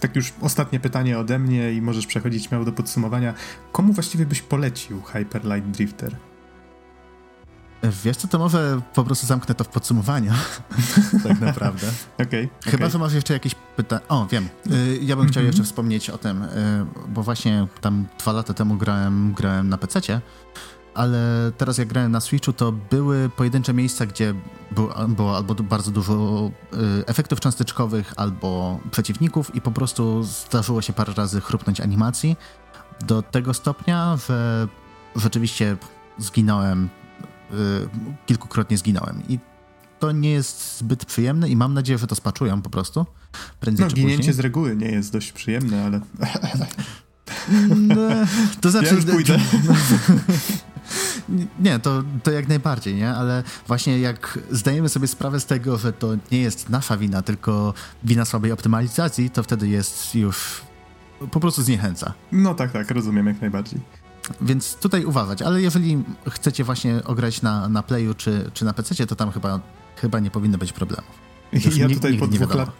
tak już ostatnie pytanie ode mnie i możesz przechodzić miało do podsumowania. Komu właściwie byś polecił Hyper Light Drifter? Wiesz co, to może po prostu zamknę to w podsumowaniu. tak naprawdę. Okay, Chyba, okay. że masz jeszcze jakieś pytania. O, wiem. Y, ja bym chciał mhm. jeszcze wspomnieć o tym, y, bo właśnie tam dwa lata temu grałem, grałem na PC-cie ale teraz jak grałem na Switchu, to były pojedyncze miejsca, gdzie było albo bardzo dużo y, efektów cząsteczkowych, albo przeciwników i po prostu zdarzyło się parę razy chrupnąć animacji do tego stopnia, że rzeczywiście zginąłem, y, kilkukrotnie zginąłem i to nie jest zbyt przyjemne i mam nadzieję, że to spaczują po prostu. Prędzej no, czy ginięcie później. z reguły nie jest dość przyjemne, ale... No, to znaczy... Ja już pójdę. Nie, to, to jak najbardziej, nie? Ale właśnie jak zdajemy sobie sprawę z tego, że to nie jest nasza wina, tylko wina słabej optymalizacji, to wtedy jest już po prostu zniechęca. No tak, tak, rozumiem jak najbardziej. Więc tutaj uważać, ale jeżeli chcecie właśnie ograć na, na Playu czy, czy na PC, to tam chyba, chyba nie powinno być problemów. ja tutaj po dwóch, lat,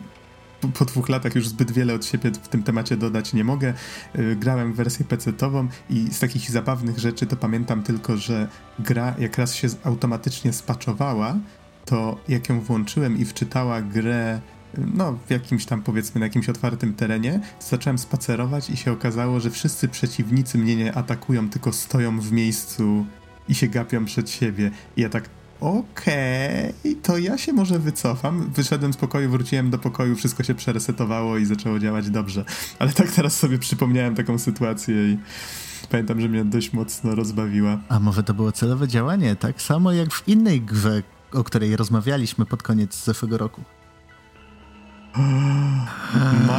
po dwóch latach już zbyt wiele od siebie w tym temacie dodać nie mogę. Y, grałem w wersję PC-tową i z takich zabawnych rzeczy to pamiętam tylko, że gra jak raz się automatycznie spaczowała, to jak ją włączyłem i wczytała grę y, no, w jakimś tam powiedzmy na jakimś otwartym terenie, zacząłem spacerować i się okazało, że wszyscy przeciwnicy mnie nie atakują, tylko stoją w miejscu i się gapią przed siebie. I ja tak, Okej, okay, to ja się może wycofam. Wyszedłem z pokoju, wróciłem do pokoju, wszystko się przeresetowało i zaczęło działać dobrze. Ale tak teraz sobie przypomniałem taką sytuację i pamiętam, że mnie dość mocno rozbawiła. A może to było celowe działanie, tak samo jak w innej grze, o której rozmawialiśmy pod koniec zeszłego roku.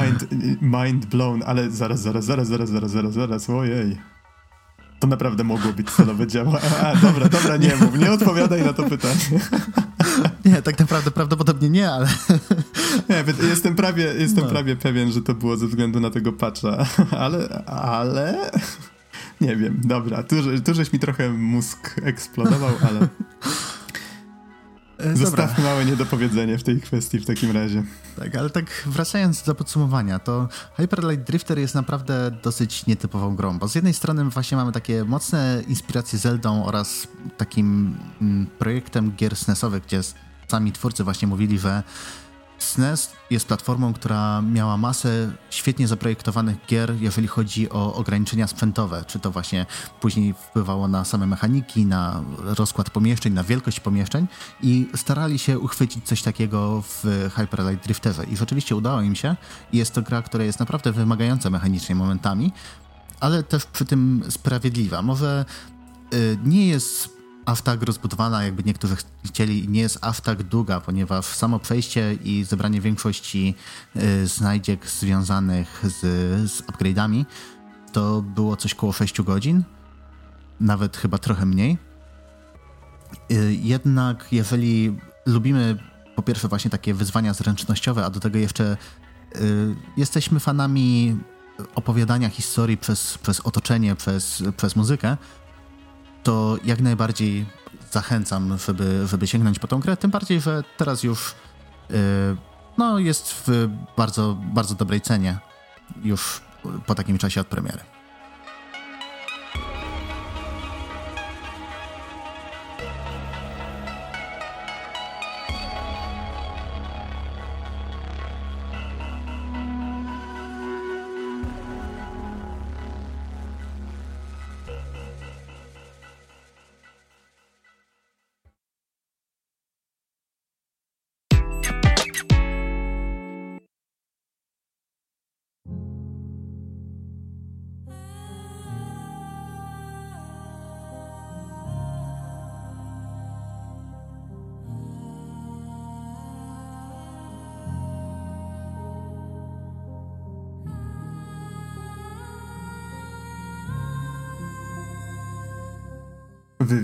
Mind, mind blown, ale zaraz, zaraz, zaraz, zaraz, zaraz, zaraz, zaraz, ojej. To naprawdę mogło być celowe. A, dobra, dobra, nie mów, nie odpowiadaj na to pytanie. Nie, tak naprawdę prawdopodobnie nie, ale... Nie, jestem prawie, jestem no. prawie pewien, że to było ze względu na tego patcha, ale, ale... Nie wiem, dobra, tu, tu żeś mi trochę mózg eksplodował, ale... E, Zostawmy Dobra. małe niedopowiedzenie w tej kwestii w takim razie. Tak, ale tak wracając do podsumowania, to Hyper Light Drifter jest naprawdę dosyć nietypową grą, bo z jednej strony właśnie mamy takie mocne inspiracje Zeldą oraz takim mm, projektem gier SNESowych, gdzie sami twórcy właśnie mówili, że SNES jest platformą, która miała masę świetnie zaprojektowanych gier, jeżeli chodzi o ograniczenia sprzętowe. Czy to właśnie później wpływało na same mechaniki, na rozkład pomieszczeń, na wielkość pomieszczeń i starali się uchwycić coś takiego w Hyper Light Drifterze. I rzeczywiście udało im się. Jest to gra, która jest naprawdę wymagająca mechanicznie momentami, ale też przy tym sprawiedliwa. Może y, nie jest aż tak rozbudowana, jakby niektórzy chcieli, nie jest aż tak długa, ponieważ samo przejście i zebranie większości y, znajdziek związanych z, z upgrade'ami to było coś koło 6 godzin, nawet chyba trochę mniej. Y, jednak jeżeli lubimy po pierwsze właśnie takie wyzwania zręcznościowe, a do tego jeszcze y, jesteśmy fanami opowiadania historii przez, przez otoczenie, przez, przez muzykę, to jak najbardziej zachęcam, żeby, żeby sięgnąć po tą grę, tym bardziej, że teraz już yy, no, jest w bardzo, bardzo dobrej cenie już po takim czasie od premiery.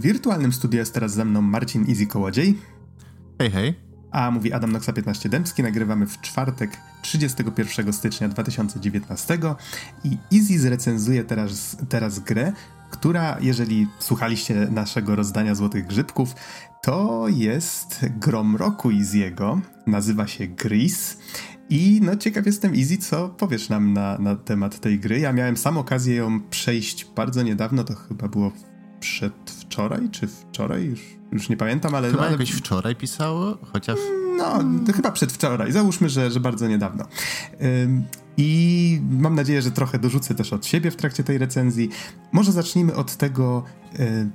Wirtualnym studiu jest teraz ze mną Marcin Easy Kołodziej. Hej, hej. A mówi Adam Noxa 15 Dębski. Nagrywamy w czwartek 31 stycznia 2019 i Easy zrecenzuje teraz, teraz grę, która, jeżeli słuchaliście naszego rozdania Złotych Grzybków, to jest grom roku Easy'ego. Nazywa się Gris. I no ciekaw jestem, Easy, co powiesz nam na, na temat tej gry. Ja miałem sam okazję ją przejść bardzo niedawno, to chyba było przedwczoraj, czy wczoraj, już, już nie pamiętam, ale... Chyba no, jakoś wczoraj pisało, chociaż... No, chyba przedwczoraj, załóżmy, że, że bardzo niedawno. Ym, I mam nadzieję, że trochę dorzucę też od siebie w trakcie tej recenzji. Może zacznijmy od tego... Y,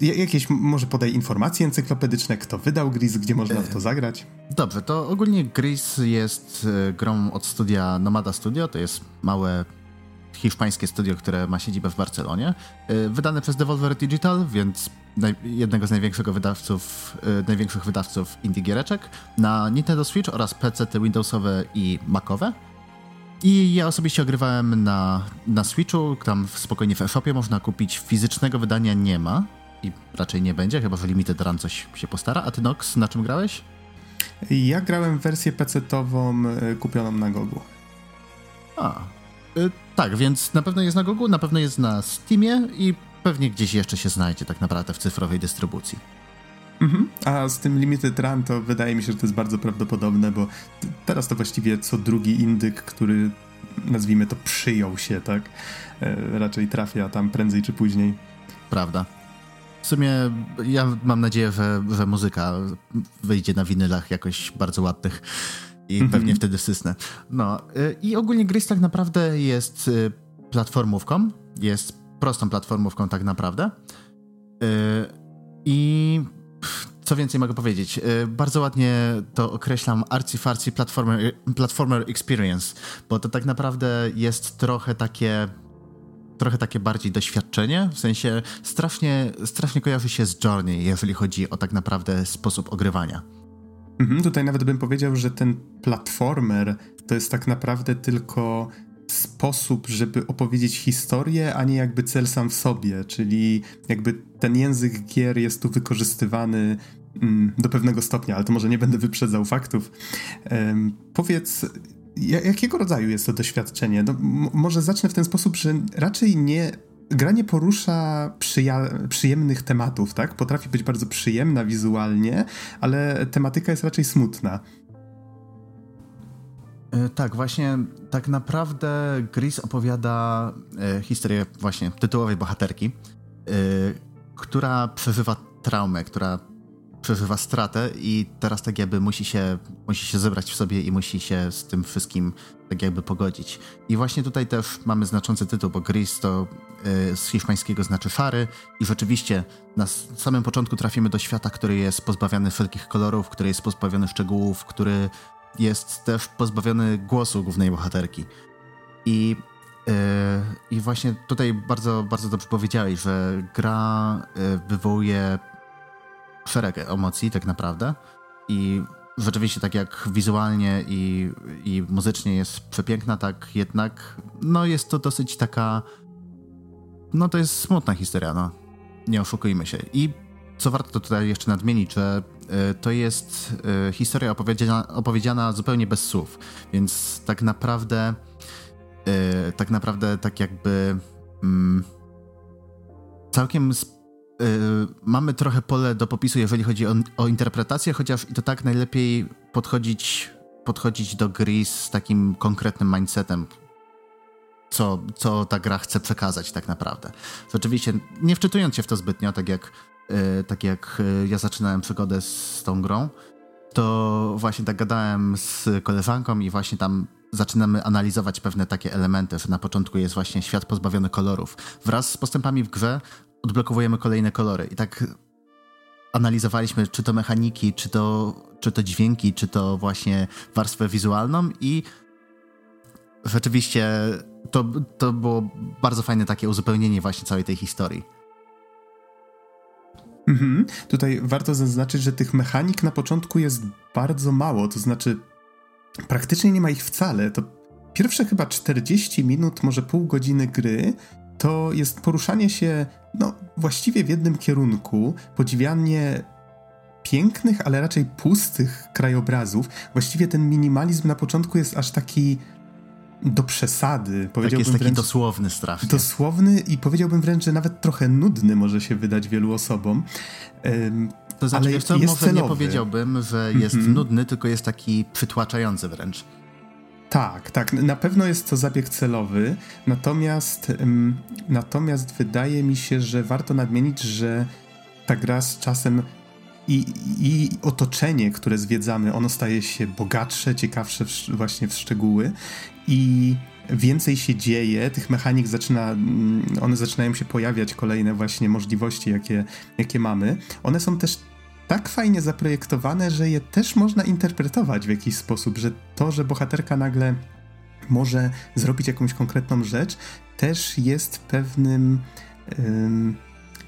jakieś może podaj informacje encyklopedyczne, kto wydał Gris, gdzie można w to zagrać? Dobrze, to ogólnie Gris jest y, grą od studia Nomada Studio, to jest małe hiszpańskie studio, które ma siedzibę w Barcelonie. Y, wydane przez Devolver Digital, więc jednego z największych wydawców, y, największych wydawców indie giereczek na Nintendo Switch oraz PC Windowsowe i Macowe. I ja osobiście ogrywałem na, na Switchu, tam spokojnie w e-shopie można kupić. Fizycznego wydania nie ma i raczej nie będzie, chyba że Limited Run coś się postara. A ty, Nox, na czym grałeś? Ja grałem w wersję PC-tową y, kupioną na Gogu. A, tak, więc na pewno jest na Google, na pewno jest na Steamie i pewnie gdzieś jeszcze się znajdzie tak naprawdę w cyfrowej dystrybucji. Mhm. A z tym Limited Run to wydaje mi się, że to jest bardzo prawdopodobne, bo teraz to właściwie co drugi indyk, który nazwijmy to przyjął się, tak? E, raczej trafia tam prędzej czy później. Prawda. W sumie ja mam nadzieję, że, że muzyka wyjdzie na winylach jakoś bardzo ładnych i mm -hmm. pewnie wtedy sysnę. No y, i ogólnie Gris tak naprawdę jest y, platformówką, jest prostą platformówką tak naprawdę. Y, I co więcej mogę powiedzieć? Bardzo ładnie to określam arcy-farcy platformer, platformer experience, bo to tak naprawdę jest trochę takie trochę takie bardziej doświadczenie, w sensie strasznie, strasznie kojarzy się z Journey, jeżeli chodzi o tak naprawdę sposób ogrywania. Mhm, tutaj nawet bym powiedział, że ten platformer to jest tak naprawdę tylko sposób, żeby opowiedzieć historię, a nie jakby cel sam w sobie, czyli jakby ten język gier jest tu wykorzystywany mm, do pewnego stopnia, ale to może nie będę wyprzedzał faktów. Um, powiedz, jakiego rodzaju jest to doświadczenie? No, może zacznę w ten sposób, że raczej nie gra nie porusza przyja- przyjemnych tematów, tak? Potrafi być bardzo przyjemna wizualnie, ale tematyka jest raczej smutna. E, tak, właśnie tak naprawdę Gris opowiada e, historię właśnie tytułowej bohaterki, e, która przeżywa traumę, która przeżywa stratę i teraz tak jakby musi się, musi się zebrać w sobie i musi się z tym wszystkim tak jakby pogodzić. I właśnie tutaj też mamy znaczący tytuł, bo Gris to z hiszpańskiego znaczy szary i rzeczywiście na samym początku trafimy do świata, który jest pozbawiony wszelkich kolorów, który jest pozbawiony szczegółów, który jest też pozbawiony głosu głównej bohaterki. I, yy, i właśnie tutaj bardzo, bardzo dobrze powiedziałeś, że gra yy, wywołuje szereg emocji tak naprawdę i rzeczywiście tak jak wizualnie i, i muzycznie jest przepiękna, tak jednak no jest to dosyć taka no to jest smutna historia, no. Nie oszukujmy się. I co warto tutaj jeszcze nadmienić, że y, to jest y, historia opowiedziana, opowiedziana zupełnie bez słów, więc tak naprawdę y, tak naprawdę tak jakby mm, całkiem mamy trochę pole do popisu, jeżeli chodzi o, o interpretację, chociaż i to tak najlepiej podchodzić, podchodzić do gry z takim konkretnym mindsetem, co, co ta gra chce przekazać tak naprawdę. Rzeczywiście, nie wczytując się w to zbytnio, tak jak E, tak jak e, ja zaczynałem przygodę z tą grą, to właśnie tak gadałem z koleżanką i właśnie tam zaczynamy analizować pewne takie elementy, że na początku jest właśnie świat pozbawiony kolorów. Wraz z postępami w grze odblokowujemy kolejne kolory i tak analizowaliśmy czy to mechaniki, czy to, czy to dźwięki, czy to właśnie warstwę wizualną i rzeczywiście to, to było bardzo fajne takie uzupełnienie właśnie całej tej historii. Mhm. Tutaj warto zaznaczyć, że tych mechanik na początku jest bardzo mało, to znaczy praktycznie nie ma ich wcale. To pierwsze chyba 40 minut, może pół godziny gry to jest poruszanie się no, właściwie w jednym kierunku, podziwianie pięknych, ale raczej pustych krajobrazów. Właściwie ten minimalizm na początku jest aż taki do przesady. Tak jest taki wręcz, dosłowny strasznie. Dosłowny i powiedziałbym wręcz, że nawet trochę nudny może się wydać wielu osobom. Um, to znaczy, ale co, może celowy. nie powiedziałbym, że jest mm -hmm. nudny, tylko jest taki przytłaczający wręcz. Tak, tak, na pewno jest to zabieg celowy, natomiast, um, natomiast wydaje mi się, że warto nadmienić, że ta gra z czasem i, i otoczenie, które zwiedzamy, ono staje się bogatsze, ciekawsze w, właśnie w szczegóły i więcej się dzieje, tych mechanik zaczyna, mm, one zaczynają się pojawiać, kolejne właśnie możliwości, jakie, jakie mamy. One są też tak fajnie zaprojektowane, że je też można interpretować w jakiś sposób, że to, że bohaterka nagle może zrobić jakąś konkretną rzecz, też jest pewnym.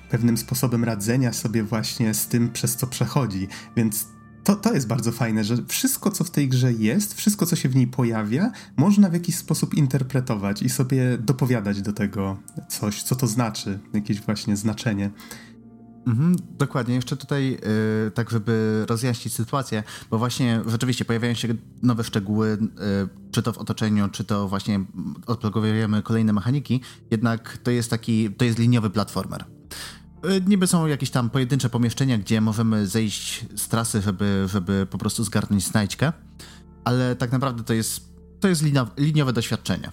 Pewnym sposobem radzenia sobie właśnie z tym, przez co przechodzi. Więc to, to jest bardzo fajne, że wszystko, co w tej grze jest, wszystko, co się w niej pojawia, można w jakiś sposób interpretować i sobie dopowiadać do tego coś, co to znaczy, jakieś właśnie znaczenie. Mhm, dokładnie. Jeszcze tutaj, yy, tak żeby rozjaśnić sytuację, bo właśnie rzeczywiście pojawiają się nowe szczegóły, yy, czy to w otoczeniu, czy to właśnie odblokowujemy kolejne mechaniki, jednak to jest taki, to jest liniowy platformer. E, niby są jakieś tam pojedyncze pomieszczenia, gdzie możemy zejść z trasy, żeby, żeby po prostu zgarnąć znajdźkę, ale tak naprawdę to jest, to jest liniowe doświadczenie.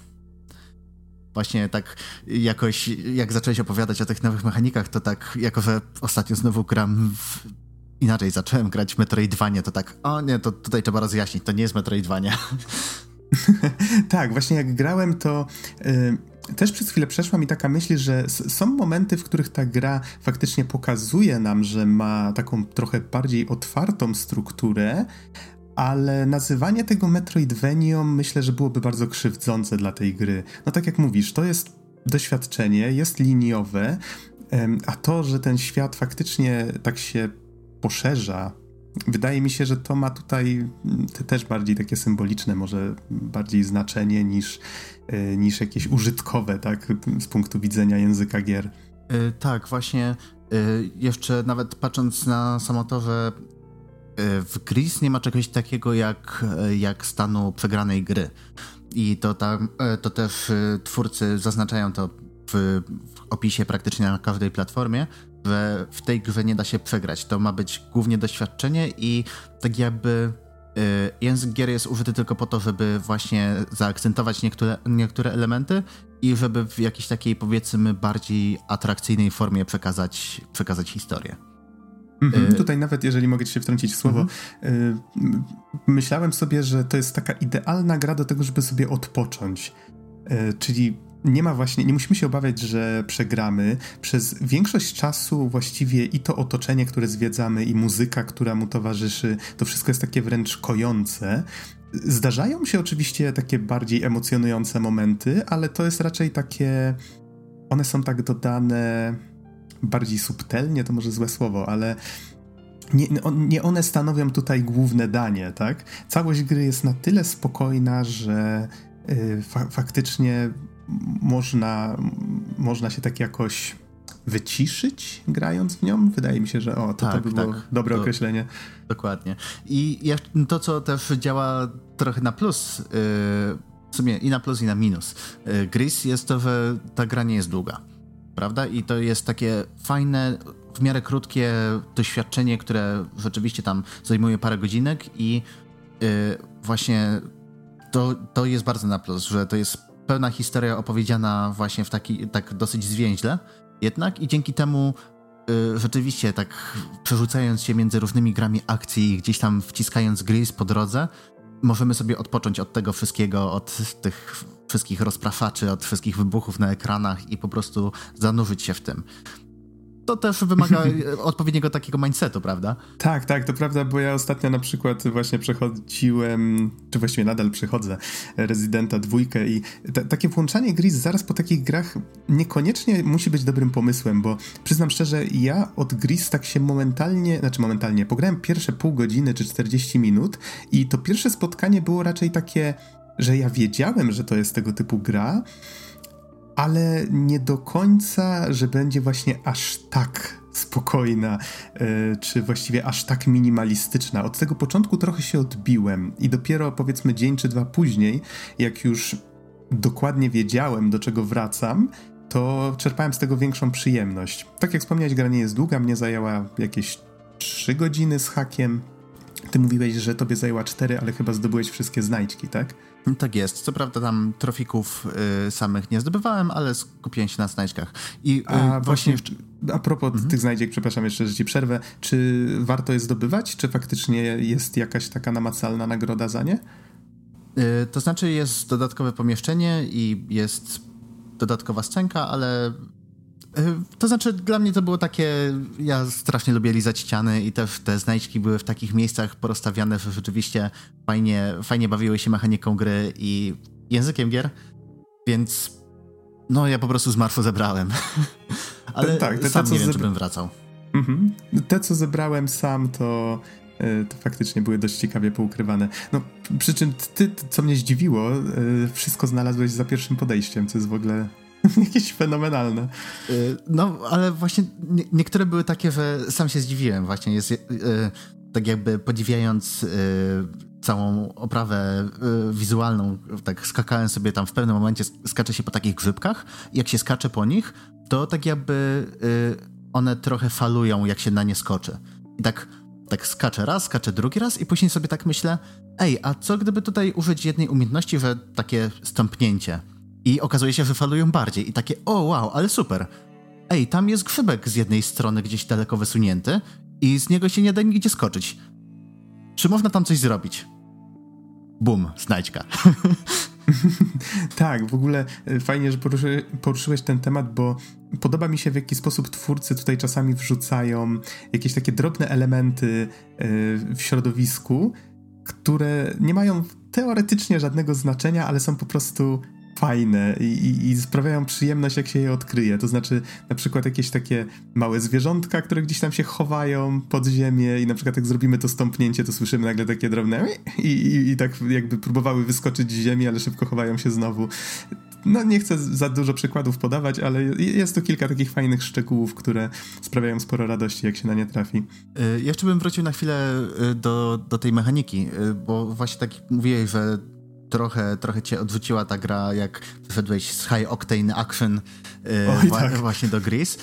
Właśnie tak jakoś, jak zacząłeś opowiadać o tych nowych mechanikach, to tak, jako że ostatnio znowu gram w... inaczej, zacząłem grać w Metroidvania, to tak, o nie, to tutaj trzeba rozjaśnić, to nie jest Metroidvania. tak, właśnie jak grałem, to... Yy też przez chwilę przeszła mi taka myśl, że są momenty, w których ta gra faktycznie pokazuje nam, że ma taką trochę bardziej otwartą strukturę, ale nazywanie tego Metroidvanią myślę, że byłoby bardzo krzywdzące dla tej gry. No tak jak mówisz, to jest doświadczenie, jest liniowe, a to, że ten świat faktycznie tak się poszerza, wydaje mi się, że to ma tutaj te też bardziej takie symboliczne, może bardziej znaczenie niż, niż jakieś użytkowe, tak, z punktu widzenia języka gier. Yy, tak, właśnie yy, jeszcze nawet patrząc na samotowe w Gris nie ma czegoś takiego jak, jak stanu przegranej gry. I to, tam, to też twórcy zaznaczają to w, w opisie praktycznie na każdej platformie, że w tej grze nie da się przegrać. To ma być głównie doświadczenie i tak jakby y, język gier jest użyty tylko po to, żeby właśnie zaakcentować niektóre, niektóre elementy i żeby w jakiejś takiej powiedzmy bardziej atrakcyjnej formie przekazać, przekazać historię. Mhm, y tutaj nawet, jeżeli mogę ci się wtrącić w słowo, mhm. y myślałem sobie, że to jest taka idealna gra do tego, żeby sobie odpocząć. Y czyli nie ma właśnie, nie musimy się obawiać, że przegramy. Przez większość czasu właściwie i to otoczenie, które zwiedzamy, i muzyka, która mu towarzyszy, to wszystko jest takie wręcz kojące. Zdarzają się oczywiście takie bardziej emocjonujące momenty, ale to jest raczej takie. One są tak dodane bardziej subtelnie, to może złe słowo, ale nie, nie, one stanowią tutaj główne danie, tak? Całość gry jest na tyle spokojna, że fa faktycznie można, można się tak jakoś wyciszyć grając w nią? Wydaje mi się, że o, to, tak, to by było tak, dobre to, określenie. Dokładnie. I to, co też działa trochę na plus, yy, w sumie i na plus, i na minus. Yy, Gris jest to, że ta gra nie jest długa, prawda? I to jest takie fajne, w miarę krótkie doświadczenie, które rzeczywiście tam zajmuje parę godzinek i yy, właśnie to, to jest bardzo na plus, że to jest pełna historia opowiedziana właśnie w taki, tak dosyć zwięźle jednak i dzięki temu y, rzeczywiście tak przerzucając się między różnymi grami akcji i gdzieś tam wciskając gris po drodze, możemy sobie odpocząć od tego wszystkiego, od tych wszystkich rozpraszaczy, od wszystkich wybuchów na ekranach i po prostu zanurzyć się w tym to też wymaga odpowiedniego takiego mindsetu, prawda? Tak, tak, to prawda, bo ja ostatnio na przykład właśnie przechodziłem, czy właściwie nadal przechodzę Rezydenta dwójkę i takie włączanie gry zaraz po takich grach niekoniecznie musi być dobrym pomysłem, bo przyznam szczerze, ja od Gris tak się momentalnie, znaczy momentalnie, pograłem pierwsze pół godziny czy 40 minut i to pierwsze spotkanie było raczej takie, że ja wiedziałem, że to jest tego typu gra, ale nie do końca, że będzie właśnie aż tak spokojna, yy, czy właściwie aż tak minimalistyczna. Od tego początku trochę się odbiłem i dopiero powiedzmy dzień czy dwa później, jak już dokładnie wiedziałem, do czego wracam, to czerpałem z tego większą przyjemność. Tak jak wspomniałeś, gra nie jest długa, mnie zajęła jakieś 3 godziny z hakiem. Ty mówiłeś, że tobie zajęła 4, ale chyba zdobyłeś wszystkie znajdźki, tak? Tak jest. Co prawda tam trofików y, samych nie zdobywałem, ale skupiłem się na znajdźkach. I y, a właśnie, a propos mhm. tych znajdziek, przepraszam jeszcze, że ci przerwę, czy warto je zdobywać? Czy faktycznie jest jakaś taka namacalna nagroda za nie? Y, to znaczy jest dodatkowe pomieszczenie i jest dodatkowa scenka, ale to znaczy, dla mnie to było takie. Ja strasznie lubię lizać ściany i też te znajdźki były w takich miejscach porozstawiane, że rzeczywiście fajnie, fajnie bawiły się mechaniką gry i językiem gier, więc no ja po prostu z marszu zebrałem. Ale te, tak, te, sam te, nie wiem, czy bym wracał. Mhm. Te, co zebrałem sam, to e, to faktycznie były dość ciekawie poukrywane. No, przy czym ty, co mnie zdziwiło, e, wszystko znalazłeś za pierwszym podejściem, co jest w ogóle Jakieś fenomenalne. Y, no, ale właśnie nie, niektóre były takie, że sam się zdziwiłem właśnie. Jest, yy, tak jakby podziwiając yy, całą oprawę wizualną, tak skakałem sobie tam w pewnym momencie, skacze się po takich grzybkach jak się skacze po nich, to tak jakby one trochę falują, jak się na nie skoczy. I tak tak skaczę raz, skaczę drugi raz i później sobie tak myślę, ej, a co gdyby tutaj użyć jednej umiejętności, że takie stąpnięcie? I okazuje się, że falują bardziej. I takie, o wow, ale super. Ej, tam jest grzybek z jednej strony gdzieś daleko wysunięty i z niego się nie da nigdzie skoczyć. Czy można tam coś zrobić? Bum, znajdźka. tak, w ogóle e, fajnie, że poruszy, poruszyłeś ten temat, bo podoba mi się w jaki sposób twórcy tutaj czasami wrzucają jakieś takie drobne elementy e, w środowisku, które nie mają teoretycznie żadnego znaczenia, ale są po prostu fajne i, i, sprawiają przyjemność, jak się je odkryje. To znaczy, na przykład jakieś takie małe zwierzątka, które gdzieś tam się chowają pod ziemię, i na przykład jak zrobimy to stąpnięcie, to słyszymy nagle takie drobne i, i, i tak jakby próbowały wyskoczyć z ziemi, ale szybko chowają się znowu. No, nie chcę za dużo przykładów podawać, ale jest to kilka takich fajnych szczegółów, które sprawiają sporo radości, jak się na nie trafi. Y, jeszcze bym wrócił na chwilę y, do, do tej mechaniki, y, bo właśnie tak mówiłeś, że trochę, trochę cię odwróciła ta gra, jak wszedłeś z High Octane Action Oj, wa tak. właśnie do Gris.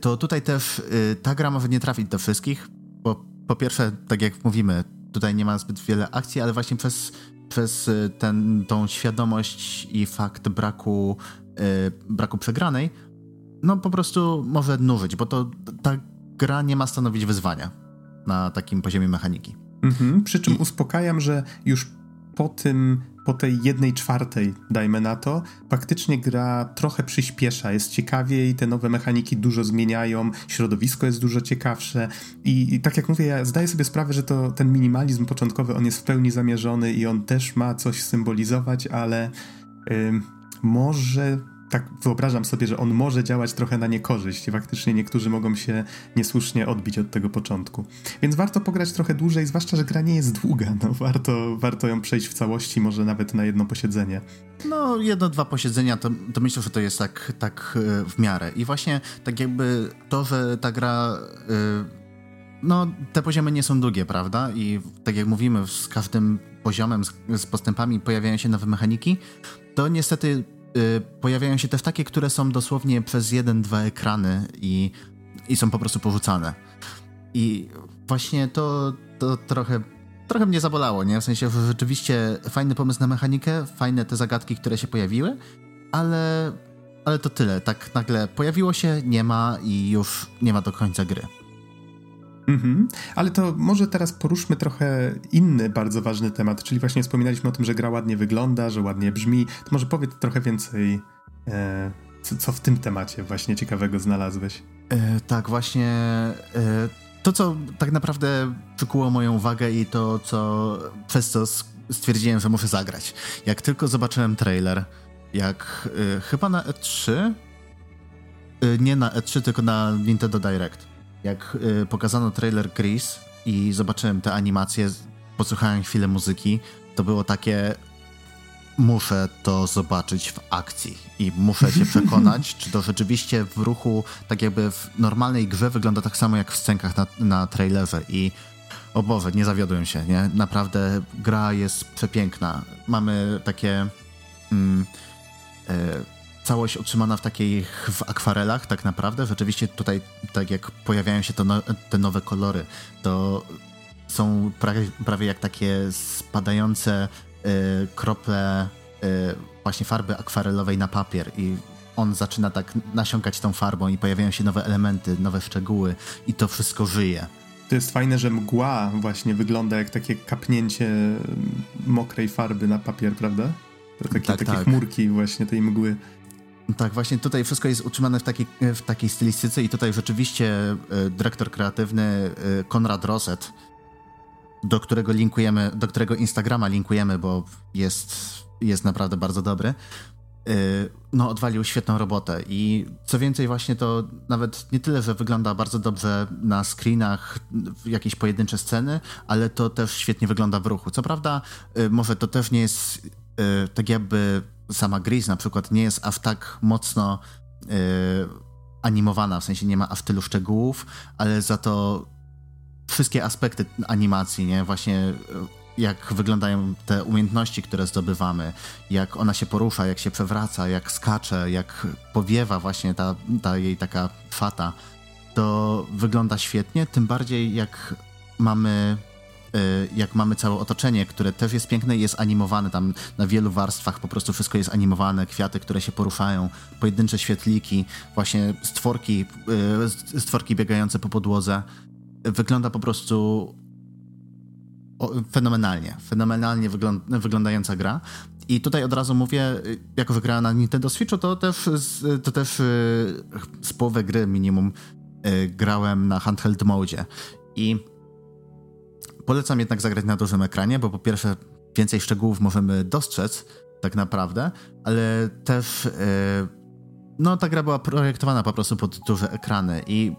To tutaj też ta gra może nie trafić do wszystkich, bo po pierwsze, tak jak mówimy, tutaj nie ma zbyt wiele akcji, ale właśnie przez przez y, ten, tą świadomość i fakt braku, braku przegranej, no po prostu może nużyć, bo to ta gra nie ma stanowić wyzwania na takim poziomie mechaniki. Mhm, przy czym I... uspokajam, że już po tym po tej jednej czwartej, dajmy na to, faktycznie gra trochę przyspiesza, jest ciekawiej, te nowe mechaniki dużo zmieniają, środowisko jest dużo ciekawsze i, i tak jak mówię, ja zdaję sobie sprawę, że to ten minimalizm początkowy, on jest w pełni zamierzony i on też ma coś symbolizować, ale może tak wyobrażam sobie, że on może działać trochę na niekorzyść faktycznie niektórzy mogą się niesłusznie odbić od tego początku. Więc warto pograć trochę dłużej, zwłaszcza, że gra nie jest długa. No, warto, warto ją przejść w całości, może nawet na jedno posiedzenie. No, jedno, dwa posiedzenia, to, to myślę, że to jest tak, tak e, w miarę. I właśnie tak jakby to, że ta gra... Yy no, te poziomy nie są długie, prawda? I tak jak mówimy, z każdym poziomem, z, z, postępami pojawiają się nowe mechaniki, to niestety pojawiają się też takie, które są dosłownie przez jeden, dwa ekrany i, i są po prostu porzucane. I właśnie to, to trochę, trochę mnie zabolało, nie? W sensie rzeczywiście fajny pomysł na mechanikę, fajne te zagadki, które się pojawiły, ale, ale to tyle. Tak nagle pojawiło się, nie ma i już nie ma do końca gry. Mhm. Ale to może teraz poruszmy trochę inny bardzo ważny temat, czyli właśnie wspominaliśmy o tym, że gra ładnie wygląda, że ładnie brzmi. To może powiedz trochę więcej, e, co, co, w tym temacie właśnie ciekawego znalazłeś. E, tak, właśnie e, to, co tak naprawdę przykuło moją uwagę i to, co przez co stwierdziłem, że muszę zagrać. Jak tylko zobaczyłem trailer, jak e, chyba na E3, e, nie na E3, tylko na Nintendo Direct jak y, pokazano trailer Chris i zobaczyłem te animacje, posłuchałem chwilę muzyki, to było takie muszę to zobaczyć w akcji i muszę się przekonać, czy to rzeczywiście w ruchu, tak jakby w normalnej grze wygląda tak samo jak w scenkach na, na trailerze i o Boże, nie zawiodłem się, nie? Naprawdę gra jest przepiękna. Mamy takie mm, y, całość utrzymana w takich w akwarelach tak naprawdę. Rzeczywiście tutaj, tak jak pojawiają się no, te nowe kolory, to są prawie, prawie jak takie spadające y, krople y, właśnie farby akwarelowej na papier i on zaczyna tak nasiąkać tą farbą i pojawiają się nowe elementy, nowe szczegóły i to wszystko żyje. To jest fajne, że mgła właśnie wygląda jak takie kapnięcie mokrej farby na papier, prawda? To takie, tak, takie tak. chmurki właśnie tej mgły. Tak, właśnie tutaj wszystko jest utrzymane w takiej, w takiej stylistyce i tutaj rzeczywiście e, dyrektor kreatywny e, Konrad Roset, do którego linkujemy, do którego Instagrama linkujemy, bo jest, jest naprawdę bardzo dobry, e, no odwalił świetną robotę i co więcej właśnie to nawet nie tyle, że wygląda bardzo dobrze na screenach jakieś pojedyncze sceny, ale to też świetnie wygląda w ruchu. Co prawda może to też nie jest tak jakby sama Gris na przykład nie jest aż tak mocno yy, animowana, w sensie nie ma aż tylu szczegółów, ale za to wszystkie aspekty animacji, nie? Właśnie e, jak wyglądają te umiejętności, które zdobywamy, jak ona się porusza, jak się przewraca, jak skacze, jak powiewa właśnie ta, ta jej taka fata, to wygląda świetnie, tym bardziej jak mamy jak mamy całe otoczenie, które też jest piękne i jest animowane tam na wielu warstwach, po prostu wszystko jest animowane, kwiaty, które się poruszają, pojedyncze świetliki, właśnie stworki, y, stworki biegające po podłodze. Wygląda po prostu fenomenalnie, fenomenalnie wyglądająca gra. I tutaj od razu mówię, jako wygrała na Nintendo Switchu, to też, to też y, z połowy gry minimum grałem na handheld mode. I Polecam jednak zagrać na dużym ekranie, bo po pierwsze więcej szczegółów możemy dostrzec, tak naprawdę, ale też no ta gra była projektowana po prostu pod duże ekrany i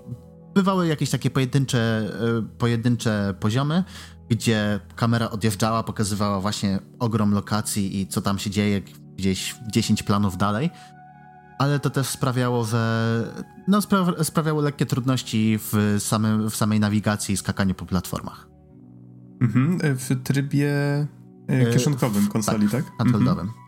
bywały jakieś takie pojedyncze, pojedyncze poziomy, gdzie kamera odjeżdżała, pokazywała właśnie ogrom lokacji i co tam się dzieje gdzieś 10 planów dalej, ale to też sprawiało, że no, spra sprawiało lekkie trudności w, samym, w samej nawigacji i skakaniu po platformach. Mhm, w trybie e, kieszonkowym konsoli, tak? tak? Handheldowym. Mhm.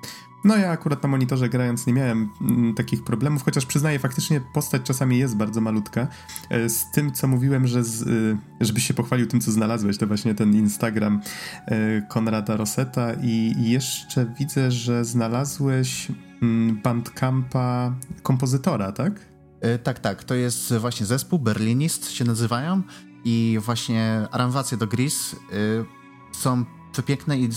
No ja akurat na monitorze grając nie miałem mm, takich problemów, chociaż przyznaję, faktycznie postać czasami jest bardzo malutka. E, z tym, co mówiłem, że z, e, żebyś się pochwalił tym, co znalazłeś, to właśnie ten Instagram e, Konrada Roseta i jeszcze widzę, że znalazłeś mm, Bandcampa kompozytora, tak? Tak, tak. To jest właśnie zespół, Berlinist się nazywają i właśnie aranżacje do Gris są przepiękne i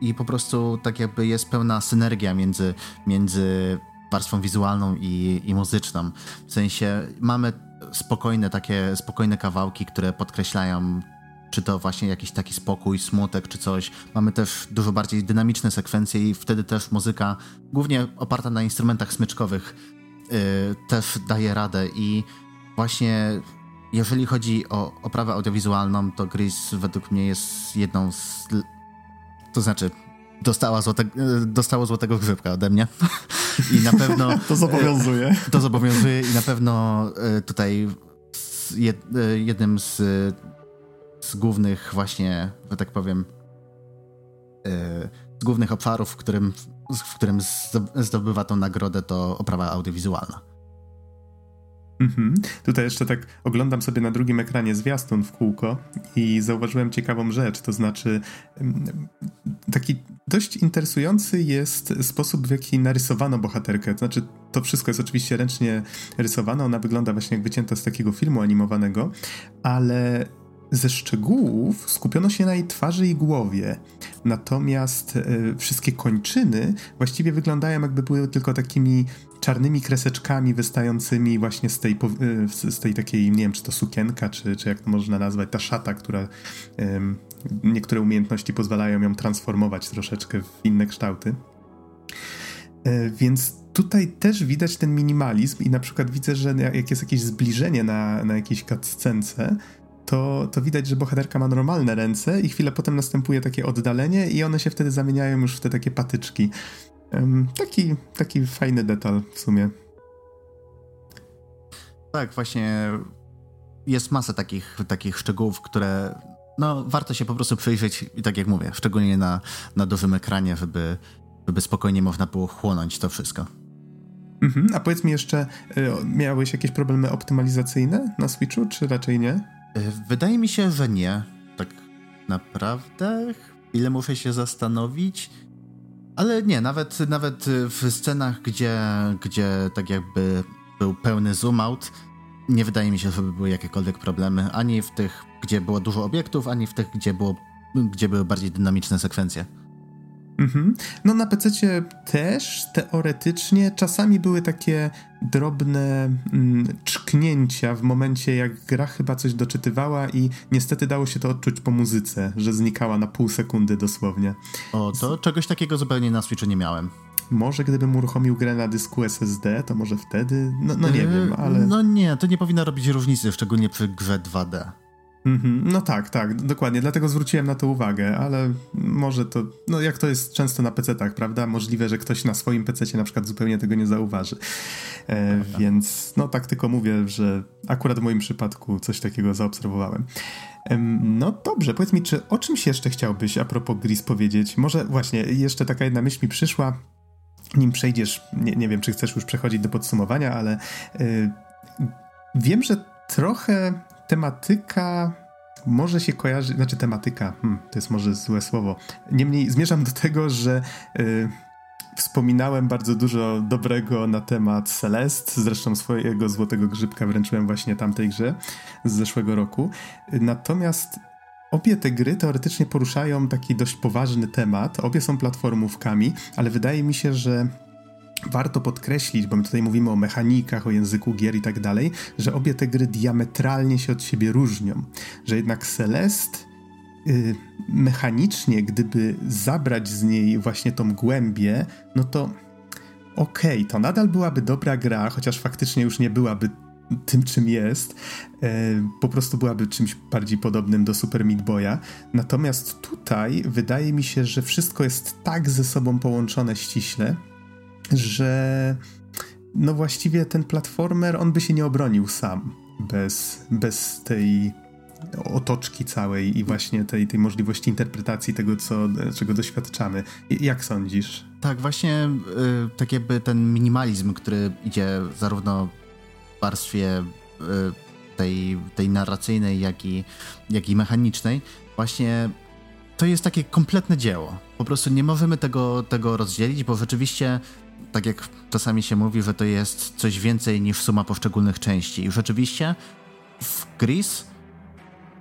i po prostu tak jakby jest pełna synergia między, między warstwą wizualną i, i muzyczną. W sensie mamy spokojne takie, spokojne kawałki, które podkreślają czy to właśnie jakiś taki spokój, smutek, czy coś. Mamy też dużo bardziej dynamiczne sekwencje i wtedy też muzyka, głównie oparta na instrumentach smyczkowych, yy, też daje radę i właśnie jeżeli chodzi o oprawę audiowizualną, to Gris według mnie jest jedną z to znaczy, dostała złote, dostało złotego grzybka ode mnie. I na pewno. to zobowiązuje. To zobowiązuje i na pewno e, tutaj e, jednym z, z głównych, właśnie, że tak powiem, e, z głównych obszarów, w którym, w którym zdobywa tą nagrodę, to oprawa audiowizualna. Mhm. Tutaj jeszcze tak oglądam sobie na drugim ekranie zwiastun w kółko i zauważyłem ciekawą rzecz, to znaczy taki dość interesujący jest sposób, w jaki narysowano bohaterkę. To znaczy, to wszystko jest oczywiście ręcznie rysowane, ona wygląda właśnie jak wycięta z takiego filmu animowanego, ale ze szczegółów skupiono się na jej twarzy i głowie. Natomiast e, wszystkie kończyny właściwie wyglądają jakby były tylko takimi czarnymi kreseczkami wystającymi właśnie z tej, e, z tej takiej, nie wiem, czy to sukienka, czy, czy jak to można nazwać, ta szata, która niektóre umiejętności pozwalają ją transformować troszeczkę w inne kształty. E, więc tutaj też widać ten minimalizm i na przykład widzę, że jak jest jakieś zbliżenie na, na jakiejś cutscence, to, to widać, że bohaterka ma normalne ręce i chwilę potem następuje takie oddalenie i one się wtedy zamieniają już w te takie patyczki. Um, taki, taki fajny detal w sumie. Tak, właśnie jest masa takich, takich szczegółów, które no, warto się po prostu przyjrzeć i tak jak mówię, szczególnie na, na dużym ekranie, żeby, żeby spokojnie można było chłonąć to wszystko. Mhm, a powiedz mi jeszcze, y, miałeś jakieś problemy optymalizacyjne na Switchu, czy raczej nie? E, wydaje mi się, że nie. Tak naprawdę. Ile muszę się zastanowić. Ale nie, nawet, nawet w scenach, gdzie, gdzie tak jakby był pełny zoom out, nie wydaje mi się, żeby były jakiekolwiek problemy. Ani w tych, gdzie było dużo obiektów, ani w tych, gdzie, było, gdzie były bardziej dynamiczne sekwencje. Mhm. No na PC też teoretycznie czasami były takie drobne mm, czknięcia w momencie, jak gra chyba coś doczytywała i niestety dało się to odczuć po muzyce, że znikała na pół sekundy dosłownie. O, to czegoś takiego zupełnie na Switchu nie miałem. Może gdybym uruchomił grę na dysku SSD, to może wtedy, no, no nie yy, wiem, ale... No nie, to nie powinno robić różnicy, szczególnie przy grze 2D. Mm-hmm. No tak, tak, dokładnie. Dlatego zwróciłem na to uwagę, ale może to, no jak to jest często na PC-tach, prawda? Możliwe, że ktoś na swoim PC na przykład zupełnie tego nie zauważy. E, więc no tak tylko mówię, że akurat w moim przypadku coś takiego zaobserwowałem. E, no dobrze, powiedz mi, czy o czymś jeszcze chciałbyś a propos Gris powiedzieć? Może właśnie jeszcze taka jedna myśl mi przyszła, nim przejdziesz, nie, nie wiem, czy chcesz już przechodzić do podsumowania, ale e, wiem, że trochę tematyka może się kojarzy, znaczy tematyka, hmm, to jest może złe słowo. Niemniej zmierzam do tego, że y, wspominałem bardzo dużo dobrego na temat Celest, zresztą swojego złotego grzybka wręczyłem właśnie tamtej grze z zeszłego roku. Natomiast obie te gry teoretycznie poruszają taki dość poważny temat, obie są platformówkami, ale wydaje mi się, że warto podkreślić, bo my tutaj mówimy o mechanikach, o języku gier i tak dalej, że obie te gry diametralnie się od siebie różnią. Że jednak Celest y, mechanicznie, gdyby zabrać z niej właśnie tą głębię, no to okej, okay, to nadal byłaby dobra gra, chociaż faktycznie już nie byłaby tym, czym jest, e, po prostu byłaby czymś bardziej podobnym do Super Meat Boya. Natomiast tutaj wydaje mi się, że wszystko jest tak ze sobą połączone ściśle, że no właściwie ten platformer, on by się nie obronił sam bez, bez tej otoczki całej i właśnie tej, tej możliwości interpretacji tego, co, czego doświadczamy. Jak sądzisz? Tak, właśnie y, tak jakby ten minimalizm, który idzie zarówno w warstwie y, tej, tej narracyjnej, jak i, jak i mechanicznej, właśnie to jest takie kompletne dzieło. Po prostu nie możemy tego, tego rozdzielić, bo rzeczywiście tak jak czasami się mówi, że to jest coś więcej niż suma poszczególnych części. I rzeczywiście w Gris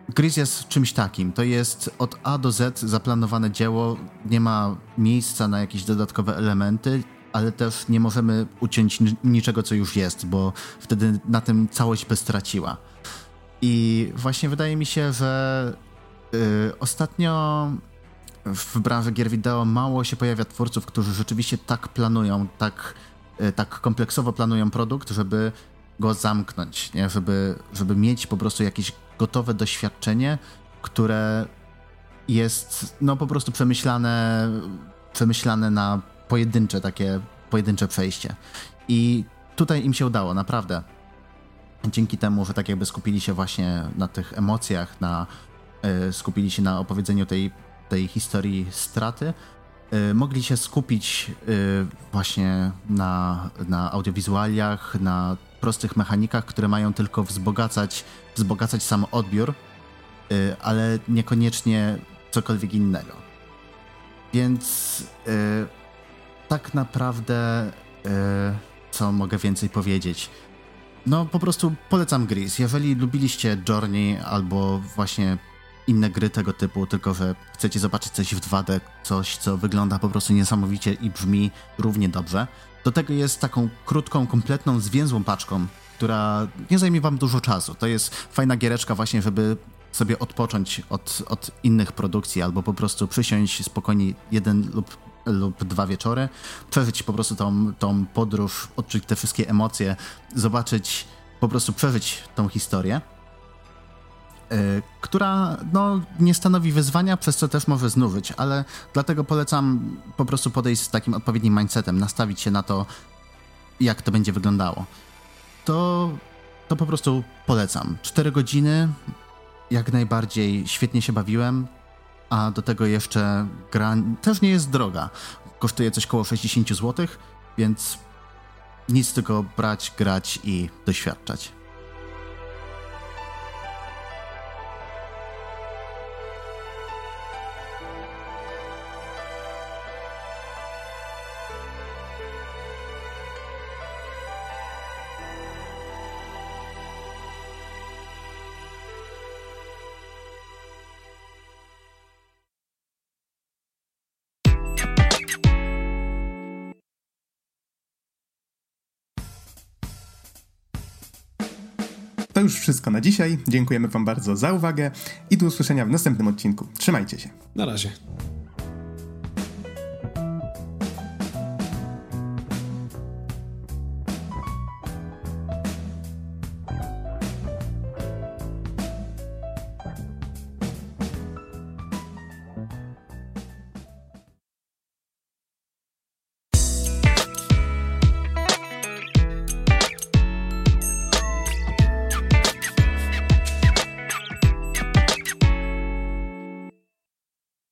Gris jest czymś takim. To jest od A do Z zaplanowane dzieło, nie ma miejsca na jakieś dodatkowe elementy, ale też nie możemy uciąć niczego, co już jest, bo wtedy na tym całość by straciła. I właśnie wydaje mi się, że yy, ostatnio w branży gier wideo mało się pojawia twórców, którzy rzeczywiście tak planują, tak, yy, tak kompleksowo planują produkt, żeby go zamknąć, nie? Żeby, żeby mieć po prostu jakieś gotowe doświadczenie, które jest no po prostu przemyślane, przemyślane na pojedyncze takie, pojedyncze przejście. I tutaj im się udało, naprawdę. Dzięki temu, że tak jakby skupili się właśnie na tych emocjach, na, y, skupili się na opowiedzeniu tej, tej historii straty, y, mogli się skupić y, właśnie na, na audiowizualiach, na prostych mechanikach, które mają tylko wzbogacać, wzbogacać sam odbiór, yy, ale niekoniecznie cokolwiek innego. Więc tak naprawdę, co mogę więcej powiedzieć? No, po prostu polecam Gris. Jeżeli lubiliście Journey albo właśnie inne gry tego typu, tylko że chcecie zobaczyć coś w 2D, coś, co wygląda po prostu niesamowicie i brzmi równie dobrze, do tego jest taką krótką, kompletną, zwięzłą paczką, która nie zajmie wam dużo czasu. To jest fajna giereczka właśnie, żeby sobie odpocząć od, od innych produkcji albo po prostu przysiąść spokojnie jeden lub, lub dwa wieczory, przeżyć po prostu tą, tą podróż, odczuć te wszystkie emocje, zobaczyć, po prostu przeżyć tą historię. Yy, która no, nie stanowi wyzwania, przez co też może znużyć, ale dlatego polecam po prostu podejść z takim odpowiednim mindsetem, nastawić się na to, jak to będzie wyglądało. To, to po prostu polecam. Cztery godziny, jak najbardziej świetnie się bawiłem, a do tego jeszcze gra też nie jest droga. Kosztuje coś około 60 zł, więc nic tylko brać, grać i doświadczać. Już wszystko na dzisiaj. Dziękujemy Wam bardzo za uwagę i do usłyszenia w następnym odcinku. Trzymajcie się. Na razie.